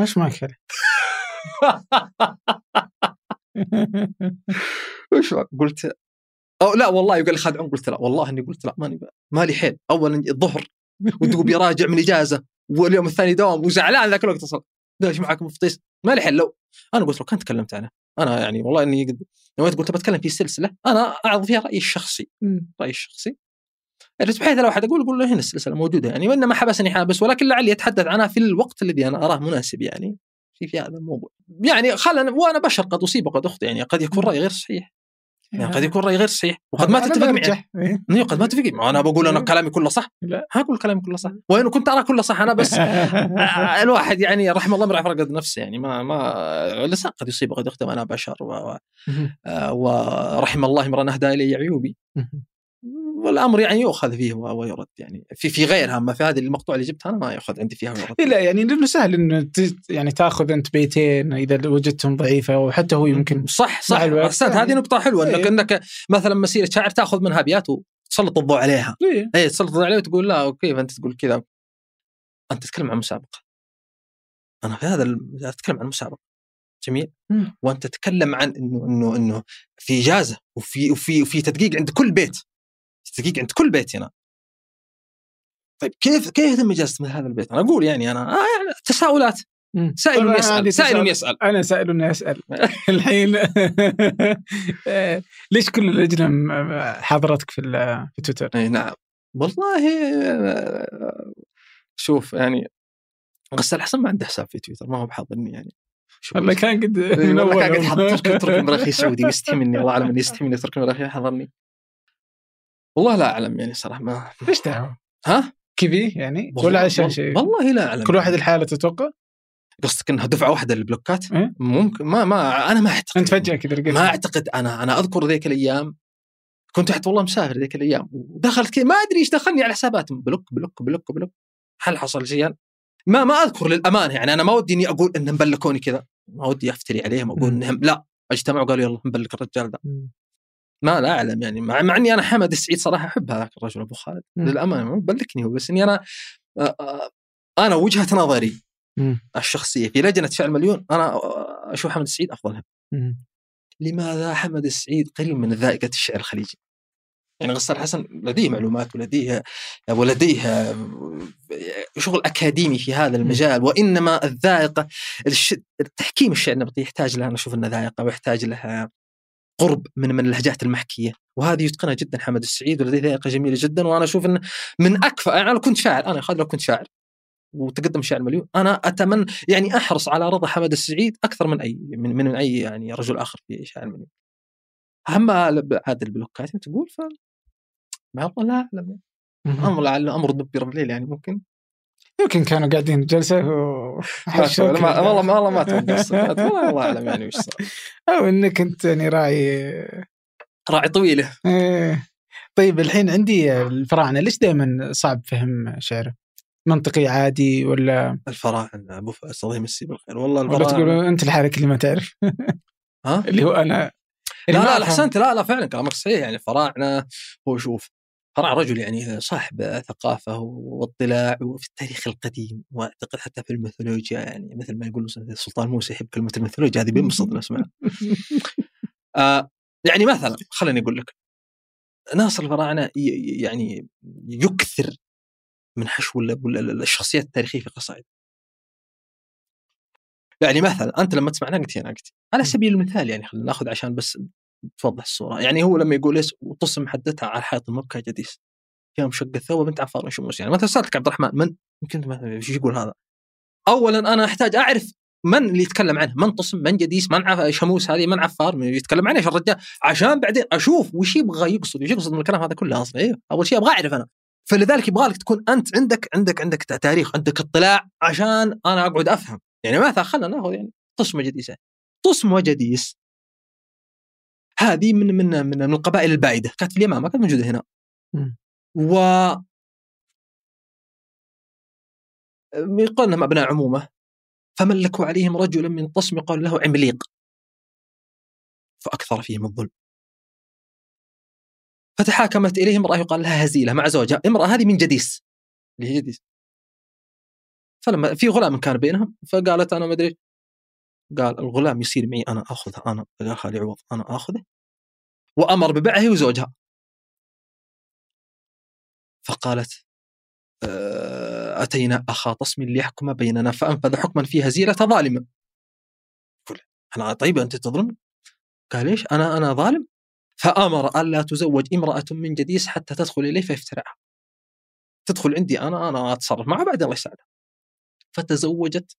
وش معك عليه؟ وش؟ قلت أو لا والله قال لي خادعون قلت لا والله إني قلت لا ماني مالي حيل. اولا الظهر وتقول بيراجع من إجازة واليوم الثاني دوام وزعلان ذاك الوقت أصلا. قال إيش معك مفطيس؟ ما لي حل لو أنا قلت له كنت تكلمت عنه. أنا يعني والله إني لما قلت بتكلم في سلسلة أنا أعرض فيها رأيي الشخصي. رأيي الشخصي. بحيث لو أحد أقول أقول له هنا السلسلة موجودة يعني وإنما حبسني حابس ولكن لعلي أتحدث عنها في الوقت الذي أنا أراه مناسب يعني. في في هذا الموضوع. يعني خلنا وأنا بشر قد أصيب وقد أخطئ يعني قد يكون رايي غير صحيح. يعني قد يكون رايي غير صحيح. وقد ما تتفق معي. إيه؟ قد ما تتفق معي. أنا بقول أنا كلامي كله صح. لا. أقول كلامي كله صح. وين كنت أرى كله صح أنا بس الواحد يعني رحم الله امرأ فرقد نفسه يعني ما ما الانسان قد يصيب وقد يخطئ أنا بشر و... ورحم الله امرا اهدى إلي عيوبي. والأمر يعني يؤخذ فيه ويرد يعني. في في غيرها أما في هذه المقطوعة اللي جبتها أنا ما يؤخذ عندي فيها ويرد. لا يعني لأنه سهل إنه يعني تأخذ أنت بيتين إذا وجدتهم ضعيفة وحتى هو يمكن صح صح. احسنت هذه يعني نقطة حلوة إنك إيه. إنك مثلا مسيرة شاعر تأخذ منها أبيات وتسلط الضوء عليها. اي إيه تسلط الضوء عليها وتقول لا كيف انت تقول كذا. أنت تتكلم عن مسابقة. أنا في هذا أتكلم عن مسابقة. جميل؟ وأنت تتكلم عن إنه إنه إنه في إجازة وفي وفي وفي تدقيق عند كل بيت. دقيقه عند كل بيت هنا طيب كيف كيف يتم اجازه من هذا البيت؟ أنا أقول يعني أنا آه يعني تساؤلات. سائل يسأل سائل يسأل. أنا سائل يسال الحين ليش كل اللجنه حاضرتك في في تويتر؟ إي نعم. والله شوف يعني غسان الحسن ما عنده حساب في تويتر ما هو بحاضرني يعني. والله كان قد من اول كان قد حط ترك المراخي سعودي يستحي مني الله اعلم اني يستحي مني ترك المراخي حضرني والله لا أعلم يعني صراحة ما إيش دعوه؟ ها؟ كذي يعني ولا عشان شيء؟ والله لا أعلم كل واحد الحالة تتوقع؟ قصدك إنها دفعة واحدة للبلوكات؟ إيه؟ ممكن ما ما أنا ما أعتقد أنت فجأة كذا لقيت ما أعتقد أنا أنا أذكر ذيك الأيام كنت تحت والله مسافر ذيك الأيام ودخلت كذا ما أدري إيش دخلني على حساباتهم block block block block هل حصل شيء؟ ما ما أذكر للأمانة يعني أنا ما ودي اني أقول إنهم بلكوني كذا ما ودي أفتري عليهم أقول إنهم لا اجتمعوا قالوا يلا نبلك الرجال ذا ما لا أعلم يعني مع, مع إني أنا حمد السعيد صراحة احب هذاك الرجل أبو خالد للأمانة مو بلكني هو بس إني أنا أنا وجهة نظري الشخصية في لجنة فعل مليون أنا أشوف حمد السعيد أفضلها. لماذا حمد السعيد قريب من ذائقة الشعر الخليجي؟ يعني غسان حسن لديه معلومات ولديه ولديه شغل أكاديمي في هذا المجال وإنما الذائقة تحكيم الشعر النبطي يحتاج لها أنا أشوف إنه ذائقة ويحتاج لها قرب من من اللهجات المحكية. وهذه يتقنها جدا حمد السعيد ولديه ذائقه جميلة جدا. وأنا أشوف انه من اكفأ يعني أنا كنت شاعر. أنا خالد لو كنت شاعر وتقدم الشعر المليون أنا اتمنى يعني أحرص على رضا حمد السعيد أكثر من اي من, من أي يعني رجل آخر في شعر المليون أما هذه البلوكات تقول ف ما لا لا أمر لعل أمر دبر الليل يعني ممكن. يمكن كانوا قاعدين جلسة. والله ما والله ما أتوقع والله أعلم يعني وش صار. أو إنك أنت يعني راعي. راعي طويلة. إيه. طيب الحين عندي الفراعنة. ليش دائما صعب فهم شعره؟ منطقي عادي ولا؟ الفراعنة أبو فاس الله يمسيه بالخير. والله الفراعنة. ولا تقول أنت لحالك اللي ما تعرف. ها؟ اللي هو أنا. لا لا احسنت لا لا فعلا كلامك صحيح. يعني الفراعنة هو شوف صراحة رجل يعني صاحب ثقافة واطلاع في التاريخ القديم وأعتقد حتى في الميثولوجيا يعني مثل ما يقولوا السلطان موسى يحب كلمة الميثولوجيا هذه بينبسط لو سمعها. آه يعني مثلا خليني أقول لك ناصر الفراعنة يعني يكثر من حشو الشخصيات التاريخية في قصائد. يعني مثلا أنت لما تسمع ناقتي ناقتي على سبيل المثال يعني خلينا نأخذ عشان بس توضح الصورة. يعني هو لما يقول إيش وطس محدتها على حائط المبكى جديس. يا مشق الثوب بنت عفار شموس يعني مثلا سألتك عبد الرحمن من؟ يمكن مثلا إيش يقول هذا. اولا أنا أحتاج أعرف من اللي يتكلم عنه. من طسم من جديس؟ من. شموس هذه؟ من عفار؟ من يتكلم عنه؟ إيش الرجال؟ عشان بعدين أشوف وش يبغى يقصد. وش يقصد من الكلام هذا كله أصلا؟ أيوه أول شيء أبغى أعرف أنا. فلذلك يبغى لك تكون أنت عندك عندك عندك تاريخ عندك اطلاع عشان أنا أقعد أفهم. يعني مثلا خلينا نأخذ يعني؟ طسم وجديسه طسم وجديس هذه من من من, من القبائل البائده كانت في اليمن ما كانت موجوده هنا. و يقال انهم أبناء عمومة. فملكوا عليهم رجلا من طسم يقال له عمليق. فأكثر فيهم الظلم. فتحاكمت إليه امرأة يقال لها هزيلة مع زوجها، امرأة هذه من جديس. اللي هي جديس. فلما في غلام كان بينهم فقالت أنا ما أدري قال الغلام يصير معي أنا اخذه أنا قال خالي عوض أنا آخذه وأمر ببيعه وزوجها. فقالت آه، أتينا أخا طسم ليحكم بيننا فأنفذ حكما في هزيلة ظالمه قل أنا طيب أنت تظلم؟ قال إيش؟ أنا أنا ظالم. فأمر الا تزوج امرأة من جديس حتى تدخل إليه فيفترعها. تدخل عندي أنا أنا أتصرف معها بعدين الله يساعدها فتزوجت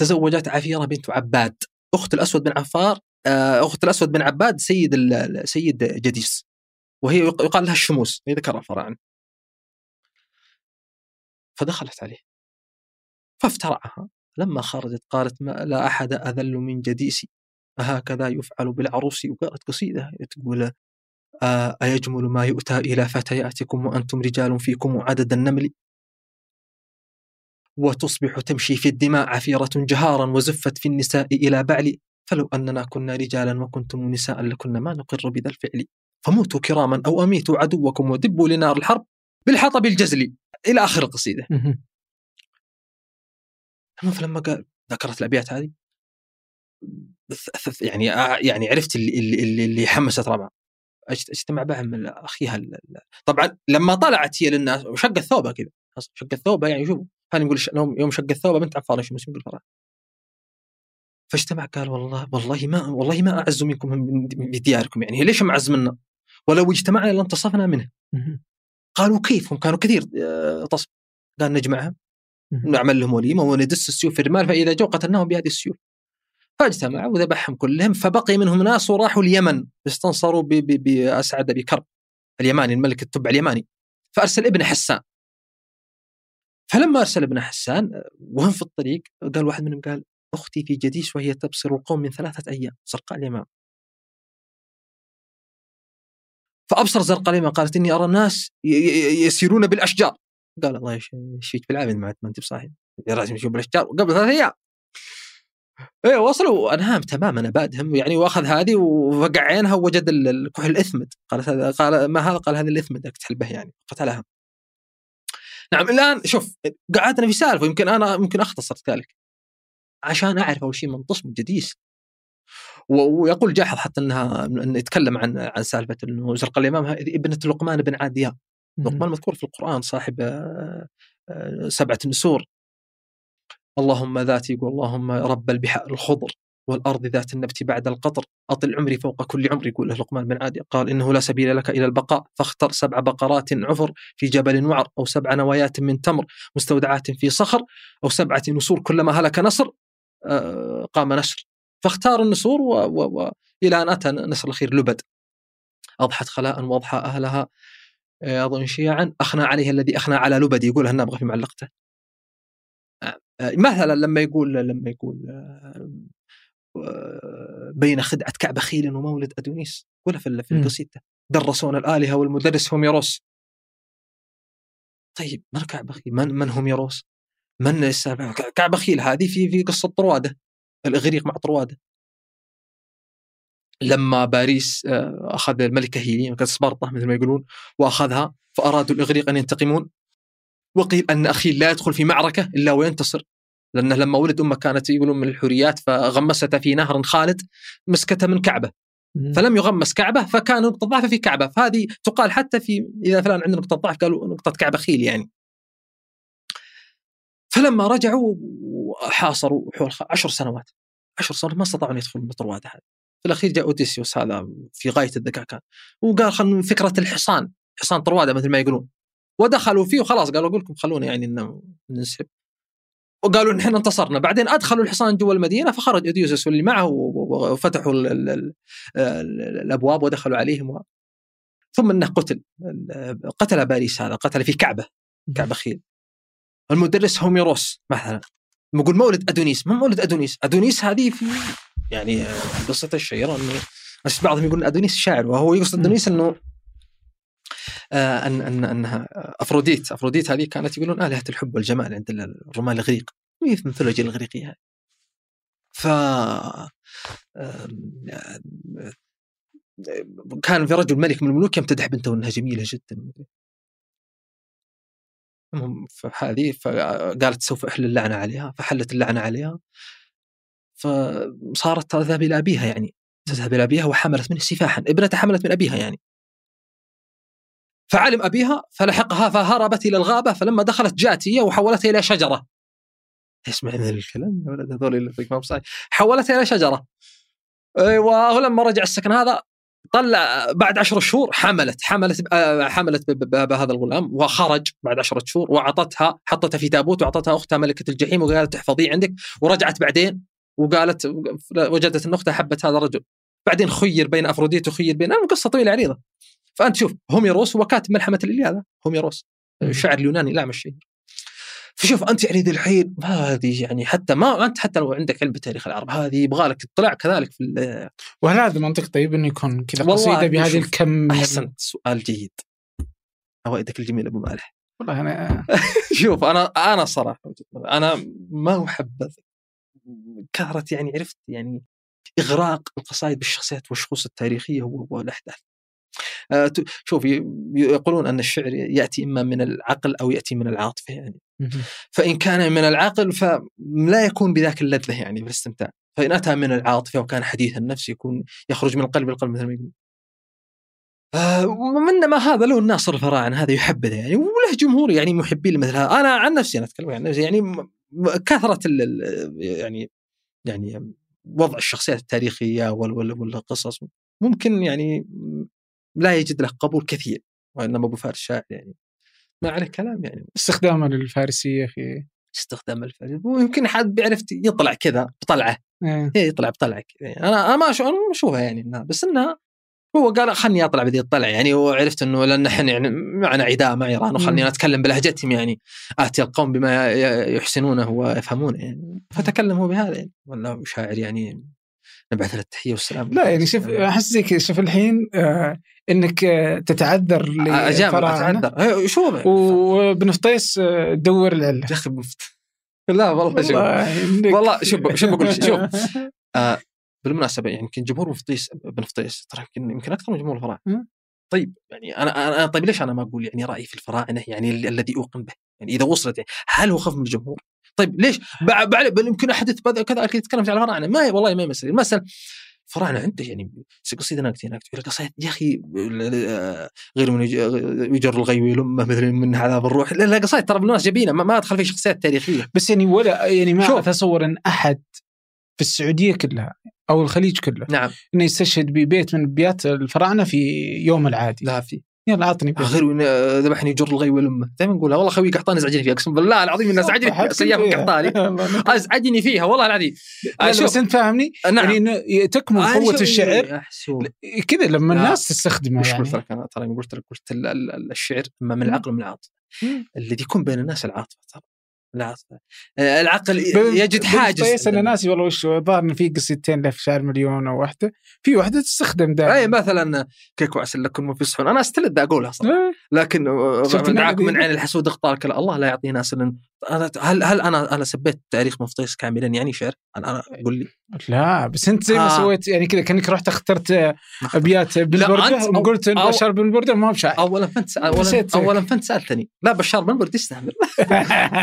تزوجت عفيرة بنت عباد. أخت الأسود بن عفار آه، أخت الأسود بن عباد سيد سيد جديس. وهي يق- يقال لها الشموس هي ذكرها الفراعنه فدخلت عليه. فافترعها. لما خرجت قالت ما لا أحد أذل من جديسي أهكذا يفعل بالعروس. وقالت قصيدة تقول آه أيجمل ما يؤتى إلى فتياتكم وأنتم رجال فيكم عدد النمل؟ وتصبح تمشي في الدماء عفيرة جهارا وزفت في النساء إلى بعل فلو أننا كنا رجالا وكنتم نساء لكنا ما نقر بذا الفعل. فموتوا كراما أو أميتوا عدوكم ودبوا لنار الحرب بالحطب الجزل إلى آخر القصيدة. فلما قال ذكرت الأبيات هذه؟ ث- ث- يعني يعني عرفت اللي اللي, اللي, اللي حمست ربع أجت- أجتمع بها من أخيها طبعا لما طلعت هي للناس وشق الثوبه كذا. خلاص شق الثوبه يعني شوفوا. كان يقول ش- يوم شق الثوبه بنت عفار إيش مسلم يقول فرح فاجتمع قال والله والله ما والله ما أعز منكم من دياركم يعني ليش معز منا؟ ولو اجتمعنا لانتصفنا منه. قالوا كيف هم كانوا كثير آه، تصف قال نجمعهم. نعمل لهم وليمة وندس السيوف في الرمال فإذا جو قتلناهم بهذه السيوف. فاجتمعوا وذبحهم كلهم فبقي منهم ناس وراحوا اليمن استنصروا بأسعد بكرب اليماني الملك التبع اليماني فأرسل ابن حسان. فلما أرسل ابن حسان وهم في الطريق قال واحد منهم قال أختي في جديش وهي تبصر القوم من ثلاثة أيام زرقاء اليمام. فأبصر زرقاء اليمام قالت إني أرى الناس يسيرون بالأشجار. قال الله يش- يشفيك بالعافية ما أنت بصاحي لازم يمشون بالأشجار وقبل ثلاث أيام. إيه وصلوا انهام تماما ابادهم يعني وأخذ هذه وفقع عينها ووجد ال- الكحل الإثمد. قالت هذا قال ما هذا؟ قال هذا الإثمد انك تحل به يعني قتلها. نعم الآن شوف قعدنا في سالفة يمكن أنا ممكن أختصر ذلك. عشان أعرف أول شيء من طسم جديس ويقول جاحظ حتى إنها انه يتكلم عن عن سالفة إنه زرق الامام هذه ابنة لقمان بن عاديان لقمان مذكور في القرآن صاحب آه، آه، سبعة نسور. اللهم ذات يقول اللهم رب البحار الخضر. والأرض ذات النبت بعد القطر أطل عمري فوق كل عمر يقول له لقمان بن عادي. قال إنه لا سبيل لك إلى البقاء فاختر سبع بقرات عفر في جبل وعر أو سبع نوايات من تمر مستودعات في صخر أو سبعة نسور كلما هلك نصر آه، قام نسر فاختار النسور و... و... و... إلى أن أتى نسر الأخير لبد. أضحت خلاء وأضحى أهلها. آه، أظن شيعا. أخنى عليه الذي أخنى على لبد يقولها النابغة في معلقته. آه، مثلا لما يقول لما يقول بين خدعة كعب خيل ومولد أدونيس يقولها في. قصيدته درسونا الآلهة والمدرس هم يروس. طيب من كعب خيل؟ من, من هم يروس؟ من السابع كعب خيل هذه في في قصة طروادة الإغريق مع طروادة. لما باريس آه، أخذ الملكة هيلين كانت سبارتا مثل ما يقولون وأخذها فأرادوا الإغريق أن ينتقمون. وقيل أن أخيل لا يدخل في معركة إلا وينتصر. لأنه لما ولد أمه كانت يقولون من الحوريات فغمسته في نهر خالد مسكته من كعبة. فلم يغمس كعبة فكان نقطة ضعف في كعبة. فهذه تقال حتى في إذا فلان عنده نقطة ضعف قالوا نقطة كعبة خيل يعني. فلما رجعوا حاصروا حول عشر سنوات. عشر سنوات ما استطاعوا أن يدخلوا المطروات هذه في الأخير جاء أوديسيوس هذا في غاية الذكاء كان. وقال خلنا فكرة الحصان. حصان طروادة مثل ما يقولون. ودخلوا فيه وخلاص قالوا أقول لكم خلونا يعني ننسحب. وقالوا نحن انتصرنا. بعدين أدخلوا الحصان جوا المدينة فخرج اوديوسس واللي معه وفتحوا ال ال ال الأبواب ودخلوا عليهم و... ثم إنه قتل. قتل باريس هذا قتل في كعبة كعبة خيل. المدرس هوميروس مثلا. نقول مولد أدونيس. ما مولد أدونيس؟ أدونيس هذه في يعني قصة الشهيره انه بعضهم يقول أدونيس شاعر وهو يقصد أدونيس إنه آه، ان ان أنها أفروديت. أفروديت هذه كانت يقولون آلهة الحب والجمال عند الرومان الاغريق الميثولوجيا الاغريقيه ف كان في رجل ملك من الملوك يمتدح بنته إنها جميلة جدا. المهم فهذه فقالت سوف أحل اللعنة عليها. فحلت اللعنة عليها. فصارت تذهب إلى أبيها يعني. تذهب إلى أبيها وحملت منه سفاحا. ابنتها حملت من أبيها يعني. فعلم أبيها فلحقها فهربت إلى الغابة فلما دخلت جاءت هي وحولتها إلى شجرة. اسمع من الكلام يا ولد؟ هذول اللي ما حولتها إلى شجرة. أيوه ولما رجع السكن هذا طلع بعد عشر شهور حملت حملت آه، حملت بهذا الغلام وخرج بعد عشرة شهور وأعطتها حطتها في تابوت وأعطتها أختها ملكة الجحيم وقالت احفظيه عندك. ورجعت بعدين وقالت وجدت أن أختها حبت هذا الرجل. بعدين خير بين أفروديت وخير بين قصة طويلة عريضة. فأنت شوف هوميروس هو كاتب ملحمة الالياذه هوميروس الشاعر اليوناني لا مش فشوف أنت يعني الحين هذه يعني حتى ما أنت حتى لو عندك علم بتاريخ العرب هذه يبغى لك اطلاع كذلك في وهل هذا منطق طيب إنه يكون كذا قصيدة بهذه الكم احسنت سؤال جيد. فوائدك الجميل أبو مالح. والله أنا شوف أنا أنا صراحة أنا ما أحب كثره يعني عرفت يعني إغراق القصائد بالشخصيات والشخوص التاريخية والاحداث آه، شوف يقولون أن الشعر يأتي إما من العقل أو يأتي من العاطفة يعني. فإن كان من العقل فلا يكون بذاك اللذة يعني بالاستمتاع فإن أتى من العاطفة وكان حديث النفس يكون يخرج من القلب للقلب مثل ما يقول آه ومن ما هذا؟ له الناصر الفراعنه هذا يحبذ يعني. وله جمهور يعني محبين لمثل هذا. أنا عن نفسي أنا أتكلم عن نفسي يعني كثرة يعني يعني وضع الشخصيات التاريخية والقصص. ممكن يعني لا يجد له قبول كثير وإنما أبو فارس شاعر يعني. ما عليه كلام يعني. استخداما للفارسية في استخدام الفارسيه ويمكن حد بيعرف يطلع كذا بطلعه. إيه. إيه يطلع بطلعه يعني أنا أنا ما اشوفها يعني إنها بس انها هو قال خلني أطلع بذي الطلع يعني وعرفت إنه لأن إحنا يعني معنا عداء مع إيران وخلني أتكلم بلهجتهم يعني. آتي القوم بما يحسنونه ويفهمونه يعني. فتكلم هو بهذا يعني. ولا شاعر يعني. نبعث له التحية والسلام. لا يعني شوف أحس زي شوف الحين آه إنك آه تتعذر اجاب أتعذر. شو وابن فطيس آه، تدور العلة. يا أخي لا والله شوف. والله شوف شوف بقول شوف. آه بالمناسبة يعني يمكن جمهور فطيس بن فطيس ترى يمكن يمكن أكثر من جمهور الفراعنه طيب يعني أنا أنا طيب ليش أنا ما أقول يعني رأيي في الفراعنه يعني الذي أوقن به؟ يعني إذا وصلت يعني هل هو خوف من الجمهور؟ طيب ليش؟ بل يمكن أحدث كذا يتكلم على الفراعنه ما والله ما يمثل المسألة الفراعنه عنده يعني قصيدة نكتة نكتة قصيدة يا أخي غير من يجر الغي لمه مثل من عذاب الروح. لا قصائد ترى بالناس جبينة ما, ما أدخل في شخصيات تاريخية. بس يعني ولا يعني ما أتصور إن أحد في السعودية كلها أو الخليج كله نعم. إنه يستشهد ببيت من بيات الفراعنة في يوم العادي. لا في. يلا عطني غير ذبحني يجر الغي والأمة. دائما نقولها والله خوي قحطاني ازعجني فيها. أقسم بالله العظيم إنه ازعجني سياف قحطاني ازعجني فيها والله العظيم. بس أنت فاهمني؟ نعم. يعني تكمن قوة الشعر. كذا لما الناس تستخدمه يعني قلت لك أنا؟ ترى قلت لك قلت الشعر أما من العقل ومن العاطفة. الذي يكون بين الناس العاطفة ترى. آه، العقل يجد حاجز كويس أنا ناسي والله وش الظاهر في قصيدتين له في شعر مليون أو واحدة. في واحدة تستخدم دائما. أي مثلا كيك وعسل لكم في صحون أنا أستلذ أقولها صراحة. إيه. لكن دعاك من عين الحسود اختارك الله لا يعطينا سنا هل هل أنا أنا سبيت تاريخ مفطيس كاملا يعني شعر؟ أنا أنا قول لي. لا بس أنت زي ما آه. سويت يعني كذا كأنك رحت اخترت أبيات بن برده وقلت بشار بن برده ما بشاعر اولا فأنت اولا اولا فأنت سألتني. لا بشار بن برده يستهبل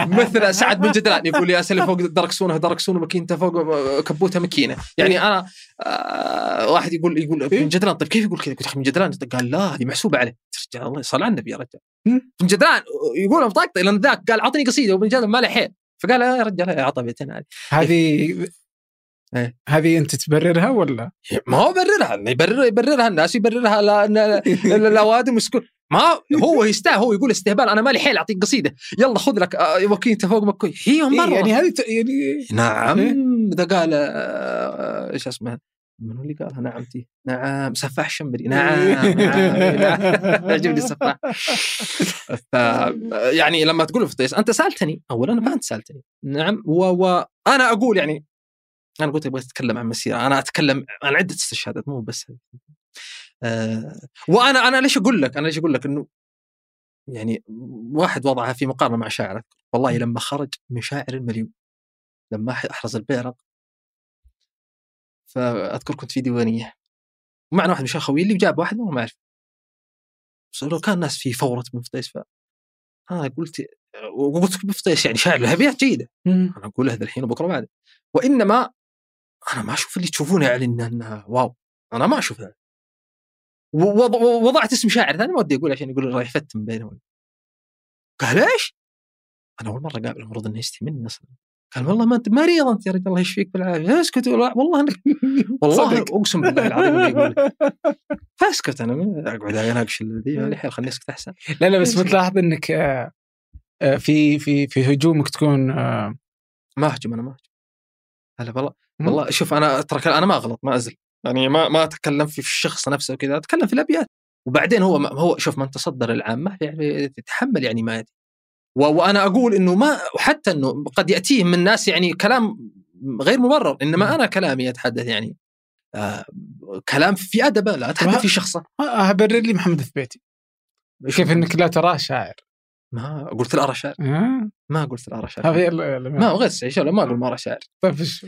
مثل سعد بن جدلان يقول يا سلم فوق دركسونه دركسونه مكينته فوق كبوتة مكينه يعني أنا آه واحد يقول يقول إيه؟ جدلان طيب كيف يقول كذا؟ قلت ابن جدلان قال لا هذه محسوبة عليه. رجال الله صل على النبي يا رجال. ابن جدلان يقول مطقطق لأن ذاك قال أعطني قصيدة. وابن جدلان ما له حيل. فقال يا رجال اعطى بيتين هذه. إيه. هذه أنت تبررها ولا؟ ما هو يبررها يبرر يبررها الناس يبررها لا- لا- لا- الاوادم يسكن ما هو يستاهل هو يقول استهبال أنا مالي حيل أعطيك قصيدة. يلا خذ لك آه، وكيل فوق مكوي هي إيه مرة. يعني هذه يعني نعم. إيه؟ إذا قال آه، إيش اسمه؟ من هو اللي قالها؟ نعمتي نعم سفاح الشمبري نعم نعم نعم. يعجبني السفاح ف يعني لما تقول فطيس أنت سألتني اولا ما أنت سألتني. نعم و... وأنا أقول يعني أنا قلت أبغى أتكلم عن مسيرة. أنا أتكلم عن عدة استشهادات مو بس. آه وأنا أنا ليش أقول لك؟ أنا ليش أقول لك؟ إنه يعني واحد وضعها في مقارنة مع شاعر والله لما خرج من شاعر المليون لما أحرز البيرق فاذكر كنت في ديوانية. ومعنا واحد من شيخوي اللي جاب واحد ما أعرف. لو كان الناس في فورة بن فطيس ف أنا قلت وقلت بن فطيس يعني شاعر له ابيات جيده. أنا أقول هذا الحين وبكرة بعد. وإنما أنا ما أشوف اللي تشوفونه يعني انها انها واو. أنا ما أشوف هذا ووض- ووضعت اسم شاعر ثاني ما ودي أقول عشان يقول راح يفتن بينهم. قال إيش؟ أنا أول مرة قابل المفروض إنه يستحي مني أصلا. قال والله ما أنت مريض أنت يا رجال الله يشفيك بالعافية. اسكت والله انك والله. أقسم بالله العظيم يقول فاسكت أنا أقعد أناقش الذي مالي حيل خليني أسكت أحسن. لا لا بس بتلاحظ إنك آه، آه، في في في هجومك تكون آه، ما أهجم أنا ما أهجم. هلا والله. والله شوف أنا ترى أنا ما أغلط ما أزل. يعني ما ما أتكلم في الشخص نفسه وكذا أتكلم في الأبيات. وبعدين هو هو شوف من تصدر العامة يعني يتحمل يعني ما وأنا أقول إنه ما وحتى إنه قد ياتيه من ناس يعني كلام غير مبرر إنما أنا كلامي أتحدث يعني آه كلام في أدبة لا أتحدث في شخصة. آه، برر لي محمد الثبيتي كيف إنك لا تراه شاعر؟ ما قلت لا أرى شاعر. آه، ما قلت لا أرى شاعر. ما غير ما أقول ما أرى شاعر. طيب إيش؟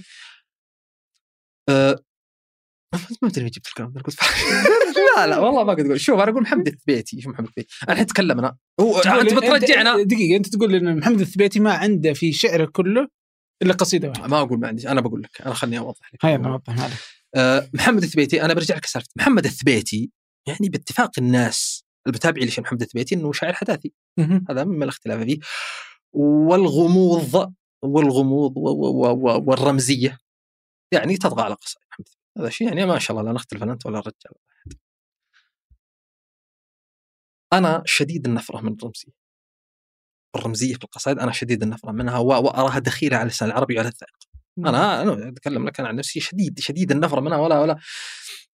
ما أدري جبت الكلام لا لا والله ما قد أقول. شوف أنا أقول محمد الثبيتي شوف محمد الثبيتي. أنا الحين اتكلم أنا. هو أنت بترجعنا. أنت- دقيقة أنت تقول إن محمد الثبيتي ما عنده في شعره كله إلا قصيدة واحدة. ما أقول ما عندي. أنا بقول لك. أنا خليني أوضح لك. هيا نوضح مالك أه محمد الثبيتي أنا برجع لك سالفة. محمد الثبيتي يعني باتفاق الناس المتابعين لشيء. محمد الثبيتي إنه شاعر حداثي. هذا مما لا اختلاف فيه. والغموض والغموض والرمزية يعني تطغى على قصائد محمد الثبيتي. هذا شيء يعني ما شاء الله لا نختلف أنا أنت ولا الرجال. أنا شديد النفرة من الرمزية. الرمزية في القصائد أنا شديد النفرة منها وأراها دخيلة على اللسان العربي وعلى الذائقه أنا أنا أتكلم لك أنا عن نفسي شديد شديد النفرة منها ولا ولا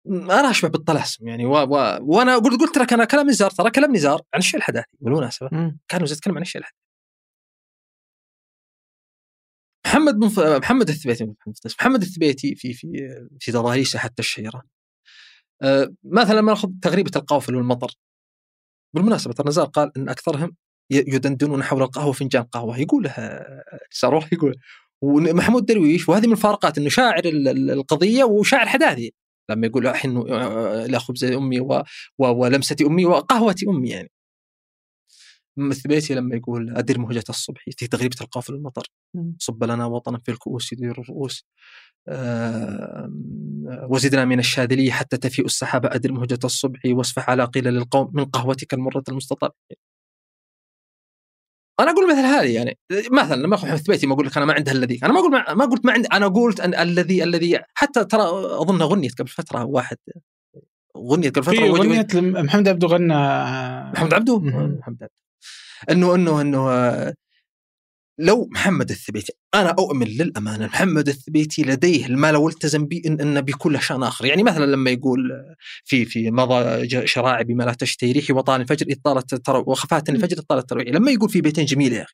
أنا أشبه بالطلاسم يعني و و وأنا قلت قلت لك أنا كلام نزار ترى كلام نزار عن الشيء الحداثي. بالمناسبه. كان نزار يتكلم عن الشيء الحداثي. محمد بن ف... محمد الثبيتي محمد الثبيتي- في في في تضاريسه حتى الشهيرة. آه، مثلا ما نأخذ تغريبة القوافل والمطر. بالمناسبة ترى نزار قال إن أكثرهم يدندنون حول القهوة فنجان قهوة. يقولها نزار والله يقول ومحمود درويش وهذه من الفارقات إنه شاعر ال- ال- القضية وشاعر حداثي. لما يقول الحين لا خبز أمي و... و... ولمسة أمي وقهوة أمي يعني. الثبيتي لما يقول ادر مهجة الصبح في تغريبة القافل المطر. صب لنا وطنا في الكؤوس يدير الرؤوس. آه، وزدنا من الشاذلي حتى تفيء السحابة أدر مهجة الصبح واصفح على قيل للقوم من قهوتك المرة المستطاب أنا أقول مثل هذه يعني مثلا لما اخذ ثبيتي ما أقول لك أنا ما عنده الذي أنا ما أقول ما, ما قلت ما عندي أنا قلت أن الذي الذي حتى ترى أظن غنيت قبل فترة واحد غنيت قبل فترة في لم- محمد عبده غنى محمد عبده. محمد عبده. إنه إنه إنه لو محمد الثبيتي أنا أؤمن للأمانة محمد الثبيتي لديه ما لو التزم به إن, إن بيكون له شأن آخر. يعني مثلا لما يقول في في مضى شراعي بما لا تشتهي ريحي وطال الفجر اذ طالت ترى وخفات الفجر إذ طالت ترويعي لما يقول في بيتين جميله يا أخي.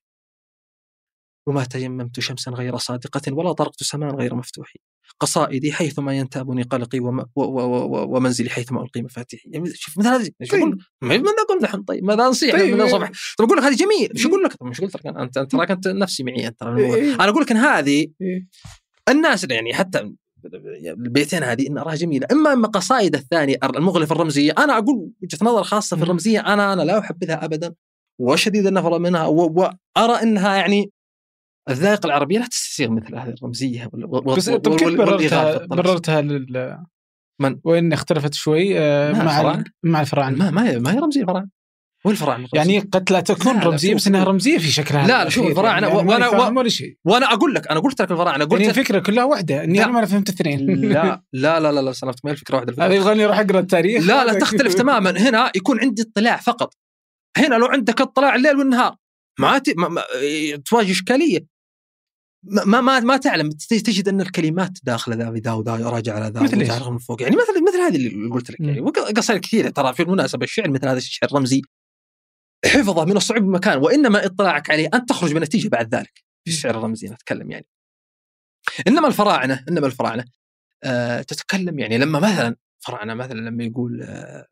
وما تيممت شمسا غير صادقة ولا طرقت سماء غير مفتوح قصائدي حيثما ينتابني قلقي وم و و و ومنزلي حيثما ألقي مفاتيحي يعني شوف مثل هذه طيب. ماذا أقول نحن طيب ماذا نصيح طيب. من الصبح طب أقول لك هذه جميل إيش أقول لك طب إيش قلت لك أنا؟ انت أنت تراك أنت نفسي معي الموضوع. إيه. أنا أقول لك إن هذه إيه. الناس يعني حتى البيتين هذه إن اراها جميلة أما أما قصائد الثانية المغلفه الرمزية أنا أقول وجهة نظر خاصة في. الرمزية أنا أنا لا أحبذها ابدا وشديد النفره منها وأرى إنها يعني الذائقة العربية لا تستسيغ مثل هذه الرمزية وال- بس طب كيف بررتها. بررتها لل من؟ وإن اختلفت شوي آه، مع مع الفراعنة. ال- مع الفراعنه ما ما هي ما هي رمزية فرع والفراعنه يعني قد لا تكون رمزية بس إنها رمزية في شكلها لا، لا، شوف الأخير الفراعنة يعني و- أنا ماني وأنا- فاهم ولا شيء. وأنا أقول لك أنا قلت لك الفراعنه قلت يعني الفكرة كلها واحدة. اني لا. أنا ما فهمت اثنين. لا لا لا لا لا سلامتك ما هي الفكرة واحدة. هذا يبغاني أروح أقرأ التاريخ؟ لا لا تختلف تماما. هنا يكون عندي اطلاع فقط. هنا لو عندك اطلاع الليل والنهار. ما... تواجه إشكالية. ما ما ما, تعلم. تجد أن الكلمات داخله ذا ذا وذا راجع على ذا مثل إيش؟ من فوق. يعني مثل مثل هذه اللي قلت لك. يعني. وقصائد كثيرة ترى في المناسبة الشعر مثل هذا الشعر الرمزي حفظه من الصعوبه بمكان وإنما اطلاعك عليه انت تخرج بنتيجه بعد ذلك. في الشعر الرمزي نتكلم يعني. إنما الفراعنه إنما الفراعنة آه تتكلم يعني لما مثلا فراعنه مثلا لما يقول آه،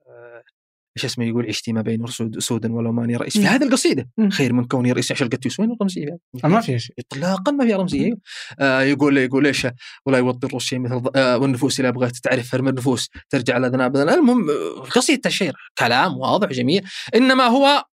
إيش اسمه يقول عشتي ما بين اسود اسودا ولو ماني رئيس؟ في. هذه القصيده. خير من كوني رئيس عشر قد وين الرمزيه؟ ما في شيء. اطلاقا ما فيها رمزيه أيوه. آه يقول يقول إيش؟ ولا يوطي الروس شيء مثل آه والنفوس اذا بغيت تعرف فرم النفوس. ترجع على ذناب المهم قصيده الشعر كلام واضح جميل. إنما هو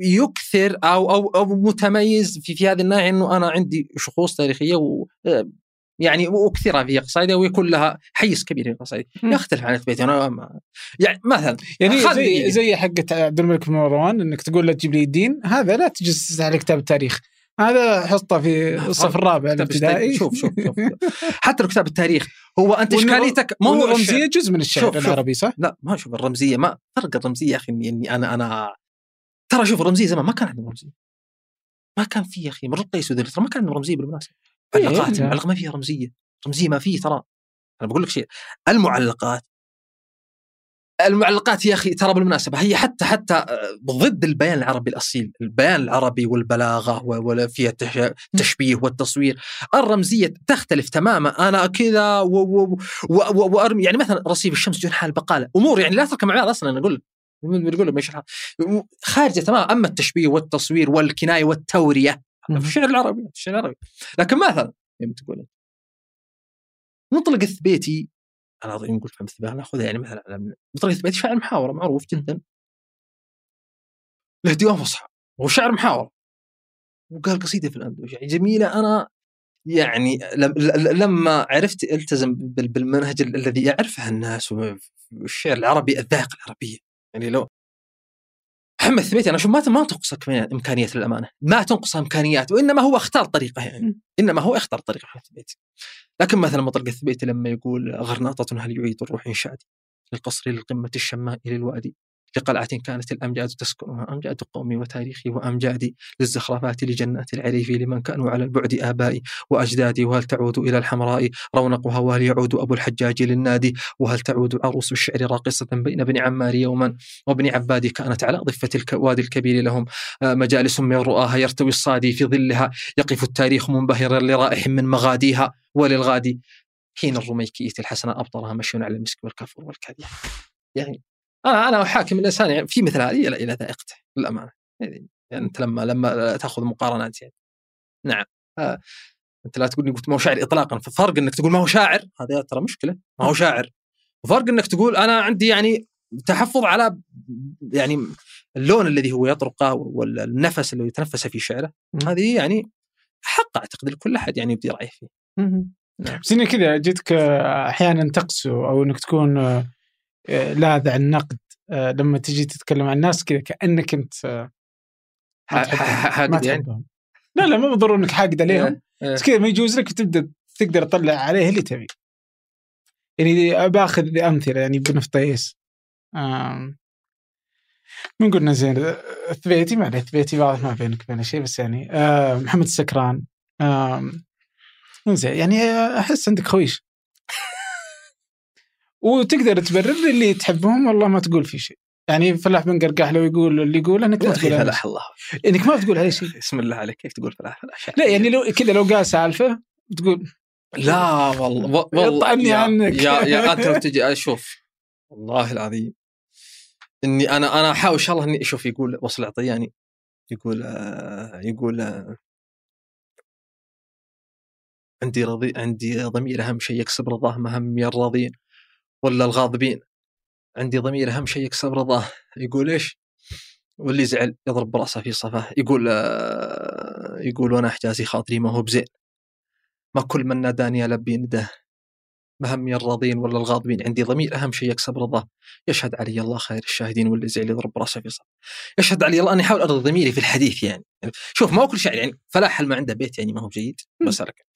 يكثر أو أو أو متميز في في هذه الناحية إنه أنا عندي شخوص تاريخية و آه، يعني واكثرها في قصائدي ويكون لها حيز كبير في مم. يختلف عن بيتي أنا ما يعني مثلا يعني زي. زي حقة عبد الملك بن مروان إنك تقول لا تجيب لي الدين هذا لا تجسس على كتاب التاريخ هذا حطه في الصف الرابع الابتدائي شوف شوف شوف حتى لو كتاب التاريخ هو أنت اشكاليتك ما هو الشعر. والرمزيه جزء من الشعر شوف- شوف. العربي صح؟ لا ما أشوف الرمزية ما فرق الرمزية يا أخي اني أنا أنا ترى شوف الرمزية زمان ما كان عندهم رمزية ما كان في يا أخي من قيس وذل ترى ما كان عندهم رمزية بالمناسبة معلقات. المعلقه ما فيها رمزيه رمزيه ما فيه ترى أنا بقول لك شيء المعلقات المعلقات يا أخي ترى بالمناسبه هي حتى حتى آه، ضد البيان العربي الاصيل، البيان العربي والبلاغه وفيها التش- التشبيه والتصوير، الرمزيه تختلف تماما، أنا كذا وارمي يعني مثلا رصيف الشمس جنحها البقاله، امور يعني لا تركب مع بعض أصلا أنا أقول بنقول. خارجه تماما اما التشبيه والتصوير والكنايه والتوريه في الشعر العربي في الشعر العربي. لكن مثلا يوم تقول مطلق الثبيتي أنا أظن قلت مثل ناخذها يعني مثلا مطلق الثبيتي شاعر محاوره معروف جدا. له ديوان فصحى وهو شاعر محاوره وقال قصيدة في الأندلس يعني جميلة أنا يعني لما عرفت التزم بال- بالمنهج ال- الذي يعرفه الناس والشعر العربي الذائقة العربية. يعني لو محمد الثبيتي أنا أشوف ما ما تنقص امكانيات للامانه ما تنقص إمكانيات وإنما هو اختار طريقة يعني. إنما هو اختار طريقة محمد الثبيتي لكن مثلا مطلق الثبيتي لما يقول غرناطة هل يعيد الروح انشادي للقصر للقمة الشماء للوادي. لقلعة كانت الأمجاد تسكنها أمجاد قومي وتاريخي وأمجادي للزخرفات لجنات العريف لمن كانوا على البعد آبائي وأجدادي. وهل تعود إلى الحمراء رونقها؟ وهل يعود أبو الحجاج للنادي؟ وهل تعود عروس الشعر راقصة بين ابن عمار يوما؟ وابن عبادي كانت على ضفة الوادي الكبير لهم آه، مجالس من رؤاها. يرتوي الصادي في ظلها يقف التاريخ منبهرا لرائح من مغاديها. وللغادي حين الرميكية الحسنة أبطرها مشي على المسك والكفر والكذب. يعني أنا أنا احاكم الانسان يعني في مثل هذه إلى ذائقته للأمانة. يعني يعني أنت لما لما تأخذ مقارنات يعني. نعم. آه. أنت لا تقول قلت ما هو شاعر اطلاقا ففرق إنك تقول ما هو شاعر. هذا ترى مشكلة. ما هو شاعر. وفرق إنك تقول أنا عندي يعني تحفظ على يعني اللون الذي هو يطرقه والنفس الذي يتنفس في شعره. هذه يعني حق أعتقد لكل أحد يعني يبدي رأيه فيه. نعم. بس كذا جيتك آه، أحيانا تقسو أو إنك تكون آه، لاذع النقد. آه، لما تجي تتكلم عن الناس كذا كأنك أنت آه،. حاقد يعني؟ لا لا مو بالضرورة إنك حاقد عليهم. إيه. بس كذا ما يجوز لك تبدأ تقدر تطلع عليه اللي تبي. يعني باخذ أمثلة يعني بن فطيس من قلنا زين الثبيتي ما عليه الثبيتي واضح ما بينك وبين شيء بس يعني آه، محمد السكران. زين يعني أحس عندك خويش. وتقدر تبرر اللي تحبهم والله ما تقول في شيء. يعني فلاح بن قرقاح لو يقول اللي يقول إنك ما تقول فلاح. الله. إنك ما بتقول عليه شيء بسم الله عليك. كيف تقول فلاح؟ فلاح لا يعني لو كذا لو قال سالفة بتقول لا والله والله يطعني يا عنك. يا يا أنت لو تجي أشوف والله العظيم إني أنا أنا أحاول إن شاء الله إني أشوف يقول وصل العطياني يقول آه يقول آه عندي رضي عندي ضمير أهم شيء يكسب رضاه ما همي الراضين ولا الغاضبين. عندي ضمير أهم شيء يكسب رضاه. يقول إيش؟ واللي زعل يضرب برأسه في صفاه يقول آه يقول وأنا حجازي خاطري ما هو بزين. ما كل من ناداني البي نداه مهمي الراضين ولا الغاضبين. عندي ضمير أهم شيء يكسب رضاه. يشهد علي الله خير الشاهدين واللي زعل يضرب راسه في صدر يشهد علي الله اني احاول أرضي ضميري في الحديث يعني. شوف ما هو كل شاعر يعني فلاح ما عنده بيت يعني ما هو جيد بس لك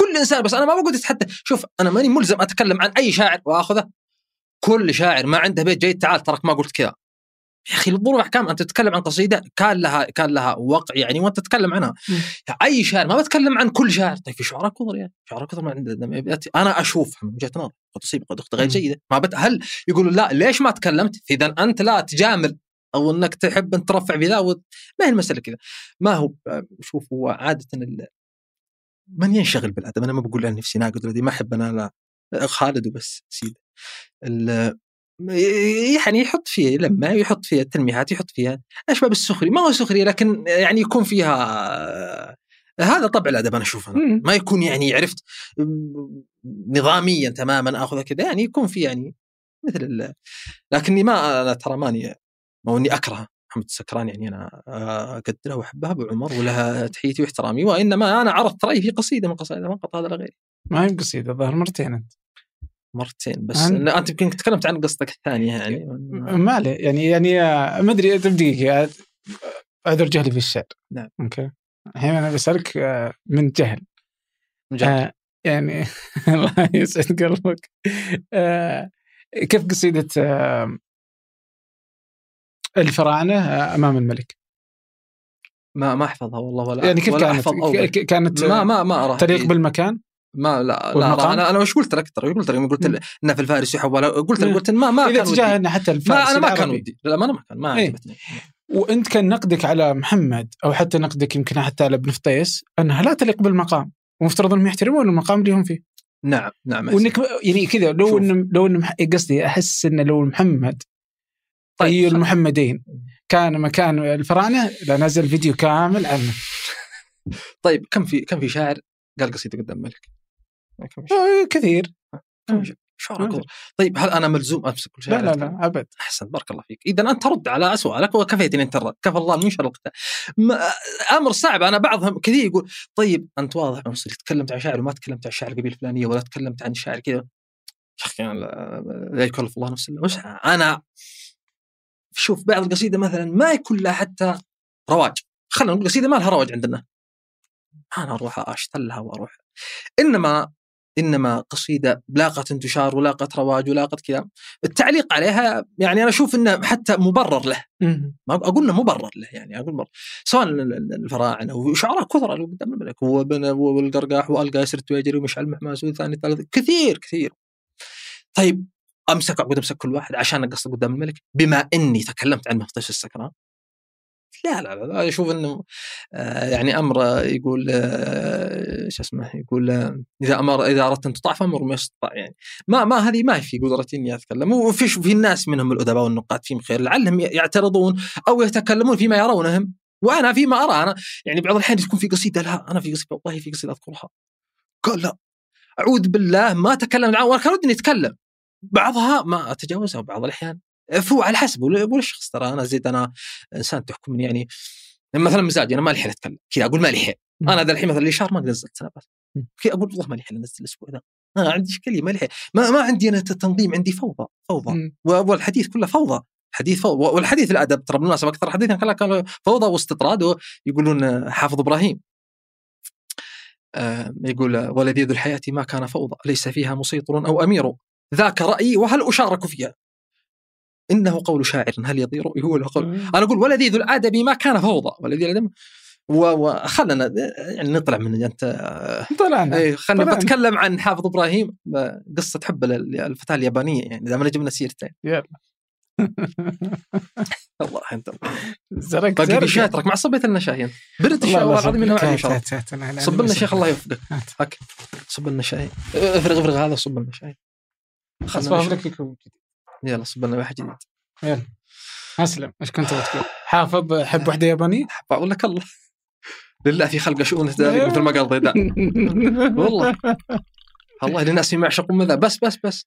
كل إنسان بس أنا ما بقول تتحدى شوف أنا ماني ملزم أتكلم عن أي شاعر وأخذه. كل شاعر ما عنده بيت جيد تعال تراك ما قلت كذا. يا أخي الظروف احكام أنت تتكلم عن قصيدة كان لها كان لها وقع يعني وأنت تتكلم عنها. أي شاعر ما بتكلم عن كل شاعر. طيب في شعراء كثر يعني شعراء كثر ما عندنا أنا أشوفها من وجهة نظر قد تصيب قد غير جيدة. ما بت هل يقولوا لا ليش ما تكلمت؟ إذا أنت لا تجامل أو إنك تحب أن ترفع بذا و... ما هي المسألة كذا. ما هو شوف هو عادة ال... من ينشغل بالأدب؟ أنا ما بقول عن نفسي ناقد ما أحب أنا لا. خالد وبس سيده يعني يحط فيها لما يحط فيها التلميحات يحط فيها اشبه بالسخري ما هو سخري لكن يعني يكون فيها هذا طبع الأدب أنا أشوف أنا. ما يكون يعني عرفت نظاميا تماما اخذ كذا يعني يكون في يعني مثل لكني ما أنا ترى ماني ما إني أكره. محمد السكران يعني أنا اقدرها واحبها ابو عمر ولها تحيتي واحترامي وإنما أنا عرضت رأيي في قصيدة من قصائد فقط هذا لا غير. ما هي قصيدة ظهر مرتين أنت. مرتين بس عن... أنت يمكن تكلمت عن قصتك الثانية يعني ما عليه يعني يعني ما أدري دقيقة اعذر جهلي في الشعر. نعم. أوكي. الحين أنا بسألك آه، من جهل. من جهل. آه يعني الله يسعد قلبك. آه كيف قصيدة آه الفراعنه آه، أمام الملك. ما ما أحفظها والله ولا يعني كيف ولا كانت؟ أحفظ كانت ما ما ما أراها تليق بالمكان؟ ما لا لا أنا أنا وش قلت لك ترى قلت لك قلت انه في الفارسي حواله قلت لك قلت ما ما إذا تجاهلنا حتى الفارسي ما أنا ما كان ودي. لا ما أنا ما كان ما إيه. عجبتني. وأنت كان نقدك على محمد أو حتى نقدك يمكن حتى على ابن فطيس أنها لا تليق بالمقام. ومفترض أنهم يحترمون المقام اللي هم فيه. نعم نعم وإنك يعني كذا لو ان لو ان قصدي أحس انه لو محمد طيب المحمدين. كان مكان الفراعنه لنزل فيديو كامل عنه. طيب كم في كم في شاعر قال قصيدة قدام الملك آه، كثير. شعور طيب هل أنا ملزوم أمسك كل شيء؟ لا لا لا أبد. أحسن بارك الله فيك. اذا أنت ترد على سؤالك وكفيتني انت الرد كفى الله من شر القتال أمر صعب. أنا بعضهم كثير يقول طيب أنت واضح تكلمت عن شاعر وما تكلمت عن شاعر القبيله الفلانية ولا تكلمت عن شاعر كذا. يا أخي لا يكلف الله نفسا إلا أنا شوف بعض القصيدة مثلا ما يكون لها حتى رواج. خلينا نقول قصيده ما لها رواج عندنا. أنا أروح أشتلها وأروح. إنما إنما قصيدة لاقت انتشار ولاقت رواج ولاقت كذا التعليق عليها يعني أنا أشوف إنه حتى مبرر له. ما أقول إنه مبرر له يعني أقول مبرر. سواء الفراعنة وشعراء كثر قدام الملك والقرقاح وألقى سرت ويجري ومشعل محماس والثاني الثالث كثير كثير. طيب أمسك اقعد أمسك كل واحد عشان أقصد قدام الملك بما إني تكلمت عن مفتش السكران. لا لا لا أشوف إنه آه، يعني أمر يقول آه، شو اسمه يقول آه، إذا أمر إذا أردت أن تطاع فامر ما يستطاع يعني ما ما هذه ما في قدرتي إني أتكلم. وفي في الناس منهم الأدباء والنقاد فيهم خير لعلهم يعترضون أو يتكلمون فيما يرونهم. وأنا فيما أرى أنا يعني بعض الأحيان تكون في قصيدة لا أنا في قصيدة والله في قصيدة أذكرها. قال لا أعوذ بالله ما تكلم معه وأنا كان ودي أتكلم. بعضها ما أتجاوزها بعض الأحيان فهو على حسب ولا الشخص ترى أنا زيد أنا إنسان تحكمني يعني. مثلا مزاجي أنا ما لي حيل أتكلم كذا أقول ما لي حيل أنا ذا الحين مثلا الاشار ما نزلت سنابات كذا أقول والله ما لي حيل أنزل الأسبوع ذا. أنا عندي إشكالية ما لي حيل ما, ما عندي أنا تنظيم عندي فوضى فوضى. والحديث كله فوضى. حديث فوضى والحديث الأدب ترى بالمناسبة أكثر حديث كان فوضى واستطراد ويقولون حافظ إبراهيم. آه يقول ولذيذ الحياة ما كان فوضى ليس فيها مسيطر أو أمير. ذاك رأيي وهل أشارك فيها؟ إنه قول شاعر هل يضير؟ يقول قول. أنا أقول ولذيذ الادب ما كان فوضى ولذيذ الادب وخلنا يعني نطلع من أنت. طلعنا. اي خلنا نتكلم عن حافظ إبراهيم. قصة حب الفتاة اليابانية يعني إذا ما جبنا سيرته يلا. الله انت زرق باقي شاترك مع صبيت لنا شاي برد الشاي والله العظيم انه ما صب لنا شيخ الله يوفقك صب لنا شاي افرغ افرغ هذا صب لنا شاي خلاص لك يلا صب لنا واحد جديد. يلا. أسلم. إيش كنت تقول؟ حافظ حب وحده يابانية؟ أقول لك الله. لله في خلق شؤون مثل ما قال ضيدان. والله. الله لناس يعشقون ماذا؟ بس بس بس.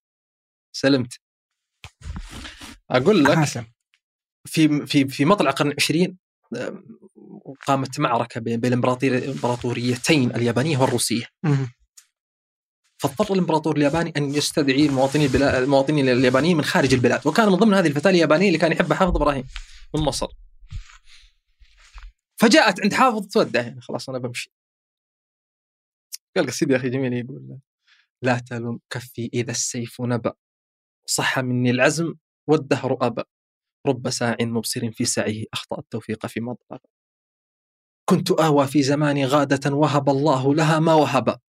سلمت. أقول لك في في في مطلع القرن العشرين قامت معركة بين الإمبراطوريتين اليابانية والروسية. فاضطر الإمبراطور الياباني أن يستدعي المواطنين المواطنين اليابانيين من خارج البلاد. وكان من ضمن هذه الفتاة اليابانية اللي كان يحبها حافظ إبراهيم من مصر. فجاءت عند حافظ تودع يعني خلاص أنا بمشي. قال قصيدة يا أخي جميل يقول لا تلم كفي إذا السيف نبأ صح مني العزم والدهر ابى رب ساع مبصر في سعيه أخطأ التوفيق في مطلب كنت اهوى في زماني غادة وهب الله لها ما وهب.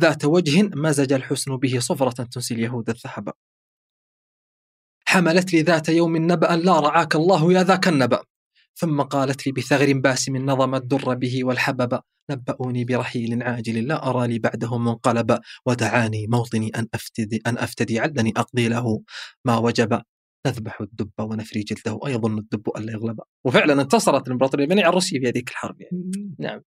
ذات وجه مزج الحسن به صفرة تنسي اليهود الذهب. حملت لي ذات يوم نبأ لا رعاك الله يا ذاك النبأ. ثم قالت لي بثغر باسم نظم الدر به والحبب. نبأوني برحيل عاجل لا أرى لي بعده منقلبا ودعاني موطني أن أفتدي أن أفتدي علني أقضي له. ما وجب نذبح الدب ونفري جلده. ويظن الدب ألا يغلب. وفعلا انتصرت الإمبراطورية اليابانية على روسيا في هذيك الحرب يعني نعم.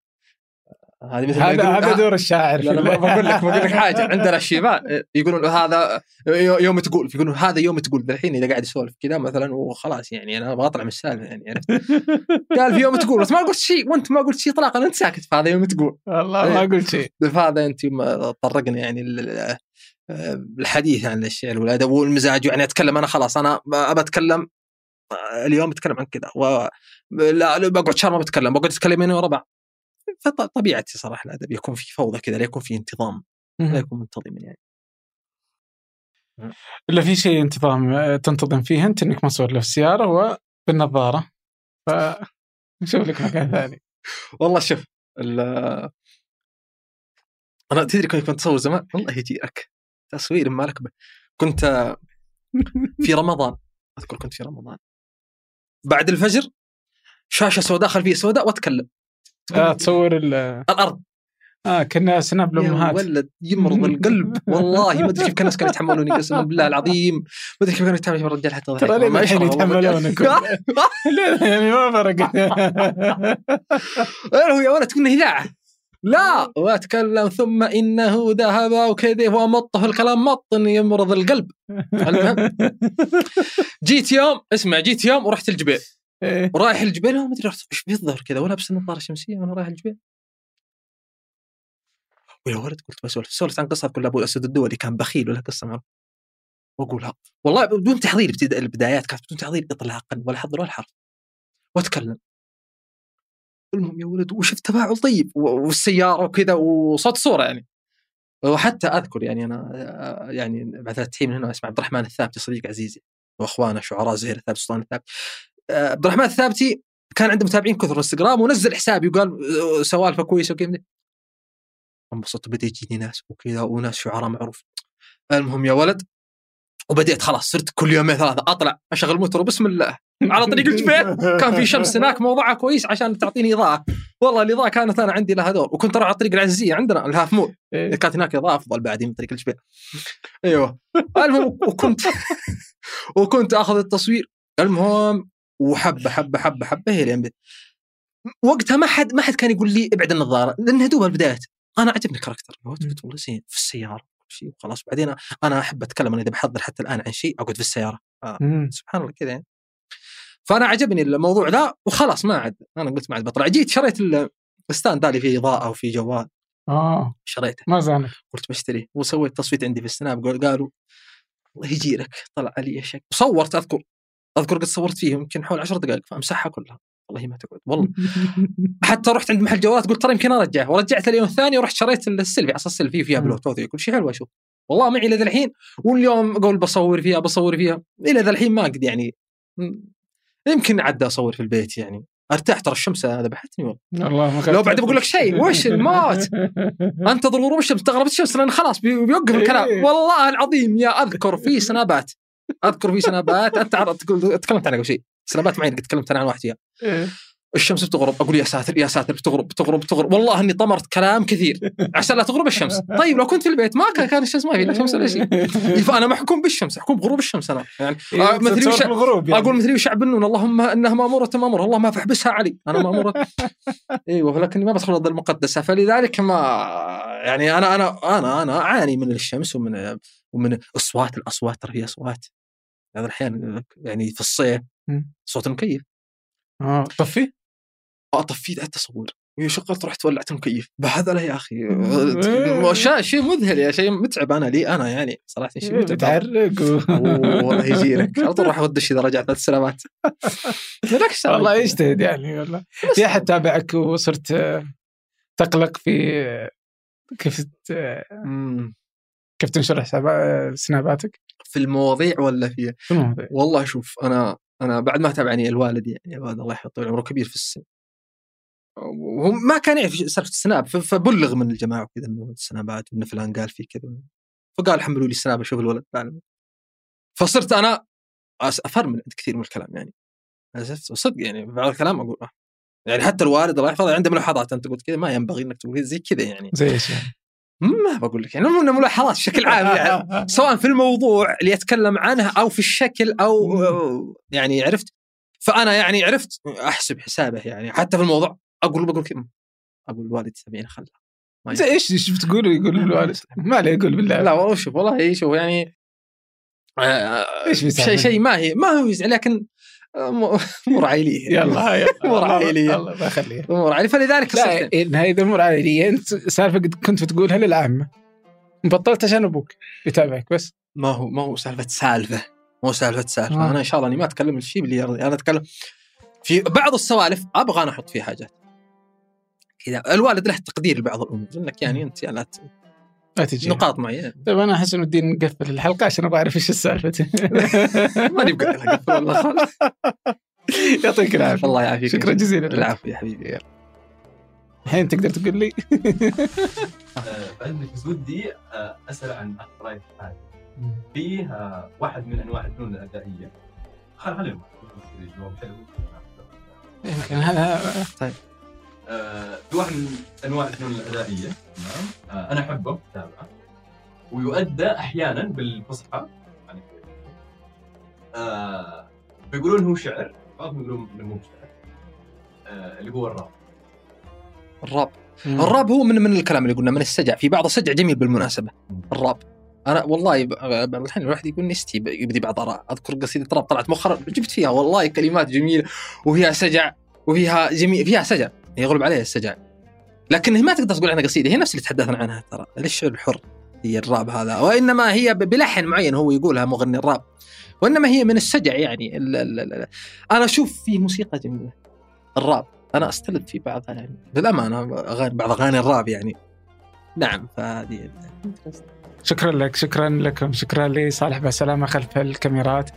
هذه مثل هذا هذا دور الشاعر. لا بقول لك بقول لك حاجة. عندنا الشيبان يقولون هذا يوم تقول يقولون هذا يوم تقول. الحين إذا قاعد يسولف كذا مثلا وخلاص يعني أنا أبغى أطلع من السالفة يعني عرفت؟ قال في يوم تقول بس ما قلت شيء. وأنت ما قلت شيء اطلاقا أنت ساكت فهذا يوم تقول. والله ما قلت شيء. فهذا أنت طرقنا يعني ال- الحديث عن الشعر والأدب والمزاج. يعني أتكلم أنا خلاص أنا أبى أتكلم اليوم أتكلم عن كذا. و لا بقعد شهر ما بتكلم بقعد اتكلمين ورا بعض فطبيعتي صراحة الأدب يكون في فوضى كذا لا يكون في انتظام لا يكون منتظما يعني. إلا في شيء انتظام آه، تنتظم فيه أنت إنك ما تصور له في السيارة وبالنظاره ف نشوف لك مكان ثاني. والله شوف أنا تدري كنت اصور زمان؟ والله يجيك تصوير ما لك به. كنت في رمضان أذكر كنت في رمضان. بعد الفجر شاشة سوداء خلفية سوداء وأتكلم. آه تصور ال- الأرض. آه كنا سناب يا الامهات ولد يمرض القلب. والله ما أدري كيف كان الناس كانوا يتحملوني قسما بالله العظيم. ما أدري كيف كانوا يتحملون الرجال حتى ضحك. ترى ليه ما الحين. يتحملونك ليه يعني ما فرق؟ هو يا ولد كنا اذاعه لا وأتكلم ثم إنه ذهب وكذا ومطه الكلام مط يمرض القلب. المهم. جيت يوم اسمع جيت يوم ورحت الجبيل إيه. ورايح الجبيل ما أدري إيش بيظهر كذا ولابس النظارة الشمسية وأنا رايح الجبيل ويا ولد قلت بسولف سولفت عن قصة كل ابو الاسد الدولي كان بخيل ولا قصة معروفه واقولها والله بدون تحضير البدايات كانت بدون تحضير اطلاقا ولا حضر ولا حرف وأتكلم. المهم يا ولد وشفت تفاعل طيب والسيارة وكذا وصوت صورة يعني. وحتى أذكر يعني أنا يعني بعد التحية من هنا أسمع عبد الرحمن الثابتي صديق عزيزي وأخوانه شعراء زهير الثابتي سلطان الثابتي آه، عبد الرحمن الثابتي كان عنده متابعين كثر انستغرام ونزل حسابي وقال آه، سوالفه كويسة وكذا. انبسطت بدا يجيني ناس وكذا وناس شعراء معروف. المهم يا ولد وبديت خلاص صرت كل يومين ثلاثة أطلع أشغل موتور بسم الله. على طريق الجبيل كان في شمس هناك موضوعها كويس عشان تعطيني إضاءة. والله الإضاءة كانت أنا عندي لها دور وكنت أروح على طريق العزيزيه عندنا الهاف مول. إيه. كانت هناك إضاءة أفضل بعد من طريق الجبيل أيوه. المهم وكنت وكنت آخذ التصوير. المهم وحبه حبه حبه حبه هي لين وقتها ما حد ما حد كان يقول لي ابعد النظارة لأنها دوب البدايات أنا عجبني ال character. قلت والله زين في السيارة كل شيء وخلاص. بعدين أنا أحب أتكلم أنا إذا بحضر حتى الآن عن شيء أقعد في السيارة. مم. سبحان الله كذا يعني. فأنا عجبني الموضوع ذا وخلاص ما عاد أنا قلت ما عاد بطلع. جيت شريت ال- ال stand ذا اللي فيه إضاءة وفيه جوال. آه. شريته. ما زالك قلت بشتريه وسويت تصويت عندي في ال Snap قال- قالوا الله يجي لك طلع علي شك وصورت أذكر. أذكر قد صورت فيه يمكن حول 10 دقائق فأمسحها كلها. والله ما تقعد. والله. حتى رحت عند محل جوالات قلت ترى يمكن ارجعه ورجعت اليوم الثاني ورحت شريت السيلفي عصا السيلفي فيها. بلوتوث كل شيء حلو أشوف والله معي إلى الحين. واليوم أقول بصور فيها بصور فيها. إلى ذا الحين ما قد يعني. يمكن عدى أصور في البيت يعني. أرتاح ترى الشمس ذبحتني والله. والله ما لو بعد بقول لك شيء وش الموت؟ أنتظر غروب الشمس تغرب الشمس لأن خلاص بي- بيوقف الكلام. إيه. والله العظيم يا أذكر في سنابات. أذكر في سنابات أنت تكلمت عنها قبل شيء. سنابات معي قد تكلمت عنها واحد فيها. إيه. الشمس بتغرب. أقول يا ساتر يا ساتر بتغرب بتغرب بتغرب. والله إني طمرت كلام كثير. عشان لا تغرب الشمس. طيب لو كنت في البيت ما كان كان الشمس ما في لا شمس ولا شيء. فانا محكوم بالشمس. محكوم بغروب الشمس أنا. يعني آه، مثلي وش يعني. أقول مثلي وشعب النون اللهم إنها مأمورة ماموره الله ما فاحبسها علي. أنا مأمورة. إيوه ولكني ما بدخل الأرض المقدسة. فلذلك ما يعني أنا أنا أنا أنا أعاني من الشمس ومن ومن أصوات الأصوات ترى في اصوات بعض الأحيان يعني في الصيف مم. صوت المكيف آه طفي؟ اطفيه حتى اصور وهي شغلت رحت ولعت المكيف بهذله يا أخي. شيء شيء مذهل يا شيء متعب أنا لي أنا يعني. صراحة شيء متعب. بتعرق و... والله يجيرك على طول راح اودش اذا رجعت ثلاث سلامات دعوة. والله يجتهد يعني والله. في أحد تابعك وصرت آه، تقلق في آه، كيف ت- مم. كيف تنشر حساب آه، سناباتك؟ في المواضيع ولا في في المواضيع. والله شوف أنا أنا بعد ما تابعني الوالد يعني الوالد الله يحفظه عمره كبير في السن. وهو ما كان يعرف سالفة السناب فبلغ من الجماعة وكذا إنه السنابات وان فلان قال فيه كذا. فقال حملوا لي السناب أشوف الولد فعلا فصرت أنا افرمل كثير من الكلام يعني؟ وصدق يعني بعض الكلام أقول. يعني حتى الوالد الله يحفظه عنده ملاحظات أنت قلت كذا ما ينبغي إنك تقول زي كذا يعني. زي إيش يعني؟ ما بقول لك. يعني ملاحظات بشكل عام يعني سواء في الموضوع اللي اتكلم عنه أو في الشكل أو. يعني عرفت؟ فأنا يعني عرفت أحسب حسابه يعني حتى في الموضوع أقول بقول أقول الوالد سبعين خله زي إيش إيش بتقول؟ يقول الوالد. ما عليه يقول بالله. لا والله شوف والله شوف يعني آه، إيش؟ شيء شيء ما هي ما هو يزعل لكن امور عائليه يلا يلا. أمور الله- يخليها امور عائليه فلذلك لا هذه امور عائليه أنت سالفة قد كنت بتقولها للعامه بطلت عشان أبوك يتابعك بس. ما هو ما هو سالفة سالفة. مو سالفة سالفة. آه. أنا إن شاء الله إني ما أتكلم الشيء اللي يرضي أنا أتكلم في بعض السوالف أبغى أنا أحط فيها حاجات. كذا. الوالد له تقدير لبعض الأمور. إنك يعني أنت يعني لا تجي. نقاط معينه طيب أنا أحس إنه ودي نقفل الحلقة عشان أبغى أعرف إيش السالفة. ماني بقدر والله. خلاص يعطيك العافية. الله يعافيك. شكرا جزيلا. العفو يا حبيبي الحين تقدر تقول لي؟ بعدك بس ودي أسأل عن رأيك هذا فيه آه، واحد من أنواع الفنون الأدائية. خل خلينا جواب حلو يمكن هذا آه، في واحد من أنواع الفنون الأدائية. تمام آه، أنا أحبه اتابعه ويؤدى أحيانا بالفصحى. يعني آه، فيقولون هو شعر. بعضهم يقولون إنه مو شعر. آه، اللي هو الراب. الراب. الراب هو من من الكلام اللي قلنا من السجع. في بعض السجع جميل بالمناسبة. الراب. أنا والله بعض الحين الواحد يقول نستي يبدي بعض أراء. أذكر قصيدة راب طلعت مؤخرا جبت فيها والله كلمات جميلة. وفيها سجع. وفيها جميل فيها سجع. يغلب عليها السجع لكن ما تقدر تقول عنها قصيدة هي نفس اللي تحدثنا عنها ترى. الشعر الحر هي الراب هذا؟ وإنما هي بلحن معين هو يقولها مغني الراب. وإنما هي من السجع يعني. ال ال ال أنا أشوف فيه موسيقى جميلة. الراب. أنا أستلذ في بعضها يعني بالامانه اغاني بعض أغاني الراب يعني. نعم فهذه شكرا لك شكرا لكم شكرا لصالح بسلامة خلف الكاميرات.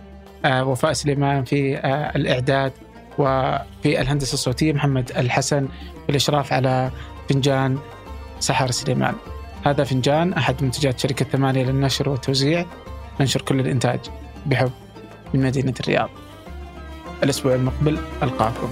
آه وفاء سليمان في آه الإعداد. وفي الهندسة الصوتية محمد الحسن في الاشراف على فنجان سحر سليمان. هذا فنجان أحد منتجات شركة ثمانية للنشر والتوزيع. ننشر كل الإنتاج بحب من مدينة الرياض. الأسبوع المقبل ألقاكم.